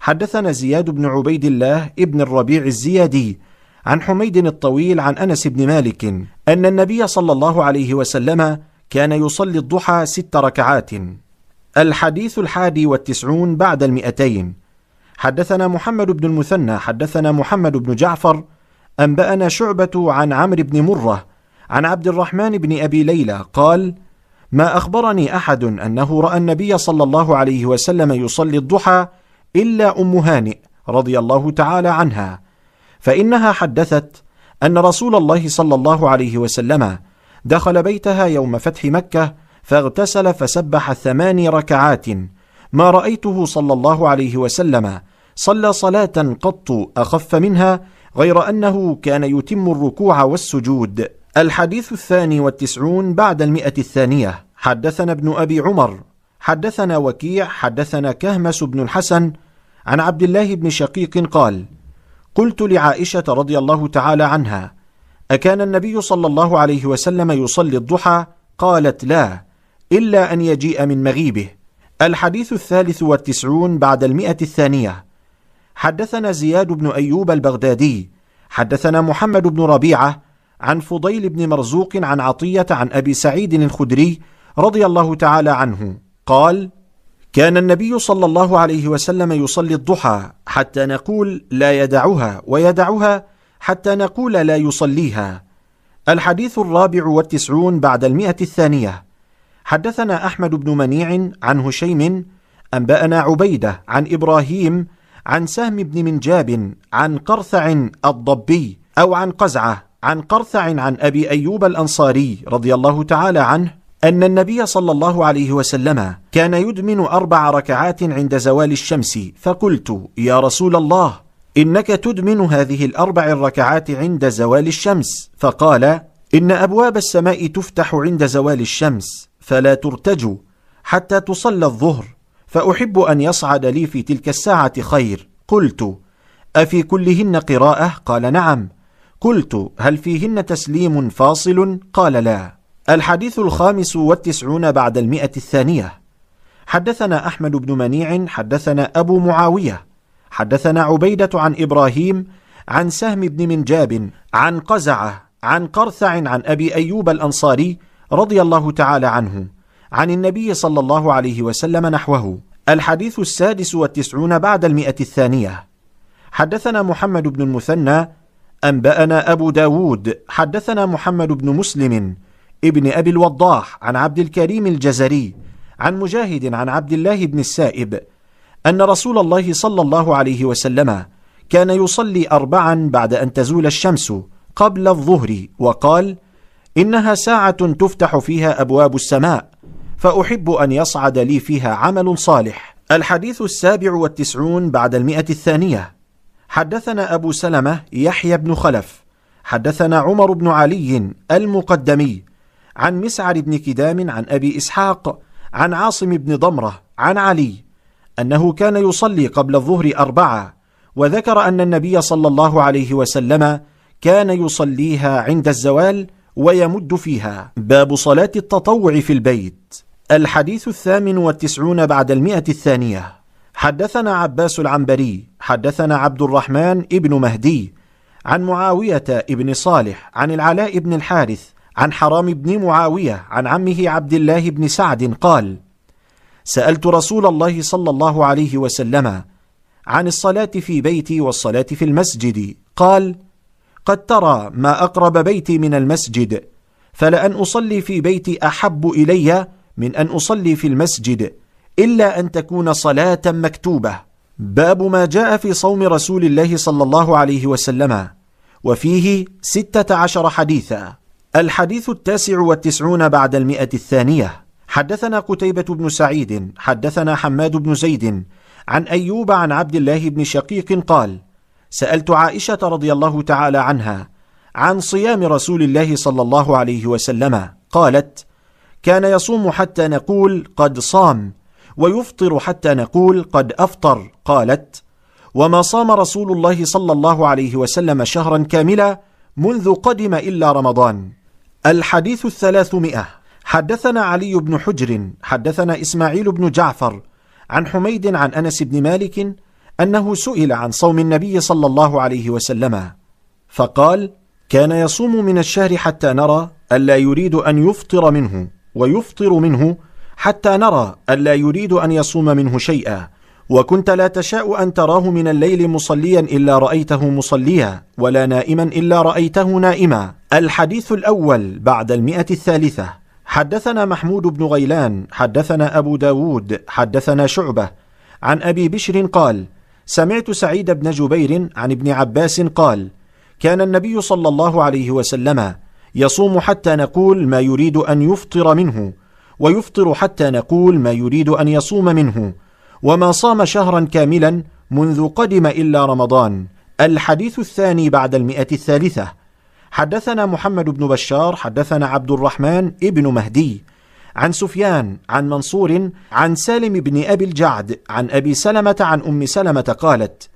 Speaker 2: حدثنا زياد بن عبيد الله ابن الربيع الزيادي عن حميد الطويل عن أنس بن مالك أن النبي صلى الله عليه وسلم كان يصلي الضحى ست ركعات. الحديث الحادي والتسعون بعد المئتين. حدثنا محمد بن المثنى حدثنا محمد بن جعفر أنبأنا شعبة عن عمرو بن مرة عن عبد الرحمن بن أبي ليلى قال ما أخبرني أحد أنه رأى النبي صلى الله عليه وسلم يصلي الضحى إلا أم هانئ رضي الله تعالى عنها فإنها حدثت أن رسول الله صلى الله عليه وسلم دخل بيتها يوم فتح مكة فاغتسل فسبح ثمان ركعات ما رأيته صلى الله عليه وسلم صلى صلاة قط أخف منها غير أنه كان يتم الركوع والسجود. الحديث الثاني والتسعون بعد المئة الثانية حدثنا ابن أبي عمر حدثنا وكيع حدثنا كهمس بن الحسن عن عبد الله بن شقيق قال قلت لعائشة رضي الله تعالى عنها أكان النبي صلى الله عليه وسلم يصلي الضحى؟ قالت لا إلا أن يجيء من مغيبه. الحديث الثالث والتسعون بعد المئة الثانية. حدثنا زياد بن أيوب البغدادي. حدثنا محمد بن ربيعة عن فضيل بن مرزوق عن عطية عن أبي سعيد الخدري رضي الله تعالى عنه. قال كان النبي صلى الله عليه وسلم يصلي الضحى حتى نقول لا يدعها ويدعها حتى نقول لا يصليها. الحديث الرابع والتسعون بعد المئة الثانية. حدثنا أحمد بن منيع عن هشيم أنبأنا عبيدة عن إبراهيم عن سهم بن منجاب عن قرثع الضبي أو عن قزعة عن قرثع عن أبي أيوب الأنصاري رضي الله تعالى عنه أن النبي صلى الله عليه وسلم كان يدمن أربع ركعات عند زوال الشمس فقلت يا رسول الله إنك تدمن هذه الأربع الركعات عند زوال الشمس فقال إن أبواب السماء تفتح عند زوال الشمس فلا ترتج حتى تصلى الظهر فأحب أن يصعد لي في تلك الساعة خير قلت أفي كلهن قراءة؟ قال نعم قلت هل فيهن تسليم فاصل؟ قال لا الحديث الخامس والتسعون بعد المئة الثانية. حدثنا أحمد بن منيع حدثنا أبو معاوية حدثنا عبيدة عن إبراهيم عن سهم بن منجاب عن قزعة عن قرثع عن أبي أيوب الأنصاري رضي الله تعالى عنه عن النبي صلى الله عليه وسلم نحوه. الحديث السادس والتسعون بعد المئة الثانية. حدثنا محمد بن المثنى أنبأنا أبو داود حدثنا محمد بن مسلم ابن أبي الوضاح عن عبد الكريم الجزري عن مجاهد عن عبد الله بن السائب أن رسول الله صلى الله عليه وسلم كان يصلي أربعا بعد أن تزول الشمس قبل الظهر وقال إنها ساعة تفتح فيها أبواب السماء فأحب أن يصعد لي فيها عمل صالح. الحديث السابع والتسعون بعد المئة الثانية. حدثنا أبو سلمة يحيى بن خلف حدثنا عمر بن علي المقدمي عن مسعر بن كدام عن أبي إسحاق عن عاصم بن ضمرة عن علي أنه كان يصلي قبل الظهر أربعة وذكر أن النبي صلى الله عليه وسلم كان يصليها عند الزوال ويمد فيها. باب صلاة التطوع في البيت. الحديث الثامن والتسعون بعد المئة الثانية. حدثنا عباس العنبري حدثنا عبد الرحمن ابن مهدي عن معاوية ابن صالح عن العلاء بن الحارث عن حرام بن معاوية عن عمه عبد الله بن سعد قال سألت رسول الله صلى الله عليه وسلم عن الصلاة في بيتي والصلاة في المسجد. قال قد ترى ما أقرب بيتي من المسجد فلأن أصلي في بيتي أحب إلي من أن أصلي في المسجد إلا أن تكون صلاة مكتوبة. باب ما جاء في صوم رسول الله صلى الله عليه وسلم وفيه ستة عشر حديثا. الحديث التاسع والتسعون بعد المئة الثانية. حدثنا قتيبة بن سعيد حدثنا حماد بن زيد عن أيوب عن عبد الله بن شقيق قال سألت عائشة رضي الله تعالى عنها عن صيام رسول الله صلى الله عليه وسلم قالت كان يصوم حتى نقول قد صام ويفطر حتى نقول قد أفطر قالت وما صام رسول الله صلى الله عليه وسلم شهرا كاملا منذ قدم إلا رمضان. الحديث الثلاثمائة. حدثنا علي بن حجر حدثنا إسماعيل بن جعفر عن حميد عن أنس بن مالك أنه سئل عن صوم النبي صلى الله عليه وسلم فقال كان يصوم من الشهر حتى نرى الا يريد أن يفطر منه ويفطر منه حتى نرى الا يريد أن يصوم منه شيئا. وكنت لا تشاء أن تراه من الليل مصليا إلا رأيته مصليا ولا نائما إلا رأيته نائما. الحديث الأول بعد المئة الثالثة. حدثنا محمود بن غيلان حدثنا أبو داود حدثنا شعبة. عن أبي بشر قال سمعت سعيد بن جبير عن ابن عباس قال كان النبي صلى الله عليه وسلم يصوم حتى نقول ما يريد أن يفطر منه ويفطر حتى نقول ما يريد أن يصوم منه. وما صام شهرا كاملا منذ قدم الا رمضان. الحديث الثاني بعد المئة الثالثة. حدثنا محمد بن بشار حدثنا عبد الرحمن ابن مهدي. عن سفيان عن منصور عن سالم بن أبي الجعد عن أبي سلمة عن أم سلمة قالت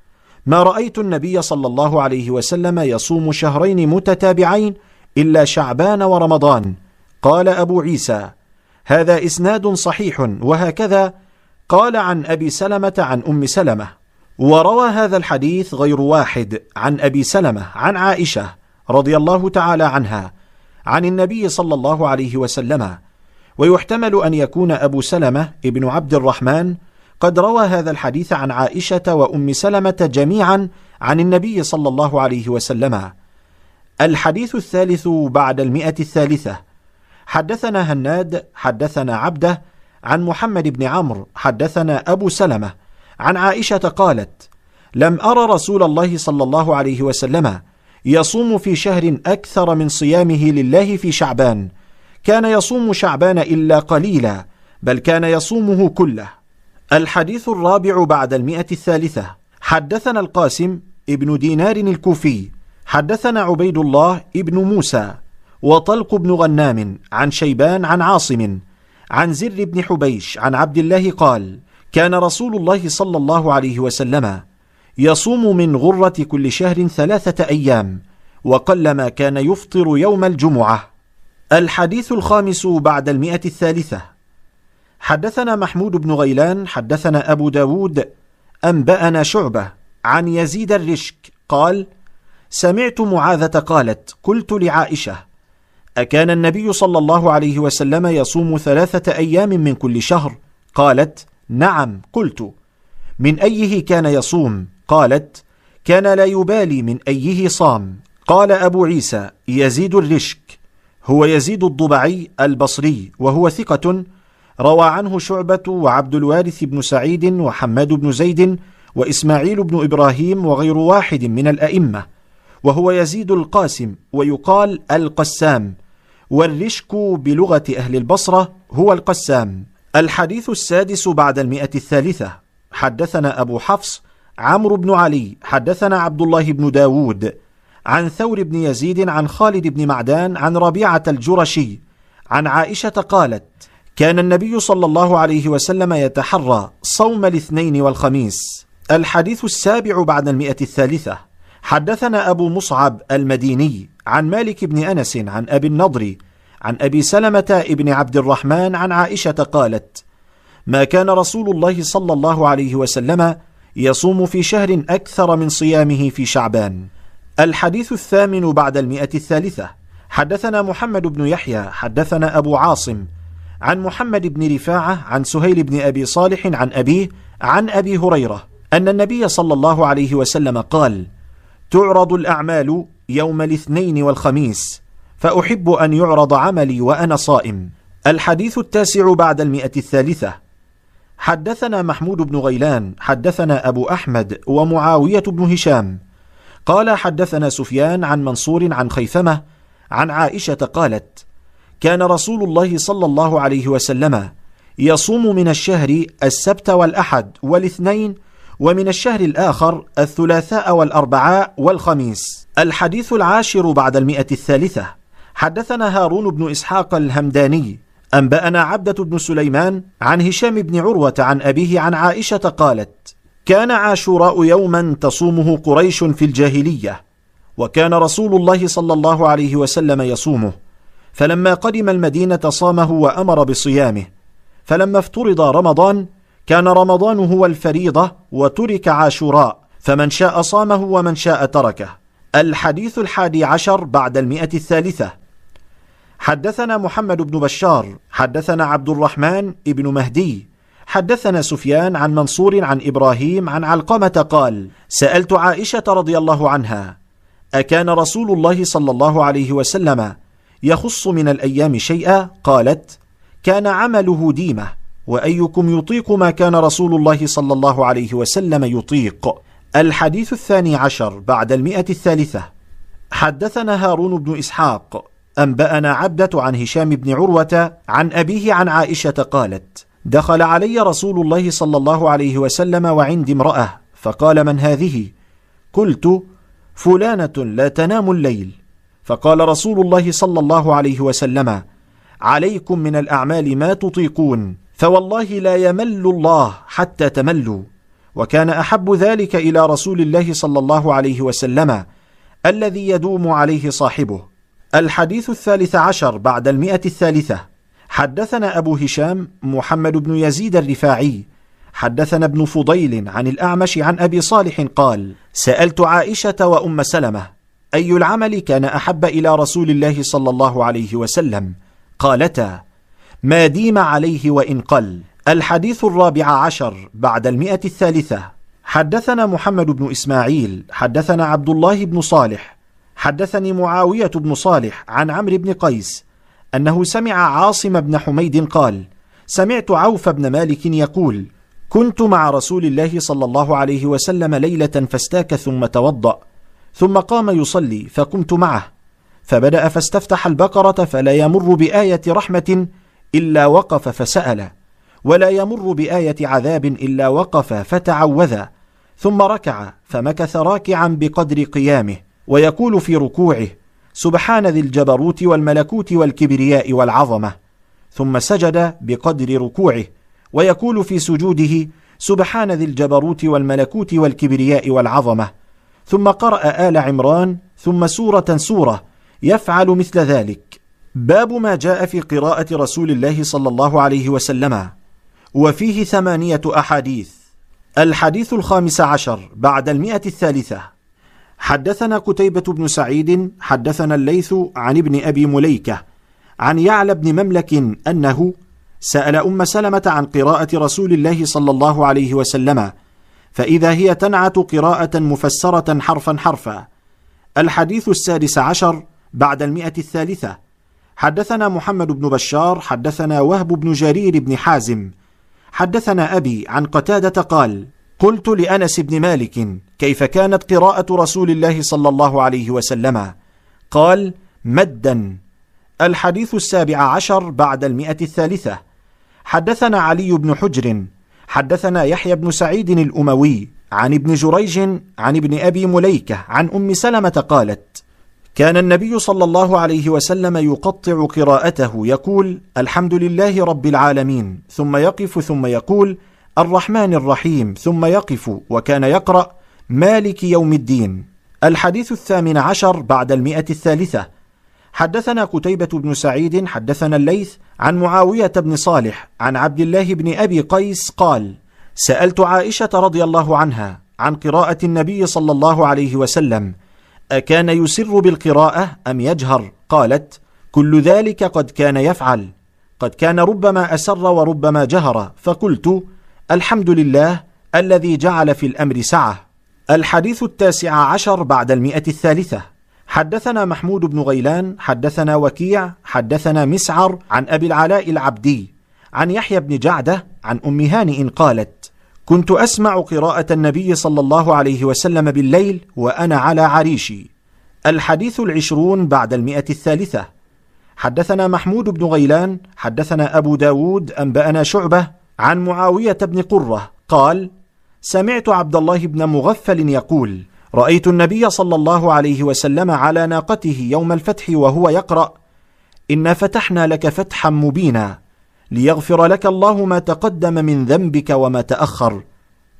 Speaker 2: ما رأيت النبي صلى الله عليه وسلم يصوم شهرين متتابعين إلا شعبان ورمضان. قال أبو عيسى هذا إسناد صحيح وهكذا قال عن أبي سلمة عن أم سلمة وروى هذا الحديث غير واحد عن أبي سلمة عن عائشة رضي الله تعالى عنها عن النبي صلى الله عليه وسلم ويحتمل أن يكون أبو سلمة ابن عبد الرحمن قد روى هذا الحديث عن عائشة وأم سلمة جميعا عن النبي صلى الله عليه وسلم. الحديث الثالث بعد المئة الثالثة. حدثنا هناد حدثنا عبده عن محمد بن عمرو حدثنا أبو سلمة عن عائشة قالت لم أرى رسول الله صلى الله عليه وسلم يصوم في شهر أكثر من صيامه لله في شعبان. كان يصوم شعبان إلا قليلا بل كان يصومه كله. الحديث الرابع بعد المئة الثالثة. حدثنا القاسم ابن دينار الكوفي. حدثنا عبيد الله ابن موسى وطلق بن غنام عن شيبان عن عاصم عن زر بن حبيش عن عبد الله قال كان رسول الله صلى الله عليه وسلم يصوم من غرة كل شهر ثلاثة أيام وقلما كان يفطر يوم الجمعة. الحديث الخامس بعد المئة الثالثة. حدثنا محمود بن غيلان حدثنا أبو داود أنبأنا شعبة عن يزيد الرشك قال سمعت معاذة قالت قلت لعائشة أكان النبي صلى الله عليه وسلم يصوم ثلاثة أيام من كل شهر؟ قالت نعم قلت. من أيه كان يصوم؟ قالت كان لا يبالي من أيه صام. قال أبو عيسى يزيد الرشك. هو يزيد الضبعي البصري وهو ثقة. روى عنه شعبة وعبد الوارث بن سعيد وحماد بن زيد وإسماعيل بن إبراهيم وغير واحد من الأئمة. وهو يزيد القاسم ويقال القسام. والرشك بلغة أهل البصرة هو القسام. الحديث السادس بعد المئة الثالثة. حدثنا أبو حفص عمرو بن علي حدثنا عبد الله بن داود عن ثور بن يزيد عن خالد بن معدان عن ربيعة الجرشي عن عائشة قالت كان النبي صلى الله عليه وسلم يتحرى صوم الاثنين والخميس. الحديث السابع بعد المئة الثالثة. حدثنا أبو مصعب المديني عن مالك بن أنس عن أبي النضر عن أبي سلمة ابن عبد الرحمن عن عائشة قالت ما كان رسول الله صلى الله عليه وسلم يصوم في شهر أكثر من صيامه في شعبان. الحديث الثامن بعد المئة الثالثة. حدثنا محمد بن يحيى حدثنا أبو عاصم عن محمد بن رفاعة عن سهيل بن أبي صالح عن أبيه عن أبي هريرة أن النبي صلى الله عليه وسلم قال تعرض الأعمال يوم الاثنين والخميس فأحب أن يعرض عملي وأنا صائم. الحديث التاسع بعد المئة الثالثة. حدثنا محمود بن غيلان حدثنا أبو أحمد ومعاوية بن هشام. قال حدثنا سفيان عن منصور عن خيثمة عن عائشة قالت كان رسول الله صلى الله عليه وسلم يصوم من الشهر السبت والأحد والاثنين ومن الشهر الآخر الثلاثاء والأربعاء والخميس. الحديث العاشر بعد المئة الثالثة. حدثنا هارون بن إسحاق الهمداني. أنبأنا عبدة بن سليمان عن هشام بن عروة عن أبيه عن عائشة قالت كان عاشوراء يوما تصومه قريش في الجاهلية وكان رسول الله صلى الله عليه وسلم يصومه. فلما قدم المدينة صامه وأمر بصيامه. فلما افترض رمضان كان رمضان هو الفريضة وترك عاشوراء فمن شاء صامه ومن شاء تركه. الحديث الحادي عشر بعد المئة الثالثة. حدثنا محمد بن بشار حدثنا عبد الرحمن ابن مهدي حدثنا سفيان عن منصور عن إبراهيم عن علقمة قال سألت عائشة رضي الله عنها أكان رسول الله صلى الله عليه وسلم يخص من الأيام شيئا؟ قالت كان عمله ديمة. وأيكم يطيق ما كان رسول الله صلى الله عليه وسلم يطيق. الحديث الثاني عشر بعد المئة الثالثة. حدثنا هارون بن إسحاق أنبأنا عبدة عن هشام بن عروة عن أبيه عن عائشة قالت دخل علي رسول الله صلى الله عليه وسلم وعندي امرأة فقال من هذه؟ قلت فلانة لا تنام الليل. فقال رسول الله صلى الله عليه وسلم عليكم من الأعمال ما تطيقون. فوالله لا يمل الله حتى تملوا. وكان أحب ذلك إلى رسول الله صلى الله عليه وسلم الذي يدوم عليه صاحبه. الحديث الثالث عشر بعد المئة الثالثة. حدثنا أبو هشام محمد بن يزيد الرفاعي. حدثنا ابن فضيل عن الأعمش عن أبي صالح قال سألت عائشة وأم سلمة أي العمل كان أحب إلى رسول الله صلى الله عليه وسلم؟ قالتا ما ديم عليه وإن قل. الحديث الرابع عشر بعد المئة الثالثة. حدثنا محمد بن إسماعيل حدثنا عبد الله بن صالح حدثني معاوية بن صالح عن عمرو بن قيس أنه سمع عاصم بن حميد قال سمعت عوف بن مالك يقول كنت مع رسول الله صلى الله عليه وسلم ليلة فاستاك ثم توضأ ثم قام يصلي فقمت معه فبدأ فاستفتح البقرة فلا يمر بآية رحمة إلا وقف فسأل ولا يمر بآية عذاب إلا وقف فتعوذ ثم ركع فمكث راكعا بقدر قيامه ويقول في ركوعه سبحان ذي الجبروت والملكوت والكبرياء والعظمة ثم سجد بقدر ركوعه ويقول في سجوده سبحان ذي الجبروت والملكوت والكبرياء والعظمة ثم قرأ آل عمران ثم سورة سورة يفعل مثل ذلك. باب ما جاء في قراءة رسول الله صلى الله عليه وسلم. وفيه ثمانية أحاديث. الحديث الخامس عشر بعد المئة الثالثة. حدثنا قتيبة بن سعيد حدثنا الليث عن ابن أبي مليكة عن يعلى بن مملك أنه سأل أم سلمة عن قراءة رسول الله صلى الله عليه وسلم فإذا هي تنعت قراءة مفسرة حرفا حرفا. الحديث السادس عشر بعد المئة الثالثة. حدثنا محمد بن بشار حدثنا وهب بن جرير بن حازم. حدثنا أبي عن قتادة قال قلت لأنس بن مالك كيف كانت قراءة رسول الله صلى الله عليه وسلم؟ قال مدا. الحديث السابع عشر بعد المئة الثالثة. حدثنا علي بن حجر. حدثنا يحيى بن سعيد الأموي عن ابن جريج عن ابن أبي مليكة عن أم سلمة قالت كان النبي صلى الله عليه وسلم يقطع قراءته يقول الحمد لله رب العالمين ثم يقف ثم يقول الرحمن الرحيم ثم يقف وكان يقرأ مالك يوم الدين الحديث الثامن عشر بعد المئة الثالثة. حدثنا قتيبة بن سعيد حدثنا الليث عن معاوية بن صالح عن عبد الله بن أبي قيس قال سألت عائشة رضي الله عنها عن قراءة النبي صلى الله عليه وسلم أكان يسر بالقراءة أم يجهر؟ قالت كل ذلك قد كان يفعل. قد كان ربما أسر وربما جهر. فقلت الحمد لله الذي جعل في الأمر سعة. الحديث التاسع عشر بعد المئة الثالثة. حدثنا محمود بن غيلان حدثنا وكيع حدثنا مسعر عن أبي العلاء العبدي عن يحيى بن جعدة عن أم هانئ قالت كنت أسمع قراءة النبي صلى الله عليه وسلم بالليل وأنا على عريشي. الحديث العشرون بعد المئة الثالثة. حدثنا محمود بن غيلان حدثنا أبو داود أنبأنا شعبة عن معاوية بن قرة قال: سمعت عبد الله بن مغفل يقول: رأيت النبي صلى الله عليه وسلم على ناقته يوم الفتح وهو يقرأ: إنا فتحنا لك فتحا مبينا. ليغفر لك الله ما تقدم من ذنبك وما تأخر.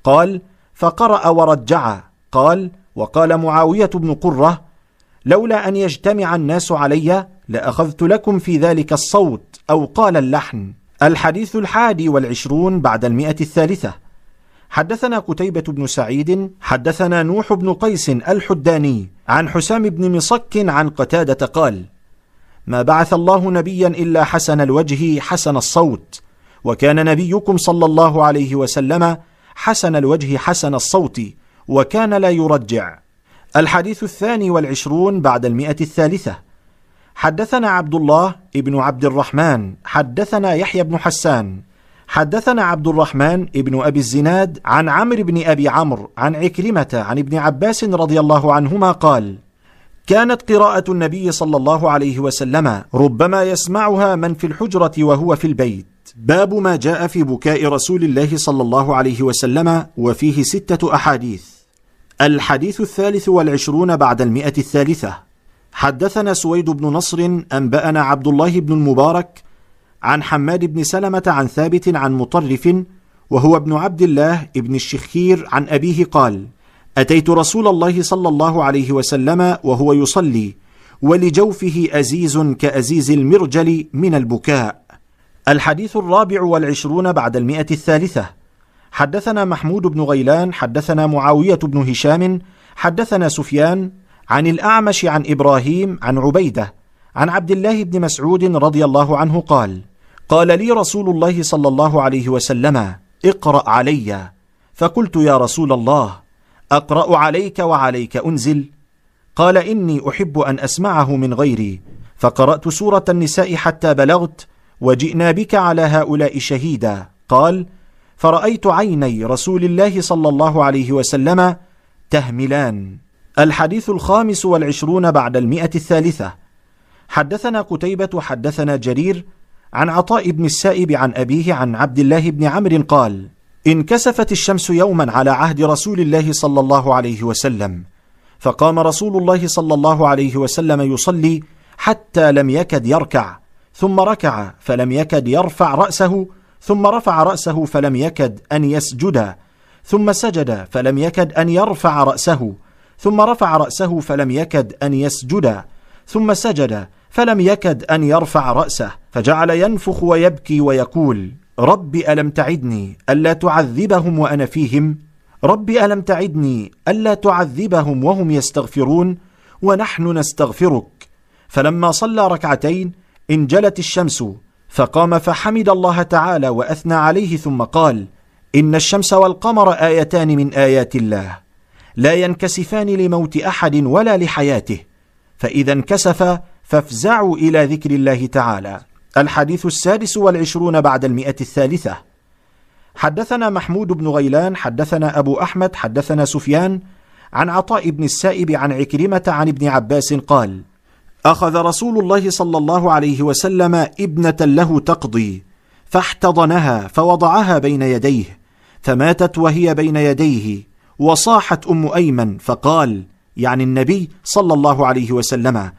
Speaker 2: قال: فقرأ ورجع، قال: وقال معاوية بن قرة: لولا أن يجتمع الناس علي لأخذت لكم في ذلك الصوت أو قال اللحن. الحديث الحادي والعشرون بعد المئة الثالثة. حدثنا قتيبة بن سعيد حدثنا نوح بن قيس الحداني عن حسام بن مصك عن قتادة قال ما بعث الله نبيا إلا حسن الوجه حسن الصوت. وكان نبيكم صلى الله عليه وسلم حسن الوجه حسن الصوت وكان لا يرجع. الحديث الثاني والعشرون بعد المئة الثالثة. حدثنا عبد الله ابن عبد الرحمن حدثنا يحيى بن حسان حدثنا عبد الرحمن ابن أبي الزناد عن عمرو بن أبي عمرو عن عكرمة عن ابن عباس رضي الله عنهما قال كانت قراءة النبي صلى الله عليه وسلم ربما يسمعها من في الحجرة وهو في البيت. باب ما جاء في بكاء رسول الله صلى الله عليه وسلم وفيه ستة أحاديث. الحديث الثالث والعشرون بعد المئة الثالثة. حدثنا سويد بن نصر أنبأنا عبد الله بن المبارك عن حماد بن سلمة عن ثابت عن مطرف وهو ابن عبد الله ابن الشخير عن أبيه قال أتيت رسول الله صلى الله عليه وسلم وهو يصلي ولجوفه أزيز كأزيز المرجل من البكاء. الحديث الرابع والعشرون بعد المئة الثالثة. حدثنا محمود بن غيلان حدثنا معاوية بن هشام حدثنا سفيان عن الأعمش عن إبراهيم عن عبيدة عن عبد الله بن مسعود رضي الله عنه قال قال لي رسول الله صلى الله عليه وسلم اقرأ علي. فقلت يا رسول الله أقرأ عليك وعليك أنزل. قال إني أحب أن أسمعه من غيري. فقرأت سورة النساء حتى بلغت وجئنا بك على هؤلاء شهيدا. قال فرأيت عيني رسول الله صلى الله عليه وسلم تهملان. الحديث الخامس والعشرون بعد المئة الثالثة. حدثنا قتيبة حدثنا جرير عن عطاء بن السائب عن أبيه عن عبد الله بن عمرو قال انكسفت الشمس يوما على عهد رسول الله صلى الله عليه وسلم فقام رسول الله صلى الله عليه وسلم يصلي حتى لم يكد يركع ثم ركع فلم يكد يرفع رأسه ثم رفع رأسه فلم يكد أن يسجد ثم سجد فلم يكد أن يرفع رأسه ثم رفع رأسه فلم يكد أن يسجد ثم سجد فلم يكد أن يرفع رأسه فجعل ينفخ ويبكي ويقول رب ألم تعدني ألا تعذبهم وأنا فيهم؟ رب ألم تعدني ألا تعذبهم وهم يستغفرون ونحن نستغفرك؟ فلما صلى ركعتين انجلت الشمس فقام فحمد الله تعالى وأثنى عليه ثم قال إن الشمس والقمر آيتان من آيات الله لا ينكسفان لموت أحد ولا لحياته فإذا انكسف فافزعوا إلى ذكر الله تعالى. الحديث السادس والعشرون بعد المئة الثالثة. حدثنا محمود بن غيلان حدثنا أبو أحمد حدثنا سفيان عن عطاء بن السائب عن عكرمة عن ابن عباس قال أخذ رسول الله صلى الله عليه وسلم ابنة له تقضي فاحتضنها فوضعها بين يديه فماتت وهي بين يديه وصاحت أم أيمن فقال يعني النبي صلى الله عليه وسلم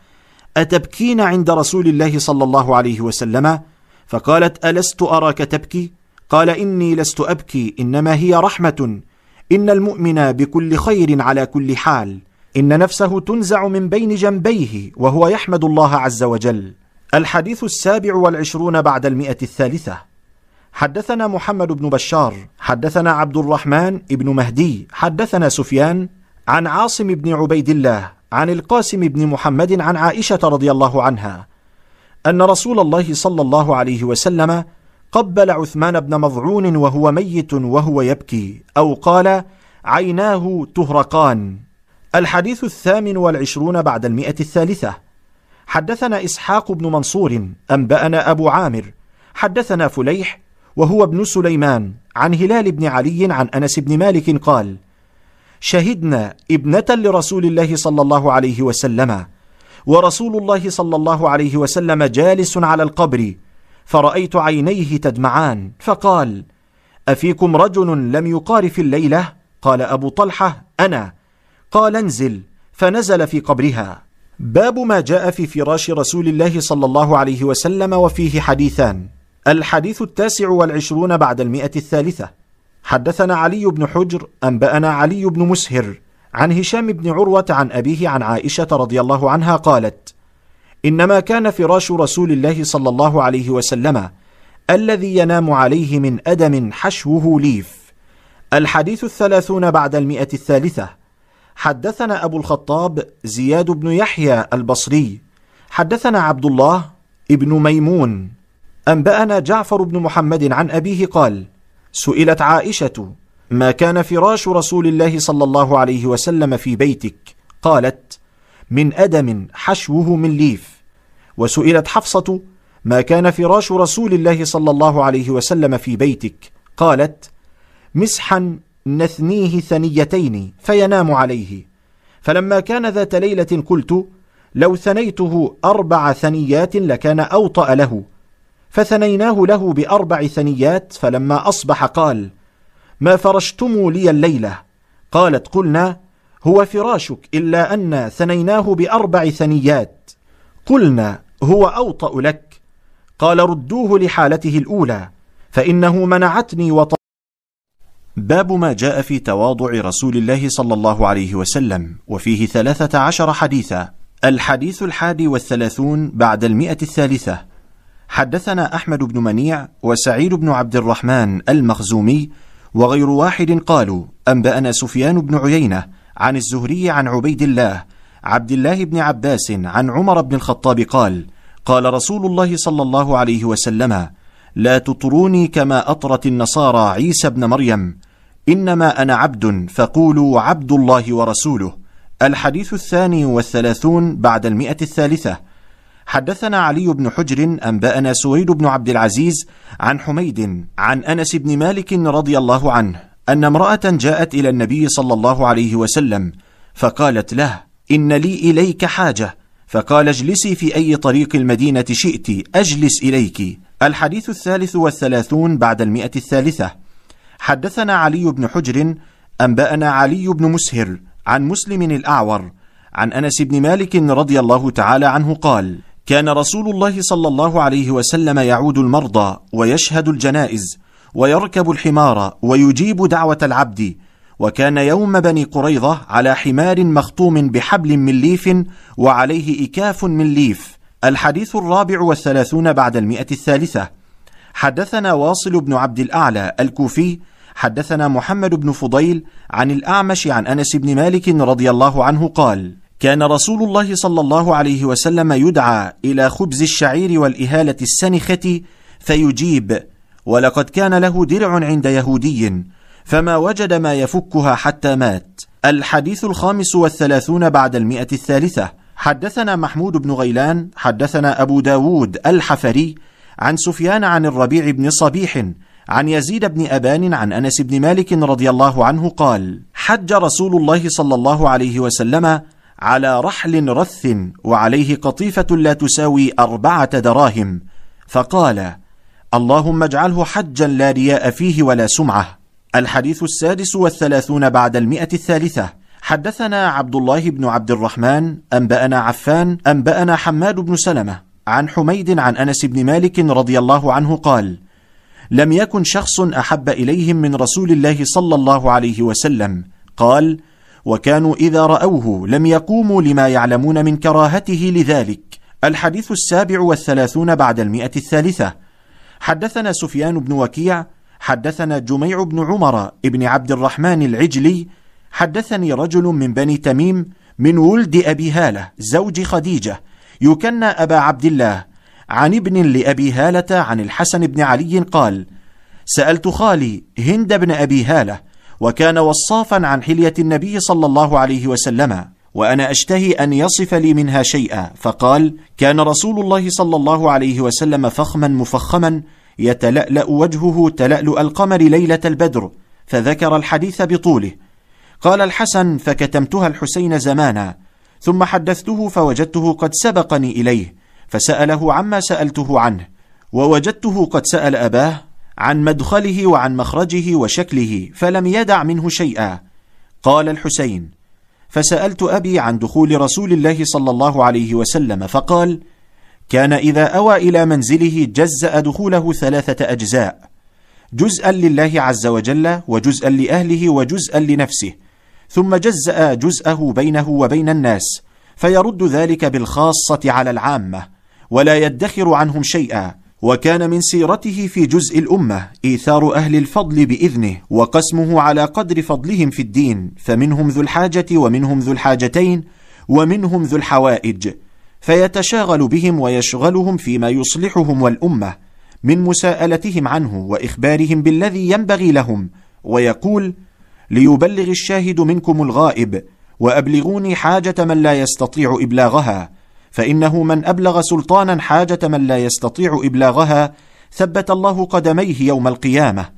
Speaker 2: أتبكين عند رسول الله صلى الله عليه وسلم؟ فقالت ألست أراك تبكي؟ قال إني لست أبكي إنما هي رحمة. إن المؤمن بكل خير على كل حال. إن نفسه تنزع من بين جنبيه وهو يحمد الله عز وجل. الحديث السابع والعشرون بعد المئة الثالثة. حدثنا محمد بن بشار حدثنا عبد الرحمن بن مهدي حدثنا سفيان عن عاصم بن عبيد الله عن القاسم بن محمد عن عائشة رضي الله عنها أن رسول الله صلى الله عليه وسلم قبل عثمان بن مضعون وهو ميت وهو يبكي أو قال عيناه تهرقان. الحديث الثامن والعشرون بعد المئة الثالثة. حدثنا إسحاق بن منصور أنبأنا أبو عامر. حدثنا فليح وهو ابن سليمان عن هلال بن علي عن أنس بن مالك قال شهدنا ابنة لرسول الله صلى الله عليه وسلم ورسول الله صلى الله عليه وسلم جالس على القبر فرأيت عينيه تدمعان فقال أفيكم رجل لم يقارف الليلة؟ قال أبو طلحة أنا. قال انزل. فنزل في قبرها. باب ما جاء في فراش رسول الله صلى الله عليه وسلم وفيه حديثان الحديث التاسع والعشرون بعد المئة الثالثة. حدثنا علي بن حجر أنبأنا علي بن مسهر عن هشام بن عروة عن أبيه عن عائشة رضي الله عنها قالت إنما كان فراش رسول الله صلى الله عليه وسلم الذي ينام عليه من أدم حشوه ليف. الحديث الثلاثون بعد المئة الثالثة. حدثنا أبو الخطاب زياد بن يحيى البصري. حدثنا عبد الله ابن ميمون. أنبأنا جعفر بن محمد عن أبيه قال سئلت عائشة ما كان فراش رسول الله صلى الله عليه وسلم في بيتك؟ قالت من أدم حشوه من ليف. وسئلت حفصة ما كان فراش رسول الله صلى الله عليه وسلم في بيتك؟ قالت مسحا نثنيه ثنيتين فينام عليه. فلما كان ذات ليلة قلت لو ثنيته أربع ثنيات لكان أوطأ له. فثنيناه له بأربع ثنيات فلما أصبح قال ما فرشتم لي الليلة؟ قالت قلنا هو فراشك إلا أن ثنيناه بأربع ثنيات. قلنا هو أوطأ لك. قال ردوه لحالته الأولى فإنه منعتني وط باب ما جاء في تواضع رسول الله صلى الله عليه وسلم وفيه ثلاثة عشر حديثا. الحديث الحادي والثلاثون بعد المئة الثالثة. حدثنا أحمد بن منيع وسعيد بن عبد الرحمن المخزومي وغير واحد قالوا أنبأنا سفيان بن عيينة عن الزهري عن عبيد الله عبد الله بن عباس عن عمر بن الخطاب قال قال رسول الله صلى الله عليه وسلم لا تطروني كما أطرت النصارى عيسى بن مريم إنما أنا عبد فقولوا عبد الله ورسوله. الحديث الثاني والثلاثون بعد المئة الثالثة. حدثنا علي بن حجر أنبأنا سويد بن عبد العزيز عن حميد عن أنس بن مالك رضي الله عنه أن امرأة جاءت إلى النبي صلى الله عليه وسلم فقالت له إن لي إليك حاجة. فقال اجلسي في أي طريق المدينة شئت أجلس إليك. الحديث الثالث والثلاثون بعد المئة الثالثة. حدثنا علي بن حجر أنبأنا علي بن مسهر عن مسلم الأعور عن أنس بن مالك رضي الله تعالى عنه قال كان رسول الله صلى الله عليه وسلم يعود المرضى ويشهد الجنائز ويركب الحمار ويجيب دعوة العبد وكان يوم بني قريظة على حمار مخطوم بحبل من ليف وعليه إكاف من ليف. الحديث الرابع والثلاثون بعد المئة الثالثة. حدثنا واصل بن عبد الأعلى الكوفي حدثنا محمد بن فضيل عن الأعمش عن أنس بن مالك رضي الله عنه قال كان رسول الله صلى الله عليه وسلم يدعى إلى خبز الشعير والإهالة السنخة فيجيب ولقد كان له درع عند يهودي فما وجد ما يفكها حتى مات. الحديث الخامس والثلاثون بعد المئة الثالثة. حدثنا محمود بن غيلان حدثنا أبو داود الحفري عن سفيان عن الربيع بن صبيح عن يزيد بن أبان عن أنس بن مالك رضي الله عنه قال حج رسول الله صلى الله عليه وسلم على رحل رث وعليه قطيفة لا تساوي أربعة دراهم. فقال اللهم اجعله حجا لا رياء فيه ولا سمعة. الحديث السادس والثلاثون بعد المئة الثالثة. حدثنا عبد الله بن عبد الرحمن أنبأنا عفان أنبأنا حماد بن سلمة. عن حميد عن أنس بن مالك رضي الله عنه قال لم يكن شخص أحب إليهم من رسول الله صلى الله عليه وسلم. قال وكانوا إذا رأوه لم يقوموا لما يعلمون من كراهته لذلك. الحديث السابع والثلاثون بعد المئة الثالثة. حدثنا سفيان بن وكيع حدثنا جميع بن عمر ابن عبد الرحمن العجلي حدثني رجل من بني تميم من ولد أبي هالة زوج خديجة يكنى أبا عبد الله عن ابن لأبي هالة عن الحسن بن علي قال سألت خالي هند بن أبي هالة وكان وصافا عن حلية النبي صلى الله عليه وسلم وأنا أشتهي أن يصف لي منها شيئا. فقال كان رسول الله صلى الله عليه وسلم فخما مفخما يتلألأ وجهه تلألؤ القمر ليلة البدر فذكر الحديث بطوله. قال الحسن فكتمتها الحسين زمانا ثم حدثته فوجدته قد سبقني إليه فسأله عما سألته عنه ووجدته قد سأل أباه عن مدخله وعن مخرجه وشكله فلم يدع منه شيئا. قال الحسين فسألت أبي عن دخول رسول الله صلى الله عليه وسلم فقال كان إذا أوى إلى منزله جزأ دخوله ثلاثة أجزاء جزءا لله عز وجل وجزءا لأهله وجزءا لنفسه ثم جزأ جزءه بينه وبين الناس فيرد ذلك بالخاصة على العامة ولا يدخر عنهم شيئا. وكان من سيرته في جزء الأمة إيثار أهل الفضل بإذنه وقسمه على قدر فضلهم في الدين فمنهم ذو الحاجة ومنهم ذو الحاجتين ومنهم ذو الحوائج. فيتشاغل بهم ويشغلهم فيما يصلحهم والأمة من مساءلتهم عنه وإخبارهم بالذي ينبغي لهم ويقول ليبلغ الشاهد منكم الغائب وأبلغوني حاجة من لا يستطيع إبلاغها فإنه من أبلغ سلطانا حاجة من لا يستطيع إبلاغها ثبت الله قدميه يوم القيامة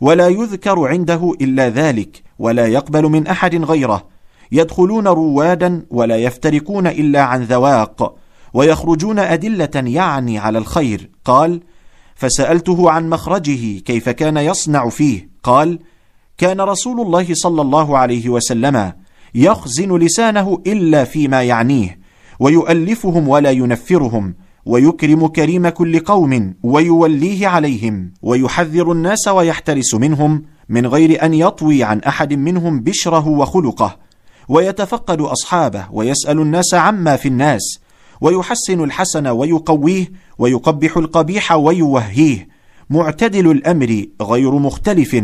Speaker 2: ولا يذكر عنده إلا ذلك ولا يقبل من أحد غيره يدخلون روادا ولا يفترقون إلا عن ذواق ويخرجون أدلة يعني على الخير قال فسألته عن مخرجه كيف كان يصنع فيه قال كان رسول الله صلى الله عليه وسلم يخزن لسانه إلا فيما يعنيه ويؤلفهم ولا ينفرهم ويكرم كريم كل قوم ويوليه عليهم ويحذر الناس ويحترس منهم من غير أن يطوي عن أحد منهم بشره وخلقه. ويتفقد أصحابه ويسأل الناس عما في الناس ويحسن الحسن ويقويه ويقبح القبيح ويوهيه. معتدل الأمر غير مختلف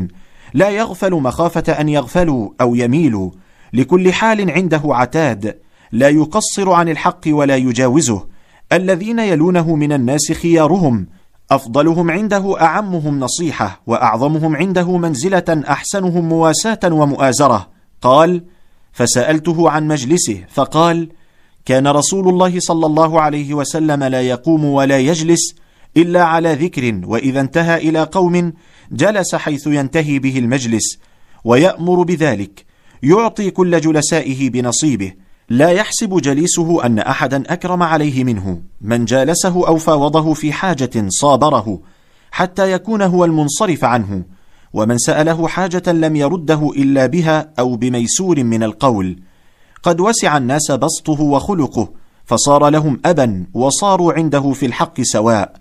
Speaker 2: لا يغفل مخافة أن يغفلوا أو يميلوا. لكل حال عنده عتاد لا يقصر عن الحق ولا يجاوزه. الذين يلونه من الناس خيارهم أفضلهم عنده أعمهم نصيحة وأعظمهم عنده منزلة أحسنهم مواساة ومؤازرة. قال فسألته عن مجلسه فقال كان رسول الله صلى الله عليه وسلم لا يقوم ولا يجلس إلا على ذكر وإذا انتهى إلى قوم جلس حيث ينتهي به المجلس ويأمر بذلك يعطي كل جلسائه بنصيبه. لا يحسب جليسه أن أحدا أكرم عليه منه. من جالسه أو فاوضه في حاجة صابره حتى يكون هو المنصرف عنه. ومن سأله حاجة لم يرده إلا بها أو بميسور من القول. قد وسع الناس بسطه وخلقه فصار لهم أبا وصاروا عنده في الحق سواء.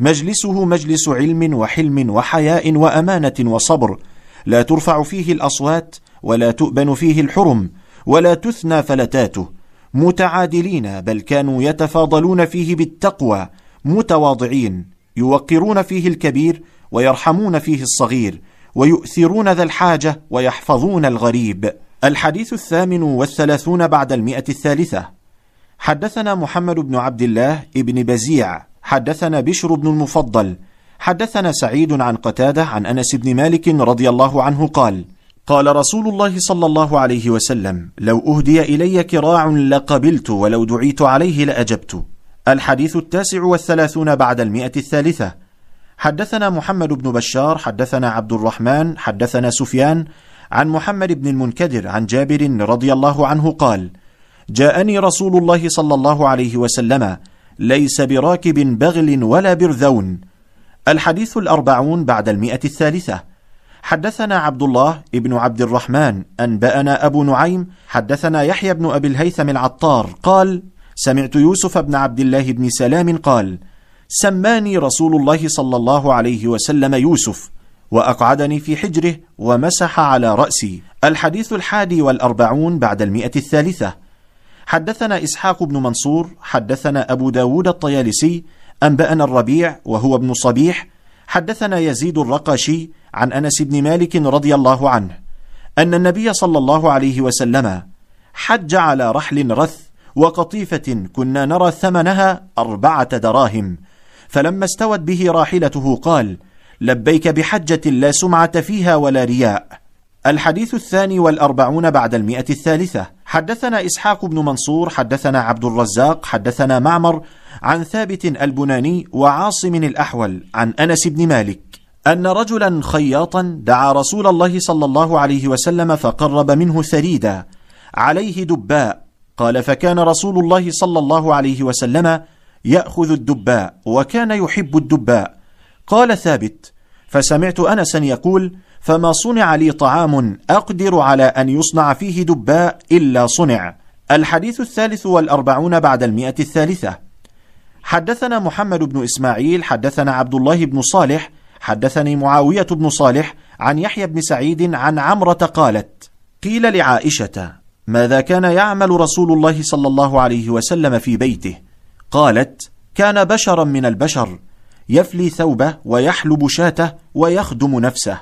Speaker 2: مجلسه مجلس علم وحلم وحياء وأمانة وصبر. لا ترفع فيه الأصوات ولا تؤبن فيه الحرم. ولا تثنى فلتاته. متعادلين بل كانوا يتفاضلون فيه بالتقوى. متواضعين يوقرون فيه الكبير ويرحمون فيه الصغير ويؤثرون ذا الحاجة ويحفظون الغريب. الحديث الثامن والثلاثون بعد المئة الثالثة. حدثنا محمد بن عبد الله ابن بزيع. حدثنا بشر بن المفضل. حدثنا سعيد عن قتادة عن أنس بن مالك رضي الله عنه قال قال رسول الله صلى الله عليه وسلم لو أهدي إلي كراع لقبلت ولو دعيت عليه لأجبت. الحديث التاسع والثلاثون بعد المئة الثالثة. حدثنا محمد بن بشار حدثنا عبد الرحمن حدثنا سفيان عن محمد بن المنكدر عن جابر رضي الله عنه قال جاءني رسول الله صلى الله عليه وسلم ليس براكب بغل ولا برذون. الحديث الأربعون بعد المئة الثالثة. حدثنا عبد الله ابن عبد الرحمن أنبأنا أبو نعيم حدثنا يحيى بن أبي الهيثم العطار قال سمعت يوسف بن عبد الله بن سلام قال سماني رسول الله صلى الله عليه وسلم يوسف وأقعدني في حجره ومسح على رأسي. الحديث الحادي والأربعون بعد المئة الثالثة. حدثنا إسحاق بن منصور حدثنا أبو داود الطيالسي أنبأنا الربيع وهو ابن صبيح حدثنا يزيد الرقاشي عن أنس بن مالك رضي الله عنه أن النبي صلى الله عليه وسلم حج على رحل رث وقطيفة كنا نرى ثمنها أربعة دراهم فلما استوت به راحلته قال لبيك بحجة لا سمعة فيها ولا رياء. الحديث الثاني والأربعون بعد المئة الثالثة. حدثنا إسحاق بن منصور حدثنا عبد الرزاق حدثنا معمر عن ثابت البناني وعاصم الأحول عن أنس بن مالك. أن رجلا خياطا دعا رسول الله صلى الله عليه وسلم فقرب منه ثريدا عليه دباء. قال فكان رسول الله صلى الله عليه وسلم يأخذ الدباء وكان يحب الدباء. قال ثابت فسمعت أنسا يقول فما صنع لي طعام أقدر على أن يصنع فيه دباء إلا صنع. الحديث الثالث والأربعون بعد المئة الثالثة. حدثنا محمد بن إسماعيل حدثنا عبد الله بن صالح حدثني معاوية بن صالح عن يحيى بن سعيد عن عمرة قالت قيل لعائشة ماذا كان يعمل رسول الله صلى الله عليه وسلم في بيته؟ قالت كان بشرا من البشر يفلي ثوبه ويحلب شاته ويخدم نفسه.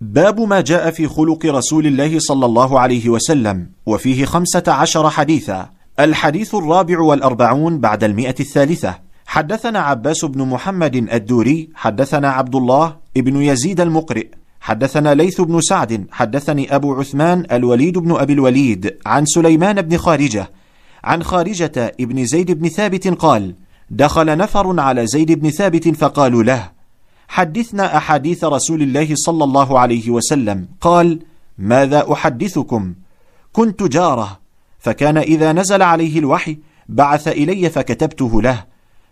Speaker 2: باب ما جاء في خلق رسول الله صلى الله عليه وسلم وفيه خمسة عشر حديثا. الحديث الرابع والأربعون بعد المئة الثالثة. حدثنا عباس بن محمد الدوري حدثنا عبد الله ابن يزيد المقرئ حدثنا ليث بن سعد حدثني أبو عثمان الوليد بن أبي الوليد عن سليمان بن خارجة عن خارجة ابن زيد بن ثابت قال دخل نفر على زيد بن ثابت فقالوا له حدثنا أحاديث رسول الله صلى الله عليه وسلم قال ماذا أحدثكم؟ كنت جارة فكان إذا نزل عليه الوحي بعث إلي فكتبته له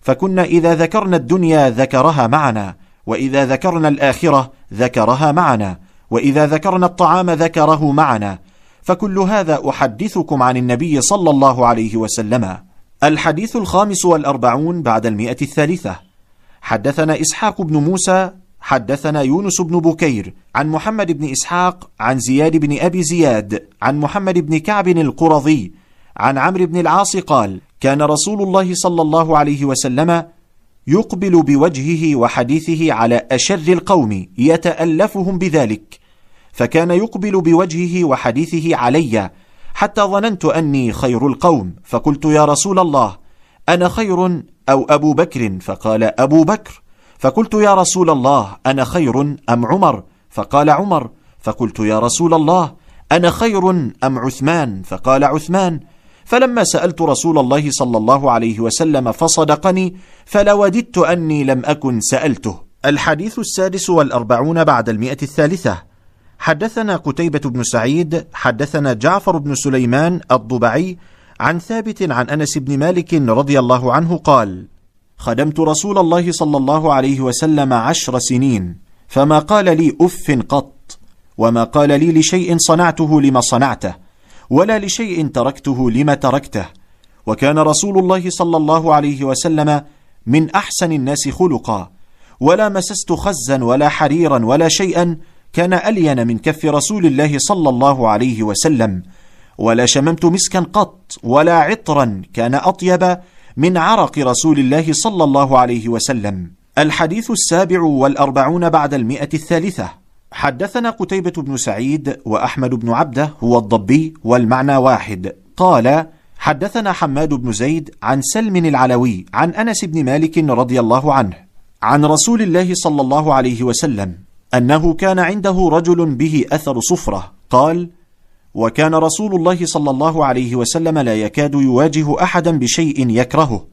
Speaker 2: فكنا إذا ذكرنا الدنيا ذكرها معنا وإذا ذكرنا الآخرة ذكرها معنا وإذا ذكرنا الطعام ذكره معنا. فكل هذا أحدثكم عن النبي صلى الله عليه وسلم. الحديث الخامس والأربعون بعد المئة الثالثة. حدثنا إسحاق بن موسى حدثنا يونس بن بكير عن محمد بن إسحاق عن زياد بن أبي زياد عن محمد بن كعب القرظي عن عمرو بن العاص قال كان رسول الله صلى الله عليه وسلم يقبل بوجهه وحديثه على أشر القوم يتألفهم بذلك فكان يقبل بوجهه وحديثه علي حتى ظننت أني خير القوم فقلت يا رسول الله أنا خير أو أبو بكر؟ فقال أبو بكر. فقلت يا رسول الله أنا خير أم عمر؟ فقال عمر. فقلت يا رسول الله أنا خير أم عثمان؟ فقال عثمان. فلما سألت رسول الله صلى الله عليه وسلم فصدقني فلوددت أني لم أكن سألته. الحديث السادس والأربعون بعد المئة الثالثة. حدثنا قتيبة بن سعيد حدثنا جعفر بن سليمان الضبعي عن ثابت عن أنس بن مالك رضي الله عنه قال خدمت رسول الله صلى الله عليه وسلم عشر سنين فما قال لي أف قط وما قال لي لشيء صنعته لما صنعته. ولا لشيء تركته لما تركته. وكان رسول الله صلى الله عليه وسلم من أحسن الناس خلقا. ولا مسست خزا ولا حريرا ولا شيئا كان ألين من كف رسول الله صلى الله عليه وسلم. ولا شممت مسكا قط ولا عطرا كان أطيب من عرق رسول الله صلى الله عليه وسلم. الحديث السابع والأربعون بعد المئة الثالثة. حدثنا قتيبة بن سعيد وأحمد بن عبده هو الضبي والمعنى واحد. قال حدثنا حماد بن زيد عن سلم العلوي عن أنس بن مالك رضي الله عنه عن رسول الله صلى الله عليه وسلم أنه كان عنده رجل به أثر صفرة. قال وكان رسول الله صلى الله عليه وسلم لا يكاد يواجه أحدا بشيء يكرهه.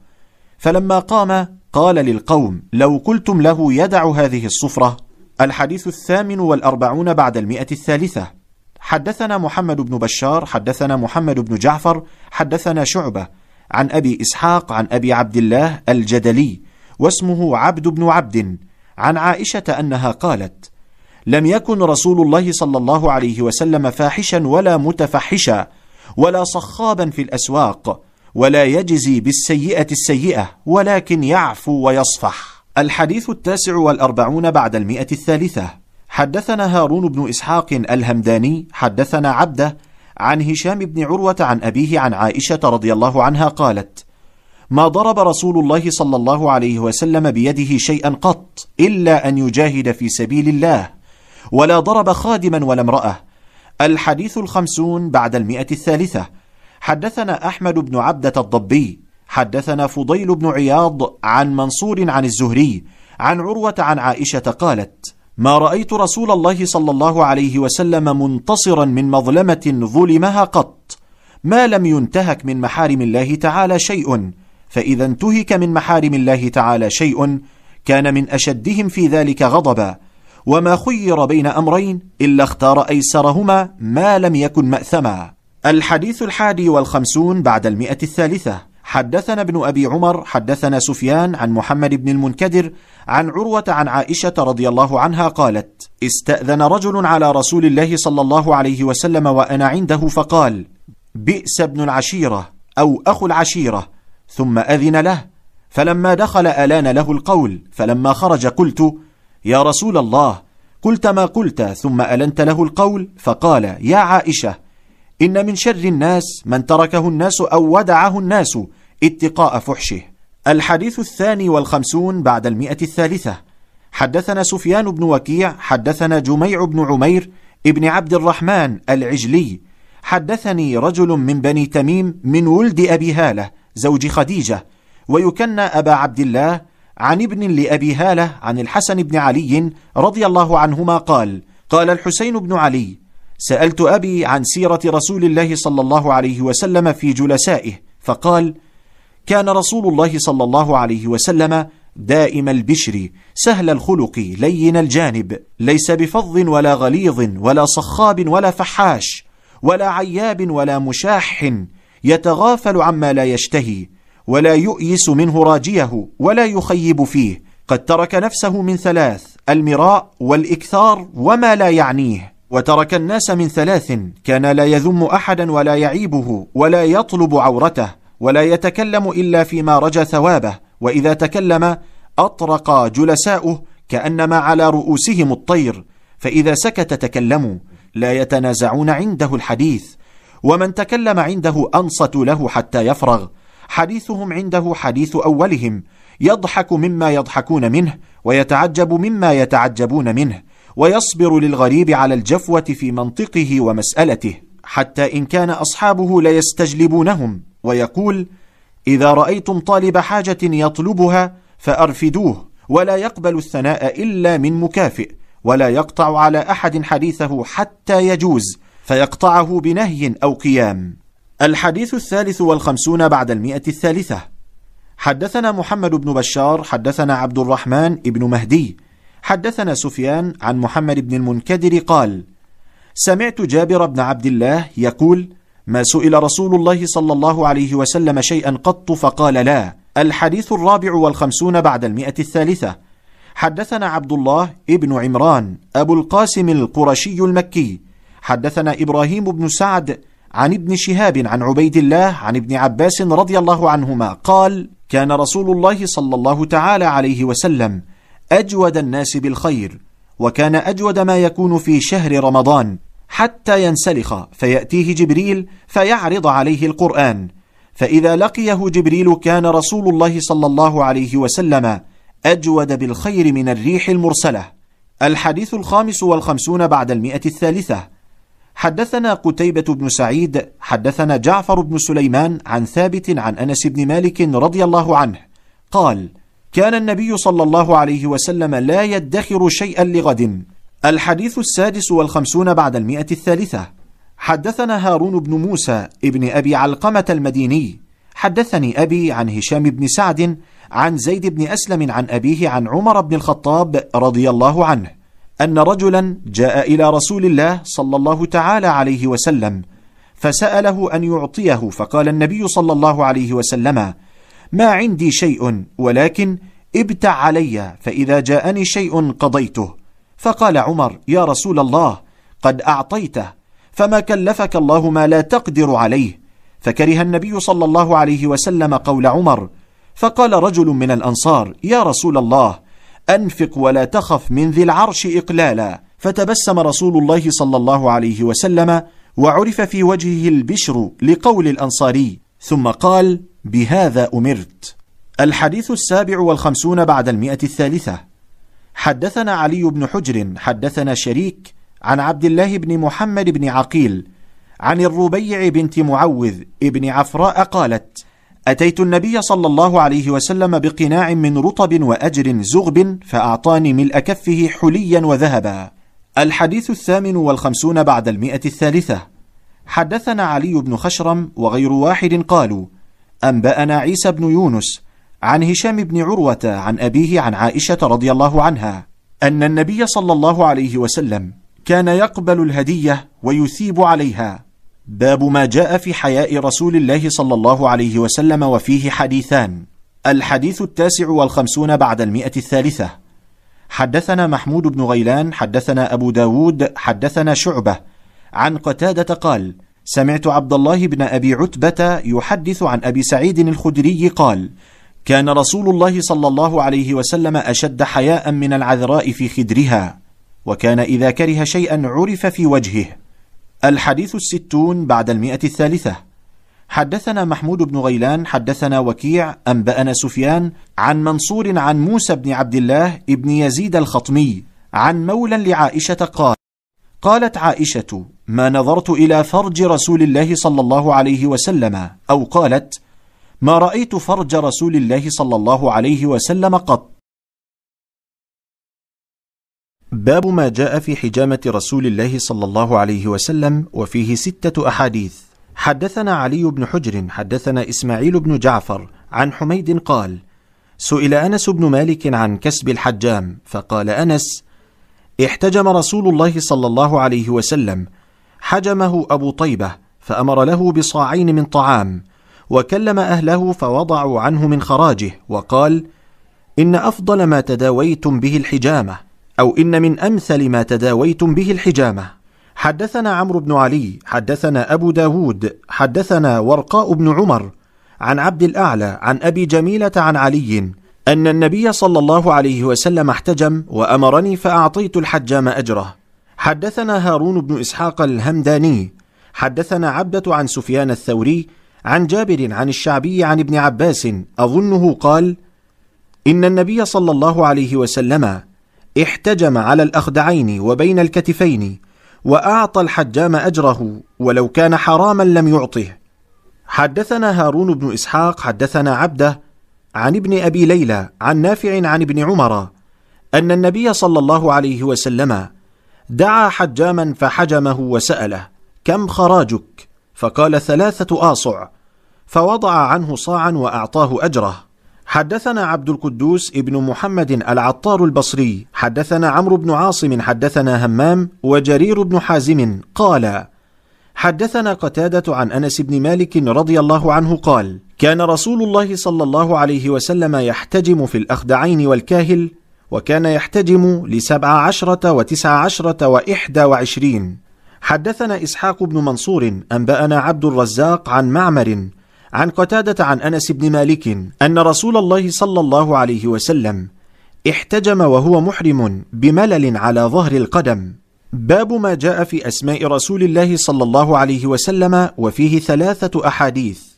Speaker 2: فلما قام قال للقوم لو قلتم له يدع هذه الصفرة الحديث الثامن والأربعون بعد المئة الثالثة. حدثنا محمد بن بشار حدثنا محمد بن جعفر حدثنا شعبة عن أبي إسحاق عن أبي عبد الله الجدلي واسمه عبد بن عبد عن عائشة أنها قالت لم يكن رسول الله صلى الله عليه وسلم فاحشا ولا متفحشا ولا صخابا في الأسواق ولا يجزي بالسيئة السيئة ولكن يعفو ويصفح. الحديث التاسع والأربعون بعد المئة الثالثة. حدثنا هارون بن إسحاق الهمداني حدثنا عبده عن هشام بن عروة عن أبيه عن عائشة رضي الله عنها قالت ما ضرب رسول الله صلى الله عليه وسلم بيده شيئا قط إلا أن يجاهد في سبيل الله ولا ضرب خادما ولا امرأة. الحديث الخمسون بعد المئة الثالثة. حدثنا أحمد بن عبدة الضبي حدثنا فضيل بن عياض عن منصور عن الزهري عن عروة عن عائشة قالت ما رأيت رسول الله صلى الله عليه وسلم منتصرا من مظلمة ظلمها قط ما لم ينتهك من محارم الله تعالى شيء فإذا انتهك من محارم الله تعالى شيء كان من أشدهم في ذلك غضبا وما خير بين أمرين إلا اختار أيسرهما ما لم يكن مأثما. الحديث الحادي والخمسون بعد المئة الثالثة. حدثنا ابن أبي عمر حدثنا سفيان عن محمد بن المنكدر عن عروة عن عائشة رضي الله عنها قالت استأذن رجل على رسول الله صلى الله عليه وسلم وأنا عنده فقال بئس ابن العشيرة أو أخو العشيرة ثم أذن له فلما دخل ألان له القول فلما خرج قلت يا رسول الله قلت ما قلت ثم ألنت له القول فقال يا عائشة إن من شر الناس من تركه الناس أو ودعه الناس اتقاء فحشه. الحديث الثاني والخمسون بعد المئة الثالثة. حدثنا سفيان بن وكيع حدثنا جميع بن عمير ابن عبد الرحمن العجلي. حدثني رجل من بني تميم من ولد أبي هالة زوج خديجة ويكنى أبا عبد الله عن ابن لأبي هالة عن الحسن بن علي رضي الله عنهما قال قال الحسين بن علي سألت أبي عن سيرة رسول الله صلى الله عليه وسلم في جلسائه فقال كان رسول الله صلى الله عليه وسلم دائم البشر سهل الخلق لين الجانب ليس بفظ ولا غليظ ولا صخاب ولا فحاش ولا عياب ولا مشاح يتغافل عما لا يشتهي ولا يؤيس منه راجيه ولا يخيب فيه قد ترك نفسه من ثلاث المراء والإكثار وما لا يعنيه وترك الناس من ثلاث كان لا يذم أحدا ولا يعيبه ولا يطلب عورته ولا يتكلم إلا فيما رجى ثوابه وإذا تكلم أطرق جلساؤه كأنما على رؤوسهم الطير فإذا سكت تكلموا لا يتنازعون عنده الحديث ومن تكلم عنده أنصت له حتى يفرغ حديثهم عنده حديث أولهم يضحك مما يضحكون منه ويتعجب مما يتعجبون منه ويصبر للغريب على الجفوة في منطقه ومسألته حتى إن كان أصحابه ليستجلبونهم ويقول إذا رأيتم طالب حاجة يطلبها فأرفدوه ولا يقبل الثناء إلا من مكافئ ولا يقطع على أحد حديثه حتى يجوز فيقطعه بنهي أو قيام. الحديث الثالث والخمسون بعد المئة الثالثة. حدثنا محمد بن بشار حدثنا عبد الرحمن بن مهدي حدثنا سفيان عن محمد بن المنكدر قال سمعت جابر بن عبد الله يقول ما سئل رسول الله صلى الله عليه وسلم شيئا قط فقال لا. الحديث الرابع والخمسون بعد المئة الثالثة. حدثنا عبد الله ابن عمران أبو القاسم القرشي المكي. حدثنا إبراهيم بن سعد عن ابن شهاب عن عبيد الله عن ابن عباس رضي الله عنهما قال كان رسول الله صلى الله تعالى عليه وسلم أجود الناس بالخير وكان أجود ما يكون في شهر رمضان حتى ينسلخ فيأتيه جبريل فيعرض عليه القرآن. فإذا لقيه جبريل كان رسول الله صلى الله عليه وسلم أجود بالخير من الريح المرسلة. الحديث الخامس والخمسون بعد المئة الثالثة. حدثنا قتيبة بن سعيد حدثنا جعفر بن سليمان عن ثابت عن أنس بن مالك رضي الله عنه قال كان النبي صلى الله عليه وسلم لا يدخر شيئا لغد. الحديث السادس والخمسون بعد المئة الثالثة. حدثنا هارون بن موسى ابن أبي علقمة المديني. حدثني أبي عن هشام بن سعد عن زيد بن أسلم عن أبيه عن عمر بن الخطاب رضي الله عنه أن رجلا جاء إلى رسول الله صلى الله تعالى عليه وسلم فسأله أن يعطيه فقال النبي صلى الله عليه وسلم ما عندي شيء ولكن ابتع علي فإذا جاءني شيء قضيته. فقال عمر يا رسول الله قد أعطيته فما كلفك الله ما لا تقدر عليه. فكره النبي صلى الله عليه وسلم قول عمر فقال رجل من الأنصار يا رسول الله أنفق ولا تخف من ذي العرش إقلالا. فتبسم رسول الله صلى الله عليه وسلم وعرف في وجهه البشر لقول الأنصاري. ثم قال بهذا أمرت. الحديث السابع والخمسون بعد المئة الثالثة. حدثنا علي بن حجر حدثنا شريك عن عبد الله بن محمد بن عقيل عن الربيع بنت معوذ ابن عفراء قالت أتيت النبي صلى الله عليه وسلم بقناع من رطب وأجر زغب فأعطاني ملء كفه حليا وذهبا. الحديث الثامن والخمسون بعد المئة الثالثة. حدثنا علي بن خشرم وغير واحد قالوا أنبأنا عيسى بن يونس عن هشام بن عروة عن أبيه عن عائشة رضي الله عنها أن النبي صلى الله عليه وسلم كان يقبل الهدية ويثيب عليها. باب ما جاء في حياء رسول الله صلى الله عليه وسلم وفيه حديثان. الحديث التاسع والخمسون بعد المئة الثالثة. حدثنا محمود بن غيلان حدثنا أبو داود حدثنا شعبة. عن قتادة قال سمعت عبد الله بن أبي عتبة يحدث عن أبي سعيد الخدري قال كان رسول الله صلى الله عليه وسلم أشد حياء من العذراء في خدرها وكان إذا كره شيئا عرف في وجهه. الحديث الستون بعد المئة الثالثة. حدثنا محمود بن غيلان حدثنا وكيع أنبأنا سفيان عن منصور عن موسى بن عبد الله ابن يزيد الخطمي عن مولى لعائشة قال قالت عائشة ما نظرت إلى فرج رسول الله صلى الله عليه وسلم. أو قالت ما رأيت فرج رسول الله صلى الله عليه وسلم قط. باب ما جاء في حجامة رسول الله صلى الله عليه وسلم وفيه ستة أحاديث. حدثنا علي بن حجر حدثنا إسماعيل بن جعفر عن حميد قال سئل أنس بن مالك عن كسب الحجام فقال أنس احتجم رسول الله صلى الله عليه وسلم حجمه أبو طيبة فأمر له بصاعين من طعام وكلم أهله فوضعوا عنه من خراجه وقال إن أفضل ما تداويتم به الحجامة أو إن من أمثل ما تداويتم به الحجامة. حدثنا عمرو بن علي حدثنا أبو داود حدثنا ورقاء بن عمر عن عبد الأعلى عن أبي جميلة عن علي أن النبي صلى الله عليه وسلم احتجم وأمرني فأعطيت الحجام أجره. حدثنا هارون بن إسحاق الهمداني. حدثنا عبدة عن سفيان الثوري عن جابر عن الشعبي عن ابن عباس أظنه قال إن النبي صلى الله عليه وسلم احتجم على الأخدعين وبين الكتفين وأعطى الحجام أجره ولو كان حراما لم يعطه. حدثنا هارون بن إسحاق حدثنا عبدة عن ابن أبي ليلى عن نافع عن ابن عمر أن النبي صلى الله عليه وسلم دعا حجاما فحجمه وسأله كم خراجك؟ فقال ثلاثة آصع. فوضع عنه صاعا وأعطاه أجره. حدثنا عبد القدوس ابن محمد العطار البصري حدثنا عمرو بن عاصم حدثنا همام وجرير بن حازم قال حدثنا قتادة عن أنس بن مالك رضي الله عنه قال كان رسول الله صلى الله عليه وسلم يحتجم في الأخدعين والكاهل وكان يحتجم لسبع عشرة وتسع عشرة وإحدى وعشرين. حدثنا إسحاق بن منصور أنبأنا عبد الرزاق عن معمر عن قتادة عن أنس بن مالك أن رسول الله صلى الله عليه وسلم احتجم وهو محرم بملل على ظهر القدم. باب ما جاء في أسماء رسول الله صلى الله عليه وسلم وفيه ثلاثة أحاديث.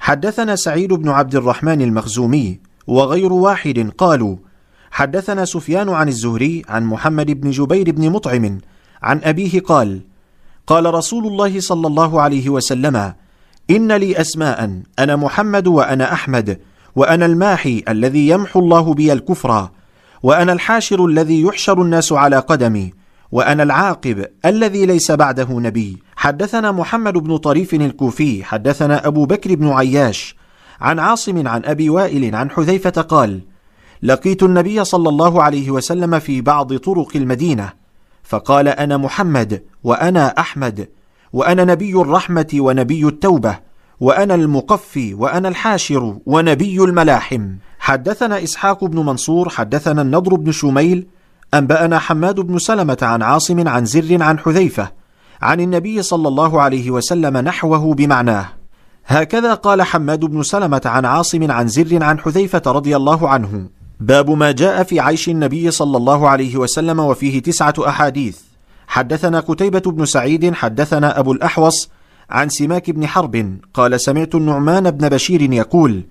Speaker 2: حدثنا سعيد بن عبد الرحمن المخزومي وغير واحد قالوا حدثنا سفيان عن الزهري عن محمد بن جبير بن مطعم عن أبيه قال قال رسول الله صلى الله عليه وسلم إن لي أسماء أنا محمد وأنا أحمد وأنا الماحي الذي يمحو الله بي الكفر وأنا الحاشر الذي يحشر الناس على قدمي وأنا العاقب الذي ليس بعده نبي. حدثنا محمد بن طريف الكوفي حدثنا أبو بكر بن عياش عن عاصم عن أبي وائل عن حذيفة قال لقيت النبي صلى الله عليه وسلم في بعض طرق المدينة فقال أنا محمد وأنا أحمد وأنا نبي الرحمة ونبي التوبة وأنا المقفي وأنا الحاشر ونبي الملاحم. حدثنا إسحاق بن منصور حدثنا النضر بن شميل أنبأنا حماد بن سلمة عن عاصم عن زر عن حذيفة عن النبي صلى الله عليه وسلم نحوه بمعناه. هكذا قال حماد بن سلمة عن عاصم عن زر عن حذيفة رضي الله عنه باب ما جاء في عيش النبي صلى الله عليه وسلم وفيه تسعة أحاديث. حدثنا قتيبة بن سعيد حدثنا أبو الأحوص عن سماك بن حرب قال سمعت النعمان بن بشير يقول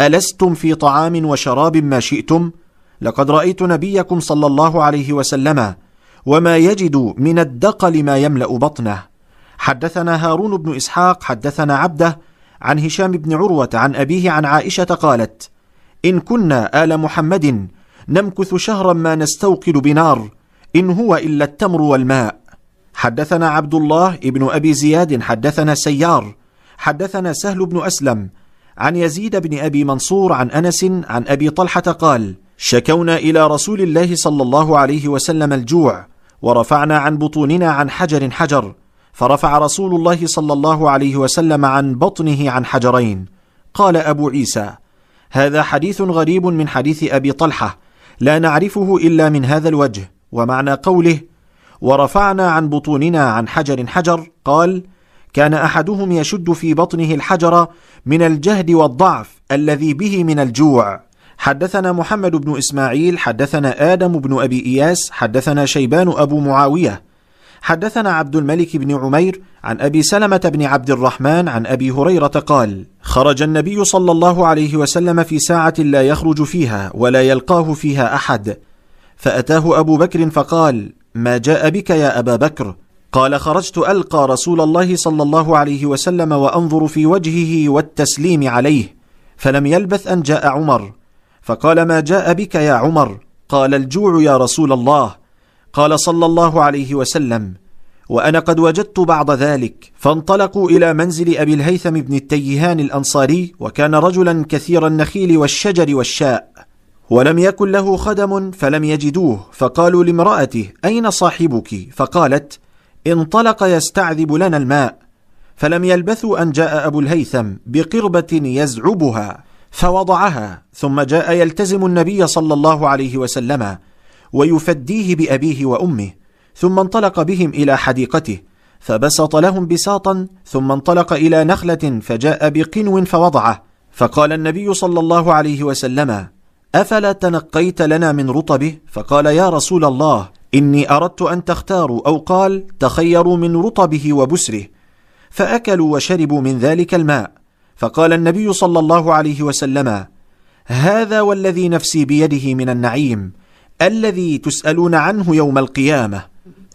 Speaker 2: ألستم في طعام وشراب ما شئتم؟ لقد رأيت نبيكم صلى الله عليه وسلم وما يجد من الدقل ما يملأ بطنه. حدثنا هارون بن إسحاق حدثنا عبده عن هشام بن عروة عن أبيه عن عائشة قالت إن كنا آل محمد نمكث شهرا ما نستوقد بنار إن هو إلا التمر والماء. حدثنا عبد الله ابن أبي زياد حدثنا سيار حدثنا سهل بن أسلم عن يزيد بن أبي منصور عن أنس عن أبي طلحة قال شكونا إلى رسول الله صلى الله عليه وسلم الجوع ورفعنا عن بطوننا عن حجر حجر فرفع رسول الله صلى الله عليه وسلم عن بطنه عن حجرين. قال أبو عيسى هذا حديث غريب من حديث أبي طلحة لا نعرفه إلا من هذا الوجه ومعنى قوله ورفعنا عن بطوننا عن حجر حجر قال كان أحدهم يشد في بطنه الحجر من الجهد والضعف الذي به من الجوع. حدثنا محمد بن إسماعيل حدثنا آدم بن أبي إياس حدثنا شيبان أبو معاوية. حدثنا عبد الملك بن عمير عن أبي سلمة بن عبد الرحمن عن أبي هريرة قال خرج النبي صلى الله عليه وسلم في ساعة لا يخرج فيها ولا يلقاه فيها أحد. فأتاه أبو بكر فقال ما جاء بك يا أبا بكر؟ قال خرجت ألقى رسول الله صلى الله عليه وسلم وأنظر في وجهه والتسليم عليه فلم يلبث أن جاء عمر. فقال ما جاء بك يا عمر؟ قال الجوع يا رسول الله. قال صلى الله عليه وسلم وأنا قد وجدت بعض ذلك. فانطلقوا إلى منزل أبي الهيثم بن التيهان الأنصاري وكان رجلا كثير النخيل والشجر والشاء. ولم يكن له خدم فلم يجدوه. فقالوا لامرأته أين صاحبك؟ فقالت انطلق يستعذب لنا الماء. فلم يلبثوا أن جاء أبو الهيثم بقربة يزعبها. فوضعها ثم جاء يلتزم النبي صلى الله عليه وسلم ويفديه بأبيه وأمه ثم انطلق بهم إلى حديقته فبسط لهم بساطا ثم انطلق إلى نخلة فجاء بقنو فوضعه فقال النبي صلى الله عليه وسلم أفلا تنقيت لنا من رطبه؟ فقال يا رسول الله إني أردت أن تختاروا أو قال تخيروا من رطبه وبسره فأكلوا وشربوا من ذلك الماء. فقال النبي صلى الله عليه وسلم هذا والذي نفسي بيده من النعيم الذي تسألون عنه يوم القيامة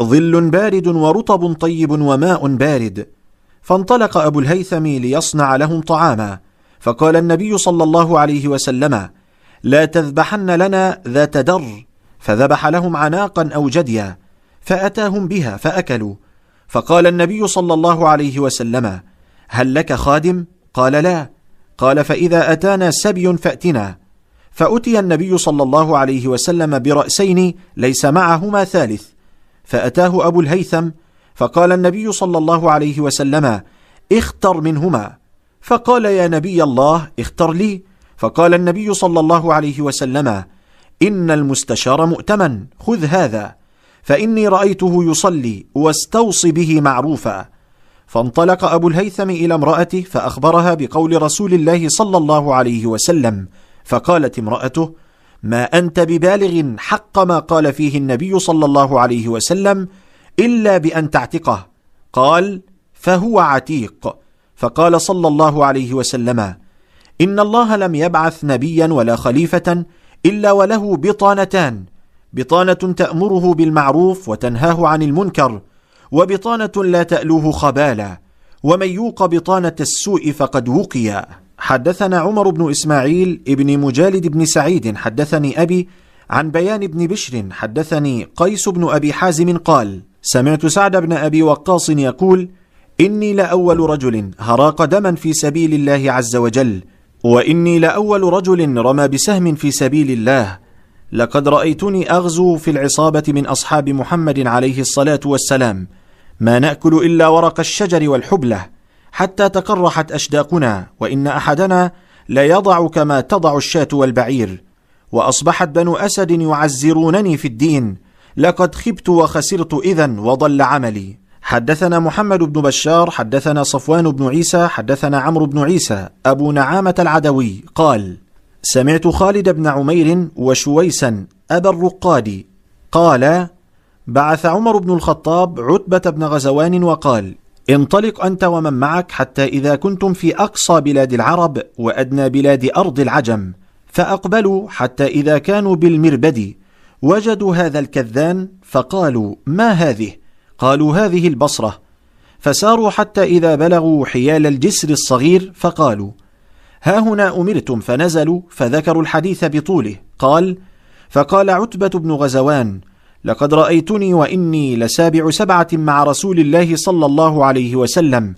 Speaker 2: ظل بارد ورطب طيب وماء بارد. فانطلق أبو الهيثم ليصنع لهم طعاما فقال النبي صلى الله عليه وسلم لا تذبحن لنا ذات در. فذبح لهم عناقا أو جديا فأتاهم بها فأكلوا. فقال النبي صلى الله عليه وسلم هل لك خادم؟ قال لا. قال فإذا أتانا سبي فأتنا. فأتي النبي صلى الله عليه وسلم برأسين ليس معهما ثالث. فأتاه أبو الهيثم فقال النبي صلى الله عليه وسلم اختر منهما. فقال يا نبي الله اختر لي. فقال النبي صلى الله عليه وسلم إن المستشار مؤتمن خذ هذا. فإني رأيته يصلي واستوصي به معروفا. فانطلق أبو الهيثم إلى امرأته فأخبرها بقول رسول الله صلى الله عليه وسلم فقالت امرأته ما أنت ببالغ حق ما قال فيه النبي صلى الله عليه وسلم إلا بأن تعتقه. قال فهو عتيق. فقال صلى الله عليه وسلم إن الله لم يبعث نبيا ولا خليفة إلا وله بطانتان بطانة تأمره بالمعروف وتنهاه عن المنكر وبطانة لا تألوه خبالا ومن يوق بطانة السوء فقد وقي حدثنا عمر بن إسماعيل ابن مجالد بن سعيد حدثني أبي عن بيان بن بشر حدثني قيس بن أبي حازم قال سمعت سعد بن أبي وقاص يقول إني لأول رجل هراق دما في سبيل الله عز وجل وإني لأول رجل رمى بسهم في سبيل الله لقد رأيتني أغزو في العصابة من أصحاب محمد عليه الصلاة والسلام ما نأكل إلا ورق الشجر والحبلة حتى تقرحت أشداقنا وإن أحدنا ليضع كما تضع الشاة والبعير. وأصبحت بنو أسد يعزرونني في الدين لقد خبت وخسرت اذا وضل عملي. حدثنا محمد بن بشار حدثنا صفوان بن عيسى حدثنا عمرو بن عيسى أبو نعامة العدوي قال سمعت خالد بن عمير وشويسا أبا الرقاد قال بعث عمر بن الخطاب عتبة بن غزوان وقال انطلق أنت ومن معك حتى إذا كنتم في أقصى بلاد العرب وأدنى بلاد أرض العجم فأقبلوا حتى إذا كانوا بالمربد وجدوا هذا الكذان فقالوا ما هذه؟ قالوا هذه البصرة. فساروا حتى إذا بلغوا حيال الجسر الصغير فقالوا ها هنا أمرتم. فنزلوا فذكروا الحديث بطوله. قال فقال عتبة بن غزوان لقد رأيتني وإني لسابع سبعة مع رسول الله صلى الله عليه وسلم.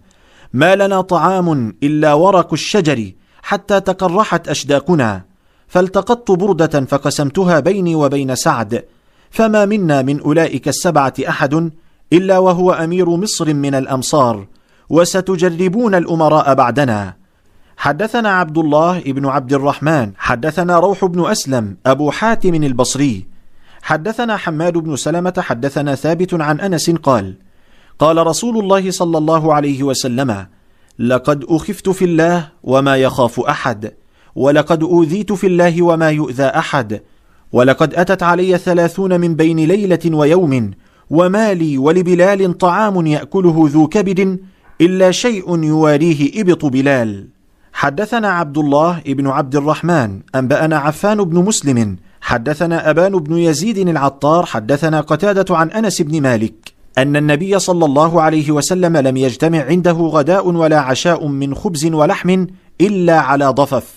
Speaker 2: ما لنا طعام إلا ورق الشجر حتى تقرحت أشداقنا. فالتقطت بردة فقسمتها بيني وبين سعد. فما منا من أولئك السبعة أحد إلا وهو أمير مصر من الأمصار. وستجربون الأمراء بعدنا. حدثنا عبد الله بن عبد الرحمن حدثنا روح بن أسلم أبو حاتم البصري. حدثنا حماد بن سلمة حدثنا ثابت عن أنس قال قال رسول الله صلى الله عليه وسلم لقد أخفت في الله وما يخاف أحد ولقد أوذيت في الله وما يؤذى أحد ولقد أتت علي ثلاثون من بين ليلة ويوم وما لي ولبلال طعام يأكله ذو كبد إلا شيء يواريه إبط بلال. حدثنا عبد الله بن عبد الرحمن أنبأنا عفان بن مسلم حدثنا أبان بن يزيد العطار حدثنا قتادة عن أنس بن مالك أن النبي صلى الله عليه وسلم لم يجتمع عنده غداء ولا عشاء من خبز ولحم إلا على ضفف.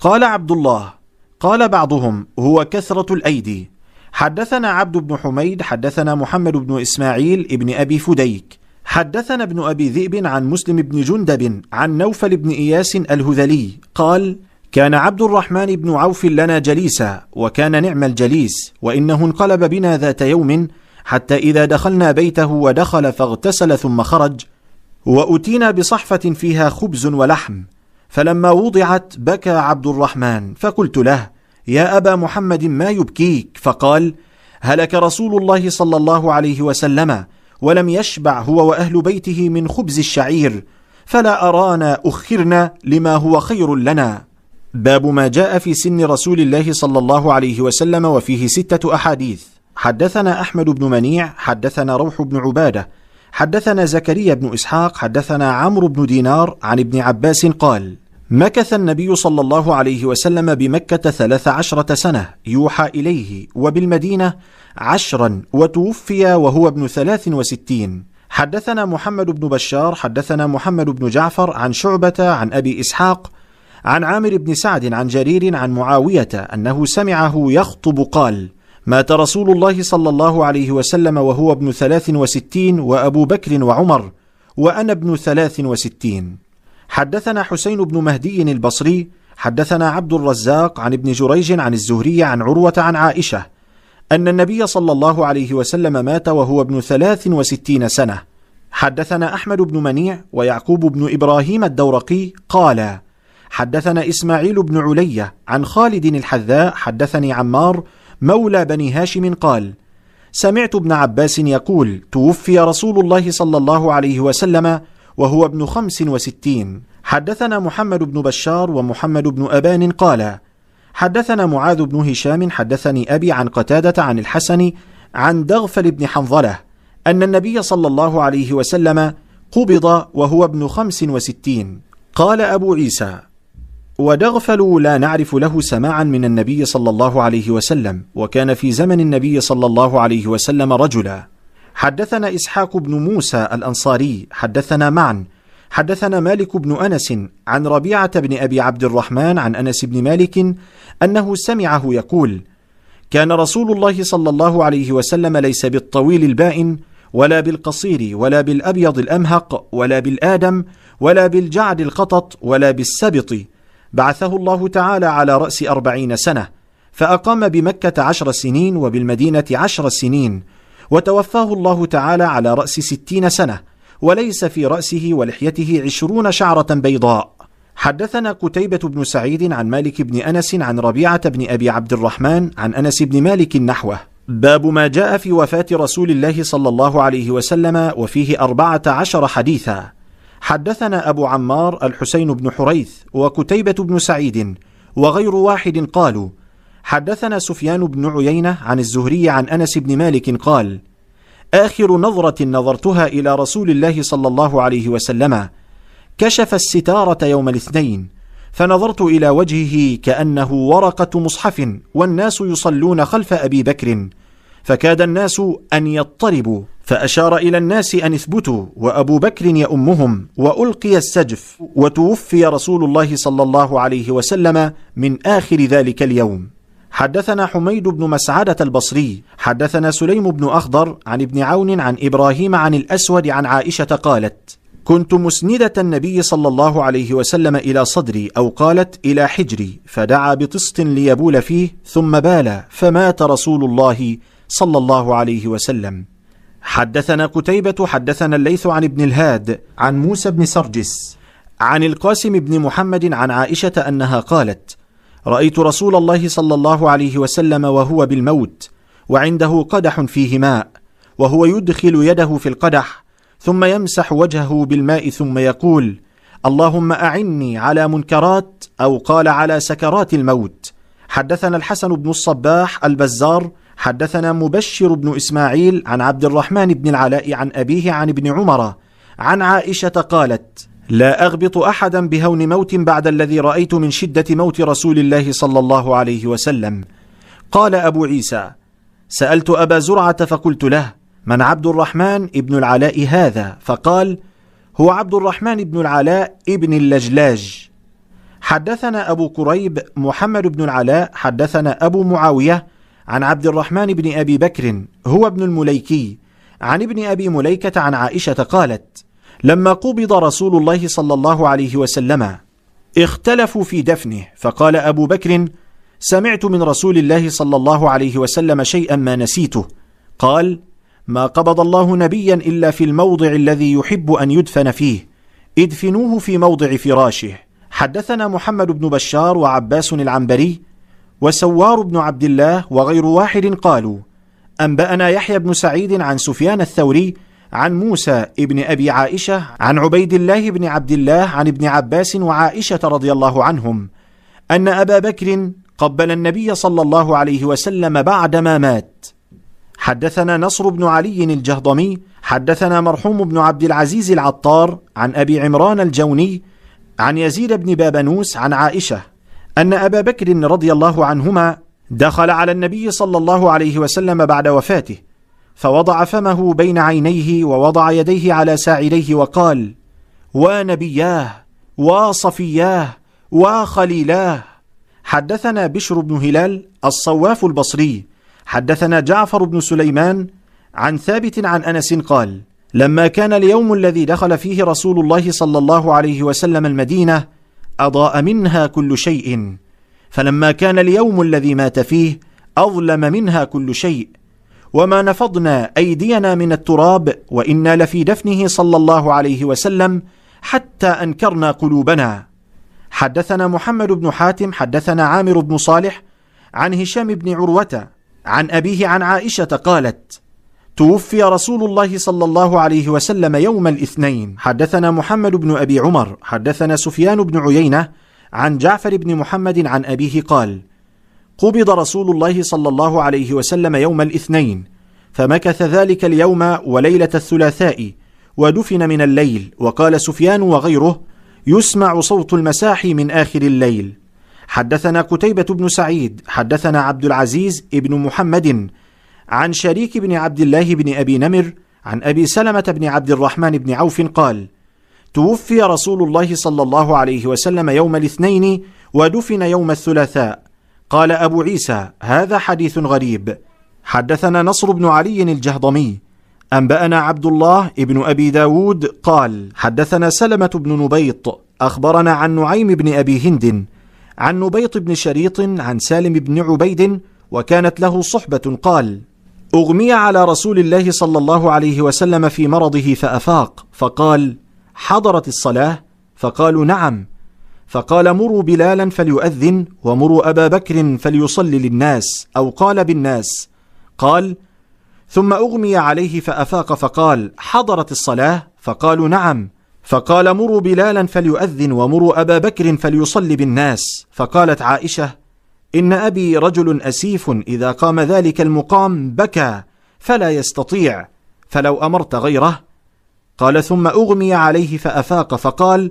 Speaker 2: قال عبد الله قال بعضهم هو كثرة الأيدي. حدثنا عبد بن حميد حدثنا محمد بن إسماعيل ابن أبي فديك. حدثنا ابن أبي ذئب عن مسلم بن جندب عن نوفل بن إياس الهذلي. قال كان عبد الرحمن بن عوف لنا جليسا وكان نعم الجليس وإنه انقلب بنا ذات يوم حتى إذا دخلنا بيته ودخل فاغتسل ثم خرج وأتينا بصحفة فيها خبز ولحم. فلما وضعت بكى عبد الرحمن فقلت له يا أبا محمد ما يبكيك؟ فقال هلك رسول الله صلى الله عليه وسلم ولم يشبع هو وأهل بيته من خبز الشعير فلا أرانا أخرنا لما هو خير لنا. باب ما جاء في سن رسول الله صلى الله عليه وسلم وفيه ستة أحاديث. حدثنا أحمد بن منيع حدثنا روح بن عبادة حدثنا زكريا بن إسحاق حدثنا عمرو بن دينار عن ابن عباس قال مكث النبي صلى الله عليه وسلم بمكة ثلاث عشرة سنة يوحى إليه وبالمدينة عشرا وتوفي وهو ابن ثلاث وستين. حدثنا محمد بن بشار حدثنا محمد بن جعفر عن شعبة عن أبي إسحاق عن عامر بن سعد عن جرير عن معاوية أنه سمعه يخطب قال مات رسول الله صلى الله عليه وسلم وهو ابن ثلاث وستين وأبو بكر وعمر وأنا ابن ثلاث وستين. حدثنا حسين بن مهدي البصري حدثنا عبد الرزاق عن ابن جريج عن الزهري عن عروة عن عائشة أن النبي صلى الله عليه وسلم مات وهو ابن ثلاث وستين سنة. حدثنا أحمد بن منيع ويعقوب بن إبراهيم الدورقي قال حدثنا إسماعيل بن علية عن خالد الحذاء حدثني عمار مولى بني هاشم قال سمعت ابن عباس يقول توفي رسول الله صلى الله عليه وسلم وهو ابن خمس وستين. حدثنا محمد بن بشار ومحمد بن أبان قال حدثنا معاذ بن هشام حدثني أبي عن قتادة عن الحسن عن دغفل بن حنظلة أن النبي صلى الله عليه وسلم قبض وهو ابن خمس وستين. قال أبو عيسى ودغفل لا نعرف له سماعا من النبي صلى الله عليه وسلم وكان في زمن النبي صلى الله عليه وسلم رجلا. حدثنا إسحاق بن موسى الأنصاري حدثنا معا. حدثنا مالك بن أنس عن ربيعة بن أبي عبد الرحمن عن أنس بن مالك أنه سمعه يقول كان رسول الله صلى الله عليه وسلم ليس بالطويل البائن ولا بالقصير ولا بالأبيض الأمهق ولا بالآدم ولا بالجعد القطط ولا بالسبط بعثه الله تعالى على رأس أربعين سنة فأقام بمكة عشر سنين وبالمدينة عشر سنين وتوفاه الله تعالى على رأس ستين سنة وليس في رأسه ولحيته عشرون شعرة بيضاء. حدثنا قتيبة بن سعيد عن مالك بن أنس عن ربيعة بن أبي عبد الرحمن عن أنس بن مالك نحوه. باب ما جاء في وفاة رسول الله صلى الله عليه وسلم وفيه أربعة عشر حديثا. حدثنا أبو عمار الحسين بن حريث وكتيبة بن سعيد وغير واحد قالوا حدثنا سفيان بن عيينة عن الزهري عن أنس بن مالك قال آخر نظرة نظرتها إلى رسول الله صلى الله عليه وسلم كشف الستارة يوم الاثنين فنظرت إلى وجهه كأنه ورقة مصحف والناس يصلون خلف أبي بكر فكاد الناس أن يضطربوا فأشار إلى الناس أن اثبتوا وأبو بكر يؤمهم وألقي السجف وتوفي رسول الله صلى الله عليه وسلم من آخر ذلك اليوم. حدثنا حميد بن مسعدة البصري حدثنا سليم بن أخضر عن ابن عون عن إبراهيم عن الأسود عن عائشة قالت كنت مسندة النبي صلى الله عليه وسلم إلى صدري أو قالت إلى حجري فدعا بطست ليبول فيه ثم بال فمات رسول الله صلى الله عليه وسلم. حدثنا قتيبة حدثنا الليث عن ابن الهاد عن موسى بن سرجس عن القاسم بن محمد عن عائشة أنها قالت رأيت رسول الله صلى الله عليه وسلم وهو بالموت وعنده قدح فيه ماء وهو يدخل يده في القدح ثم يمسح وجهه بالماء ثم يقول اللهم أعني على منكرات أو قال على سكرات الموت حدثنا الحسن بن الصباح البزار حدثنا مبشر بن إسماعيل عن عبد الرحمن بن العلاء عن أبيه عن ابن عمر عن عائشة قالت لا أغبط أحدا بهون موت بعد الذي رأيت من شدة موت رسول الله صلى الله عليه وسلم. قال أبو عيسى سألت أبا زرعة فقلت له من عبد الرحمن ابن العلاء هذا؟ فقال هو عبد الرحمن بن العلاء ابن اللجلاج. حدثنا أبو كريب محمد بن العلاء حدثنا أبو معاوية عن عبد الرحمن بن أبي بكر هو ابن المليكي عن ابن أبي مليكة عن عائشة قالت لما قبض رسول الله صلى الله عليه وسلم اختلفوا في دفنه فقال أبو بكر سمعت من رسول الله صلى الله عليه وسلم شيئا ما نسيته قال ما قبض الله نبيا إلا في الموضع الذي يحب أن يدفن فيه ادفنوه في موضع فراشه حدثنا محمد بن بشار وعباس العنبري وسوار بن عبد الله وغير واحد قالوا أنبأنا يحيى بن سعيد عن سفيان الثوري عن موسى ابن أبي عائشة عن عبيد الله بن عبد الله عن ابن عباس وعائشة رضي الله عنهم أن أبا بكر قبل النبي صلى الله عليه وسلم بعدما مات. حدثنا نصر بن علي الجهضمي حدثنا مرحوم بن عبد العزيز العطار عن أبي عمران الجوني عن يزيد بن بابنوس عن عائشة. أن أبا بكر رضي الله عنهما دخل على النبي صلى الله عليه وسلم بعد وفاته فوضع فمه بين عينيه ووضع يديه على ساعديه وقال ونبياه وصفياه وخليلاه حدثنا بشر بن هلال الصواف البصري حدثنا جعفر بن سليمان عن ثابت عن أنس قال لما كان اليوم الذي دخل فيه رسول الله صلى الله عليه وسلم المدينة أضاء منها كل شيء فلما كان اليوم الذي مات فيه أظلم منها كل شيء. وما نفضنا أيدينا من التراب وإنا لفي دفنه صلى الله عليه وسلم حتى أنكرنا قلوبنا. حدثنا محمد بن حاتم حدثنا عامر بن صالح عن هشام بن عروة عن أبيه عن عائشة قالت توفي رسول الله صلى الله عليه وسلم يوم الاثنين. حدثنا محمد بن أبي عمر حدثنا سفيان بن عيينة عن جعفر بن محمد عن أبيه قال قبض رسول الله صلى الله عليه وسلم يوم الاثنين فمكث ذلك اليوم وليلة الثلاثاء ودفن من الليل. وقال سفيان وغيره يسمع صوت المساحي من آخر الليل. حدثنا قتيبة بن سعيد حدثنا عبد العزيز بن محمد عن شريك بن عبد الله بن أبي نمر عن أبي سلمة بن عبد الرحمن بن عوف قال توفي رسول الله صلى الله عليه وسلم يوم الاثنين ودفن يوم الثلاثاء. قال أبو عيسى هذا حديث غريب. حدثنا نصر بن علي الجهضمي. أنبأنا عبد الله بن أبي داود قال حدثنا سلمة بن نبيط. أخبرنا عن نعيم بن أبي هند عن نبيط بن شريط عن سالم بن عبيد وكانت له صحبة قال أغمي على رسول الله صلى الله عليه وسلم في مرضه فأفاق فقال حضرت الصلاة؟ فقالوا نعم. فقال مروا بلالا فليؤذن ومروا أبا بكر فليصلي للناس أو قال بالناس. قال ثم أغمي عليه فأفاق فقال حضرت الصلاة؟ فقالوا نعم. فقال مروا بلالا فليؤذن ومروا أبا بكر فليصلي بالناس. فقالت عائشة إن أبي رجل أسيف إذا قام ذلك المقام بكى فلا يستطيع فلو أمرت غيره. قال ثم أغمي عليه فأفاق فقال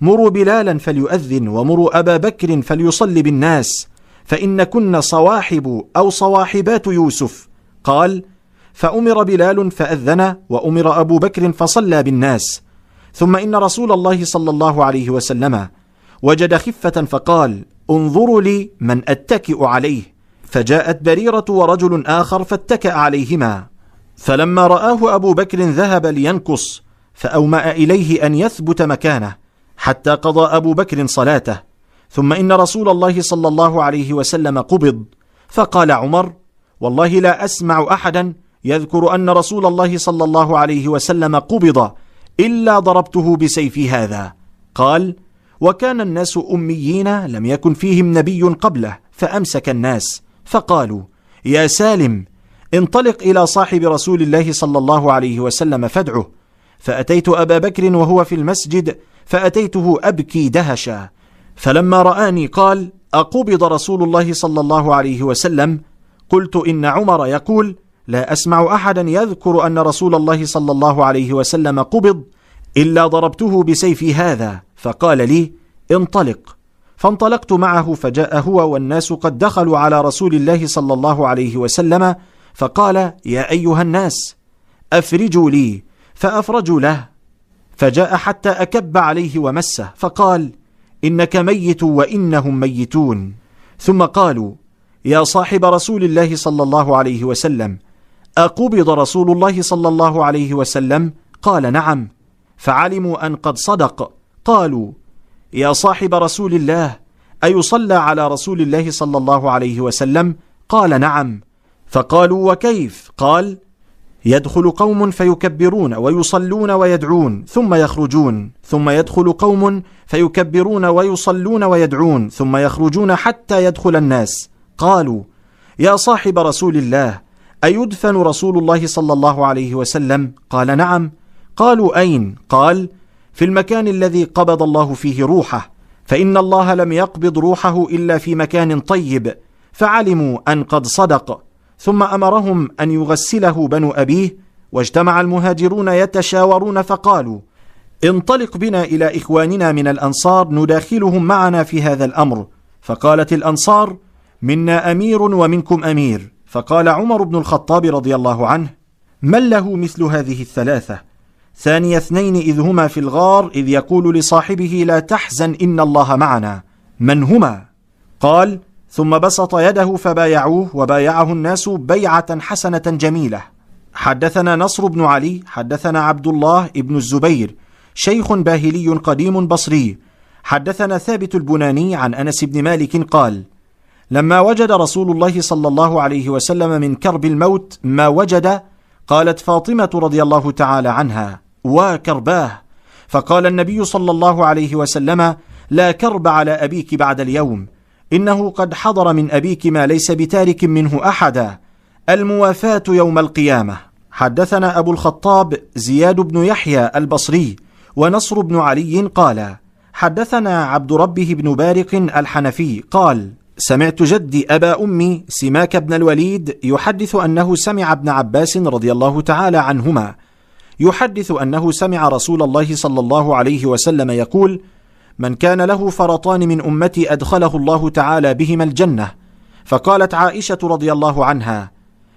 Speaker 2: مروا بلالا فليؤذن ومروا أبا بكر فليصلي بالناس فإن كن صواحب أو صواحبات يوسف. قال فأمر بلال فأذن وأمر أبو بكر فصلى بالناس. ثم إن رسول الله صلى الله عليه وسلم وجد خفة فقال انظروا لي من أتكئ عليه. فجاءت بريرة ورجل آخر فاتكأ عليهما. فلما رآه أبو بكر ذهب لينكص فأومأ إليه أن يثبت مكانه حتى قضى أبو بكر صلاته. ثم إن رسول الله صلى الله عليه وسلم قبض. فقال عمر والله لا أسمع أحدا يذكر أن رسول الله صلى الله عليه وسلم قبض إلا ضربته بسيفي هذا. قال وكان الناس أميين لم يكن فيهم نبي قبله فأمسك الناس فقالوا يا سالم انطلق إلى صاحب رسول الله صلى الله عليه وسلم فادعه. فأتيت أبا بكر وهو في المسجد فأتيته أبكي دهشا. فلما رآني قال أقبض رسول الله صلى الله عليه وسلم؟ قلت إن عمر يقول لا أسمع أحدا يذكر أن رسول الله صلى الله عليه وسلم قبض إلا ضربته بسيفي هذا. فقال لي انطلق. فانطلقت معه فجاء هو والناس قد دخلوا على رسول الله صلى الله عليه وسلم فقال يا أيها الناس أفرجوا لي. فأفرجوا له فجاء حتى أكب عليه ومسه فقال إنك ميت وإنهم ميتون. ثم قالوا يا صاحب رسول الله صلى الله عليه وسلم أقبض رسول الله صلى الله عليه وسلم؟ قال نعم. فعلموا أن قد صدق. قالوا يا صاحب رسول الله أيصلى على رسول الله صلى الله عليه وسلم؟ قال نعم. فقالوا وكيف؟ قال يدخل قوم فيكبرون ويصلون ويدعون ثم يخرجون ثم يدخل قوم فيكبرون ويصلون ويدعون ثم يخرجون حتى يدخل الناس. قالوا يا صاحب رسول الله أيدفن رسول الله صلى الله عليه وسلم؟ قال نعم. قالوا أين؟ قال في المكان الذي قبض الله فيه روحه فإن الله لم يقبض روحه إلا في مكان طيب فعلموا أن قد صدق. ثم أمرهم أن يغسله بنو أبيه واجتمع المهاجرون يتشاورون فقالوا انطلق بنا إلى إخواننا من الأنصار نداخلهم معنا في هذا الأمر. فقالت الأنصار منا أمير ومنكم أمير. فقال عمر بن الخطاب رضي الله عنه من له مثل هذه الثلاثة؟ ثاني اثنين إذ هما في الغار إذ يقول لصاحبه لا تحزن إن الله معنا. من هما؟ قال ثم بسط يده فبايعوه وبايعه الناس بيعة حسنة جميلة. حدثنا نصر بن علي حدثنا عبد الله بن الزبير شيخ باهلي قديم بصري. حدثنا ثابت البناني عن أنس بن مالك قال لما وجد رسول الله صلى الله عليه وسلم من كرب الموت ما وجد قالت فاطمة رضي الله تعالى عنها وكرباه فقال النبي صلى الله عليه وسلم لا كرب على أبيك بعد اليوم إنه قد حضر من أبيك ما ليس بتارك منه أحدا الموافاة يوم القيامة. حدثنا أبو الخطاب زياد بن يحيى البصري ونصر بن علي قال حدثنا عبد ربه بن بارق الحنفي قال سمعت جدي أبا أمي سماك بن الوليد يحدث أنه سمع ابن عباس رضي الله تعالى عنهما يحدث أنه سمع رسول الله صلى الله عليه وسلم يقول من كان له فرطان من أمتي أدخله الله تعالى بهما الجنة. فقالت عائشة رضي الله عنها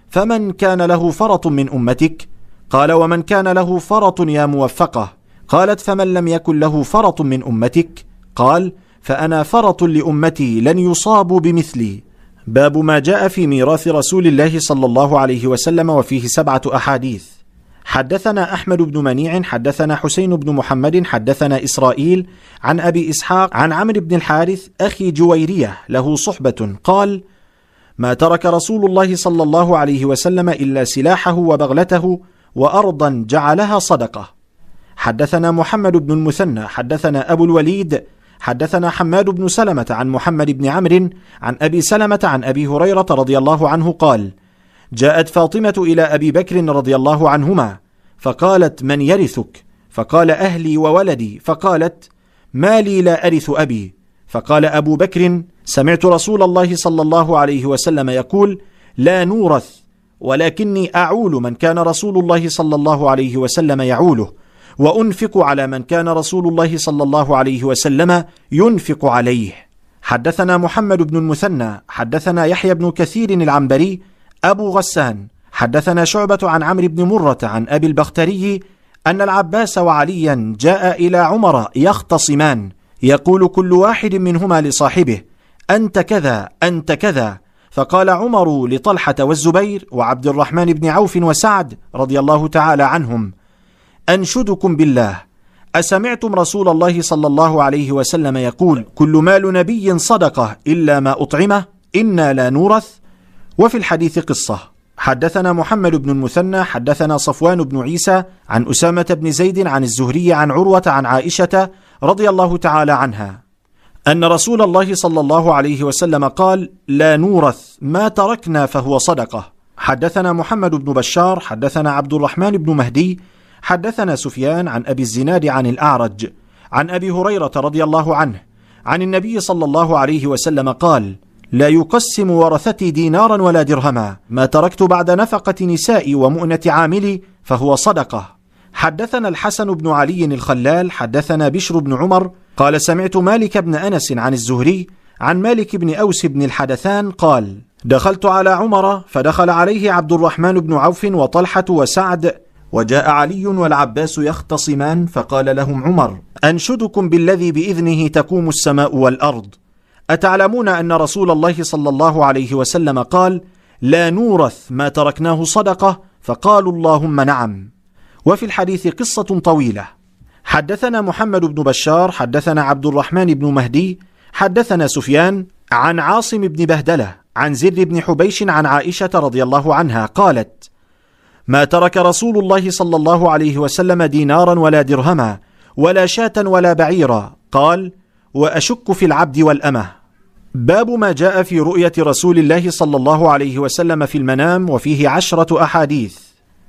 Speaker 2: فمن كان له فرط من أمتك؟ قال ومن كان له فرط يا موفقة. قالت فمن لم يكن له فرط من أمتك؟ قال فأنا فرط لأمتي لن يصابوا بمثلي. باب ما جاء في ميراث رسول الله صلى الله عليه وسلم وفيه سبعة أحاديث. حدثنا أحمد بن منيع حدثنا حسين بن محمد حدثنا إسرائيل عن أبي إسحاق عن عمرو بن الحارث أخي جويرية له صحبة قال ما ترك رسول الله صلى الله عليه وسلم إلا سلاحه وبغلته وأرضا جعلها صدقة. حدثنا محمد بن المثنى حدثنا أبو الوليد حدثنا حماد بن سلمة عن محمد بن عمرو عن أبي سلمة عن أبي هريرة رضي الله عنه قال جاءت فاطمة إلى أبي بكر رضي الله عنهما فقالت من يرثك؟ فقال أهلي وولدي. فقالت ما لي لا أرث أبي. فقال أبو بكر سمعت رسول الله صلى الله عليه وسلم يقول لا نورث ولكني أعول من كان رسول الله صلى الله عليه وسلم يعوله. وأنفق على من كان رسول الله صلى الله عليه وسلم ينفق عليه. حدثنا محمد بن المثنى حدثنا يحيى بن كثير العنبري أبو غسان. حدثنا شعبة عن عمرو بن مرة عن أبي البختري أن العباس وعليا جاء إلى عمر يختصمان. يقول كل واحد منهما لصاحبه أنت كذا أنت كذا. فقال عمر لطلحة والزبير وعبد الرحمن بن عوف وسعد رضي الله تعالى عنهم أنشدكم بالله. أسمعتم رسول الله صلى الله عليه وسلم يقول كل مال نبي صدقة إلا ما أطعمه إنا لا نورث. وفي الحديث قصة. حدثنا محمد بن المثنى حدثنا صفوان بن عيسى عن أسامة بن زيد عن الزهري عن عروة عن عائشة رضي الله تعالى عنها أن رسول الله صلى الله عليه وسلم قال لا نورث ما تركنا فهو صدقة. حدثنا محمد بن بشار حدثنا عبد الرحمن بن مهدي حدثنا سفيان عن أبي الزناد عن الأعرج عن أبي هريرة رضي الله عنه عن النبي صلى الله عليه وسلم قال لا يقسم ورثتي دينارا ولا درهما. ما تركت بعد نفقة نسائي ومؤنة عاملي فهو صدقة. حدثنا الحسن بن علي الخلال حدثنا بشر بن عمر قال سمعت مالك بن أنس عن الزهري عن مالك بن أوس بن الحدثان قال دخلت على عمر فدخل عليه عبد الرحمن بن عوف وطلحة وسعد وجاء علي والعباس يختصمان فقال لهم عمر أنشدكم بالذي بإذنه تقوم السماء والأرض. أتعلمون أن رسول الله صلى الله عليه وسلم قال لا نورث ما تركناه صدقة فقالوا اللهم نعم. وفي الحديث قصة طويلة. حدثنا محمد بن بشار حدثنا عبد الرحمن بن مهدي حدثنا سفيان عن عاصم بن بهدلة عن زر بن حبيش عن عائشة رضي الله عنها قالت ما ترك رسول الله صلى الله عليه وسلم دينارا ولا درهما ولا شاة ولا بعيرا. قال وأشك في العبد والأمة. باب ما جاء في رؤية رسول الله صلى الله عليه وسلم في المنام وفيه عشرة أحاديث.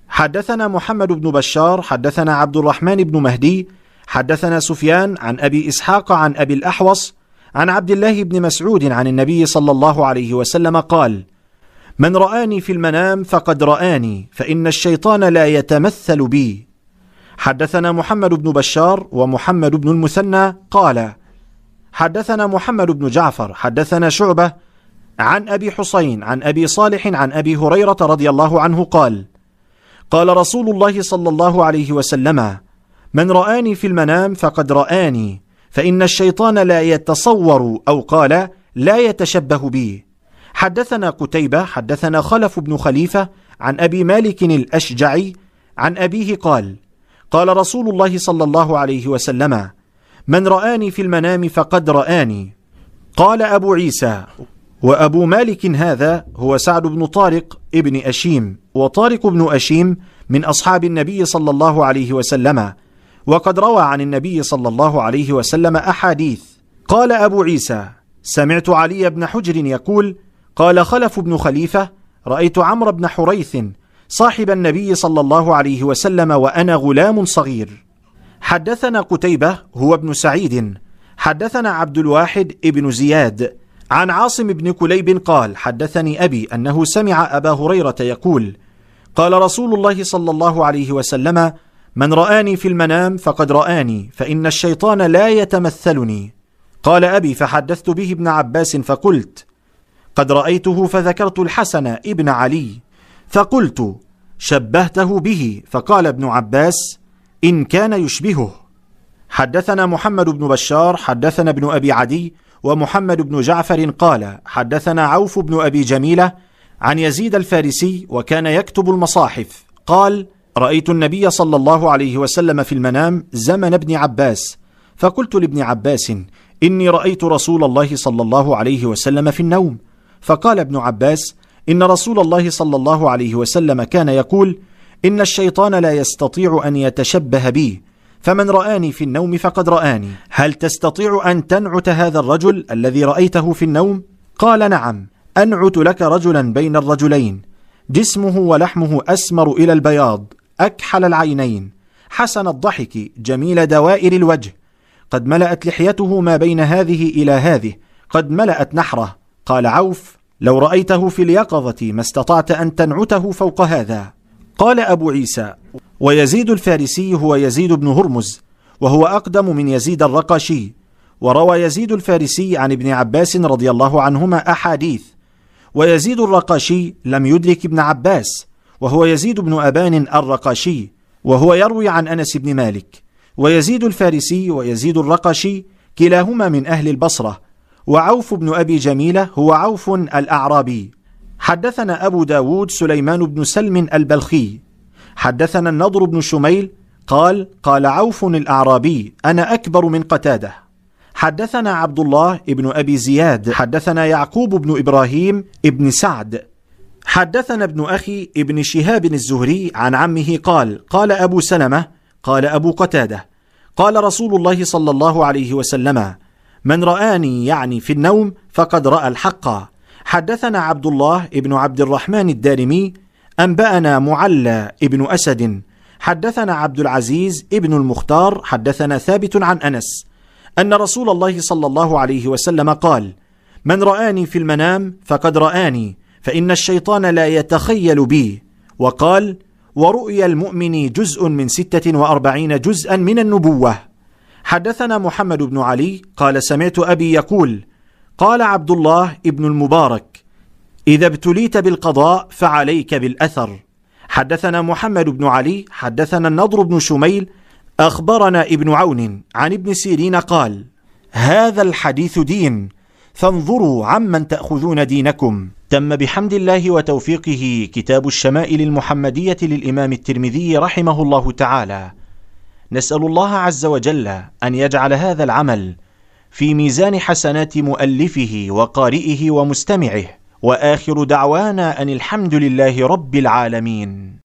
Speaker 2: حدثنا محمد بن بشار حدثنا عبد الرحمن بن مهدي حدثنا سفيان عن أبي إسحاق عن أبي الأحوص عن عبد الله بن مسعود عن النبي صلى الله عليه وسلم قال من رآني في المنام فقد رآني فإن الشيطان لا يتمثل بي. حدثنا محمد بن بشار ومحمد بن المثنى قال حدثنا محمد بن جعفر حدثنا شعبة عن أبي حسين عن أبي صالح عن أبي هريرة رضي الله عنه قال قال رسول الله صلى الله عليه وسلم من رآني في المنام فقد رآني فإن الشيطان لا يتصور أو قال لا يتشبه بي. حدثنا قتيبة حدثنا خلف بن خليفة عن أبي مالك الأشجعي عن أبيه قال قال رسول الله صلى الله عليه وسلم من رآني في المنام فقد رآني. قال أبو عيسى وأبو مالك هذا هو سعد بن طارق ابن أشيم وطارق بن أشيم من أصحاب النبي صلى الله عليه وسلم وقد روى عن النبي صلى الله عليه وسلم أحاديث. قال أبو عيسى سمعت علي بن حجر يقول قال خلف بن خليفة رأيت عمرو بن حريث صاحب النبي صلى الله عليه وسلم وأنا غلام صغير. حدثنا قتيبة هو ابن سعيد. حدثنا عبد الواحد ابن زياد. عن عاصم بن كليب قال حدثني أبي أنه سمع أبا هريرة يقول قال رسول الله صلى الله عليه وسلم من رآني في المنام فقد رآني فإن الشيطان لا يتمثلني. قال أبي فحدثت به ابن عباس فقلت قد رأيته فذكرت الحسن ابن علي فقلت شبهته به فقال ابن عباس إن كان يشبهه. حدثنا محمد بن بشار حدثنا ابن أبي عدي ومحمد بن جعفر قال حدثنا عوف بن أبي جميلة عن يزيد الفارسي وكان يكتب المصاحف. قال رأيت النبي صلى الله عليه وسلم في المنام زمن ابن عباس فقلت لابن عباس إني رأيت رسول الله صلى الله عليه وسلم في النوم. فقال ابن عباس إن رسول الله صلى الله عليه وسلم كان يقول إن الشيطان لا يستطيع أن يتشبه بي فمن رآني في النوم فقد رآني هل تستطيع أن تنعت هذا الرجل الذي رأيته في النوم؟ قال نعم أنعت لك رجلا بين الرجلين جسمه ولحمه أسمر إلى البياض أكحل العينين حسن الضحك جميل دوائر الوجه قد ملأت لحيته ما بين هذه إلى هذه قد ملأت نحره قال عوف لو رأيته في اليقظة ما استطعت أن تنعته فوق هذا. قال أبو عيسى ويزيد الفارسي هو يزيد بن هرمز وهو أقدم من يزيد الرقاشي. وروى يزيد الفارسي عن ابن عباس رضي الله عنهما أحاديث. ويزيد الرقاشي لم يدرك ابن عباس وهو يزيد بن أبان الرقاشي وهو يروي عن أنس بن مالك. ويزيد الفارسي ويزيد الرقاشي كلاهما من أهل البصرة. وعوف بن أبي جميلة هو عوف الأعرابي. حدثنا أبو داود سليمان بن سلم البلخي. حدثنا النضر بن شميل قال قال عوف الأعرابي أنا أكبر من قتادة. حدثنا عبد الله ابن أبي زياد. حدثنا يعقوب بن إبراهيم ابن سعد. حدثنا ابن أخي ابن شهاب الزهري عن عمه قال قال أبو سلمة قال أبو قتادة. قال رسول الله صلى الله عليه وسلم من رآني يعني في النوم فقد رأى الحق. حدثنا عبد الله ابن عبد الرحمن الدارمي أنبأنا معلى ابن أسد. حدثنا عبد العزيز ابن المختار حدثنا ثابت عن أنس أن رسول الله صلى الله عليه وسلم قال من رآني في المنام فقد رآني فإن الشيطان لا يتخيل بي وقال ورؤيا المؤمن جزء من ستة وأربعين جزءا من النبوة حدثنا محمد بن علي قال سمعت أبي يقول قال عبد الله ابن المبارك إذا ابتليت بالقضاء فعليك بالأثر. حدثنا محمد بن علي حدثنا النضر بن شميل أخبرنا ابن عون عن ابن سيرين قال هذا الحديث دين فانظروا عمن تأخذون دينكم. تم بحمد الله وتوفيقه كتاب الشمائل المحمدية للإمام الترمذي رحمه الله تعالى. نسأل الله عز وجل أن يجعل هذا العمل في ميزان حسنات مؤلفه وقارئه ومستمعه وآخر دعوانا أن الحمد لله رب العالمين.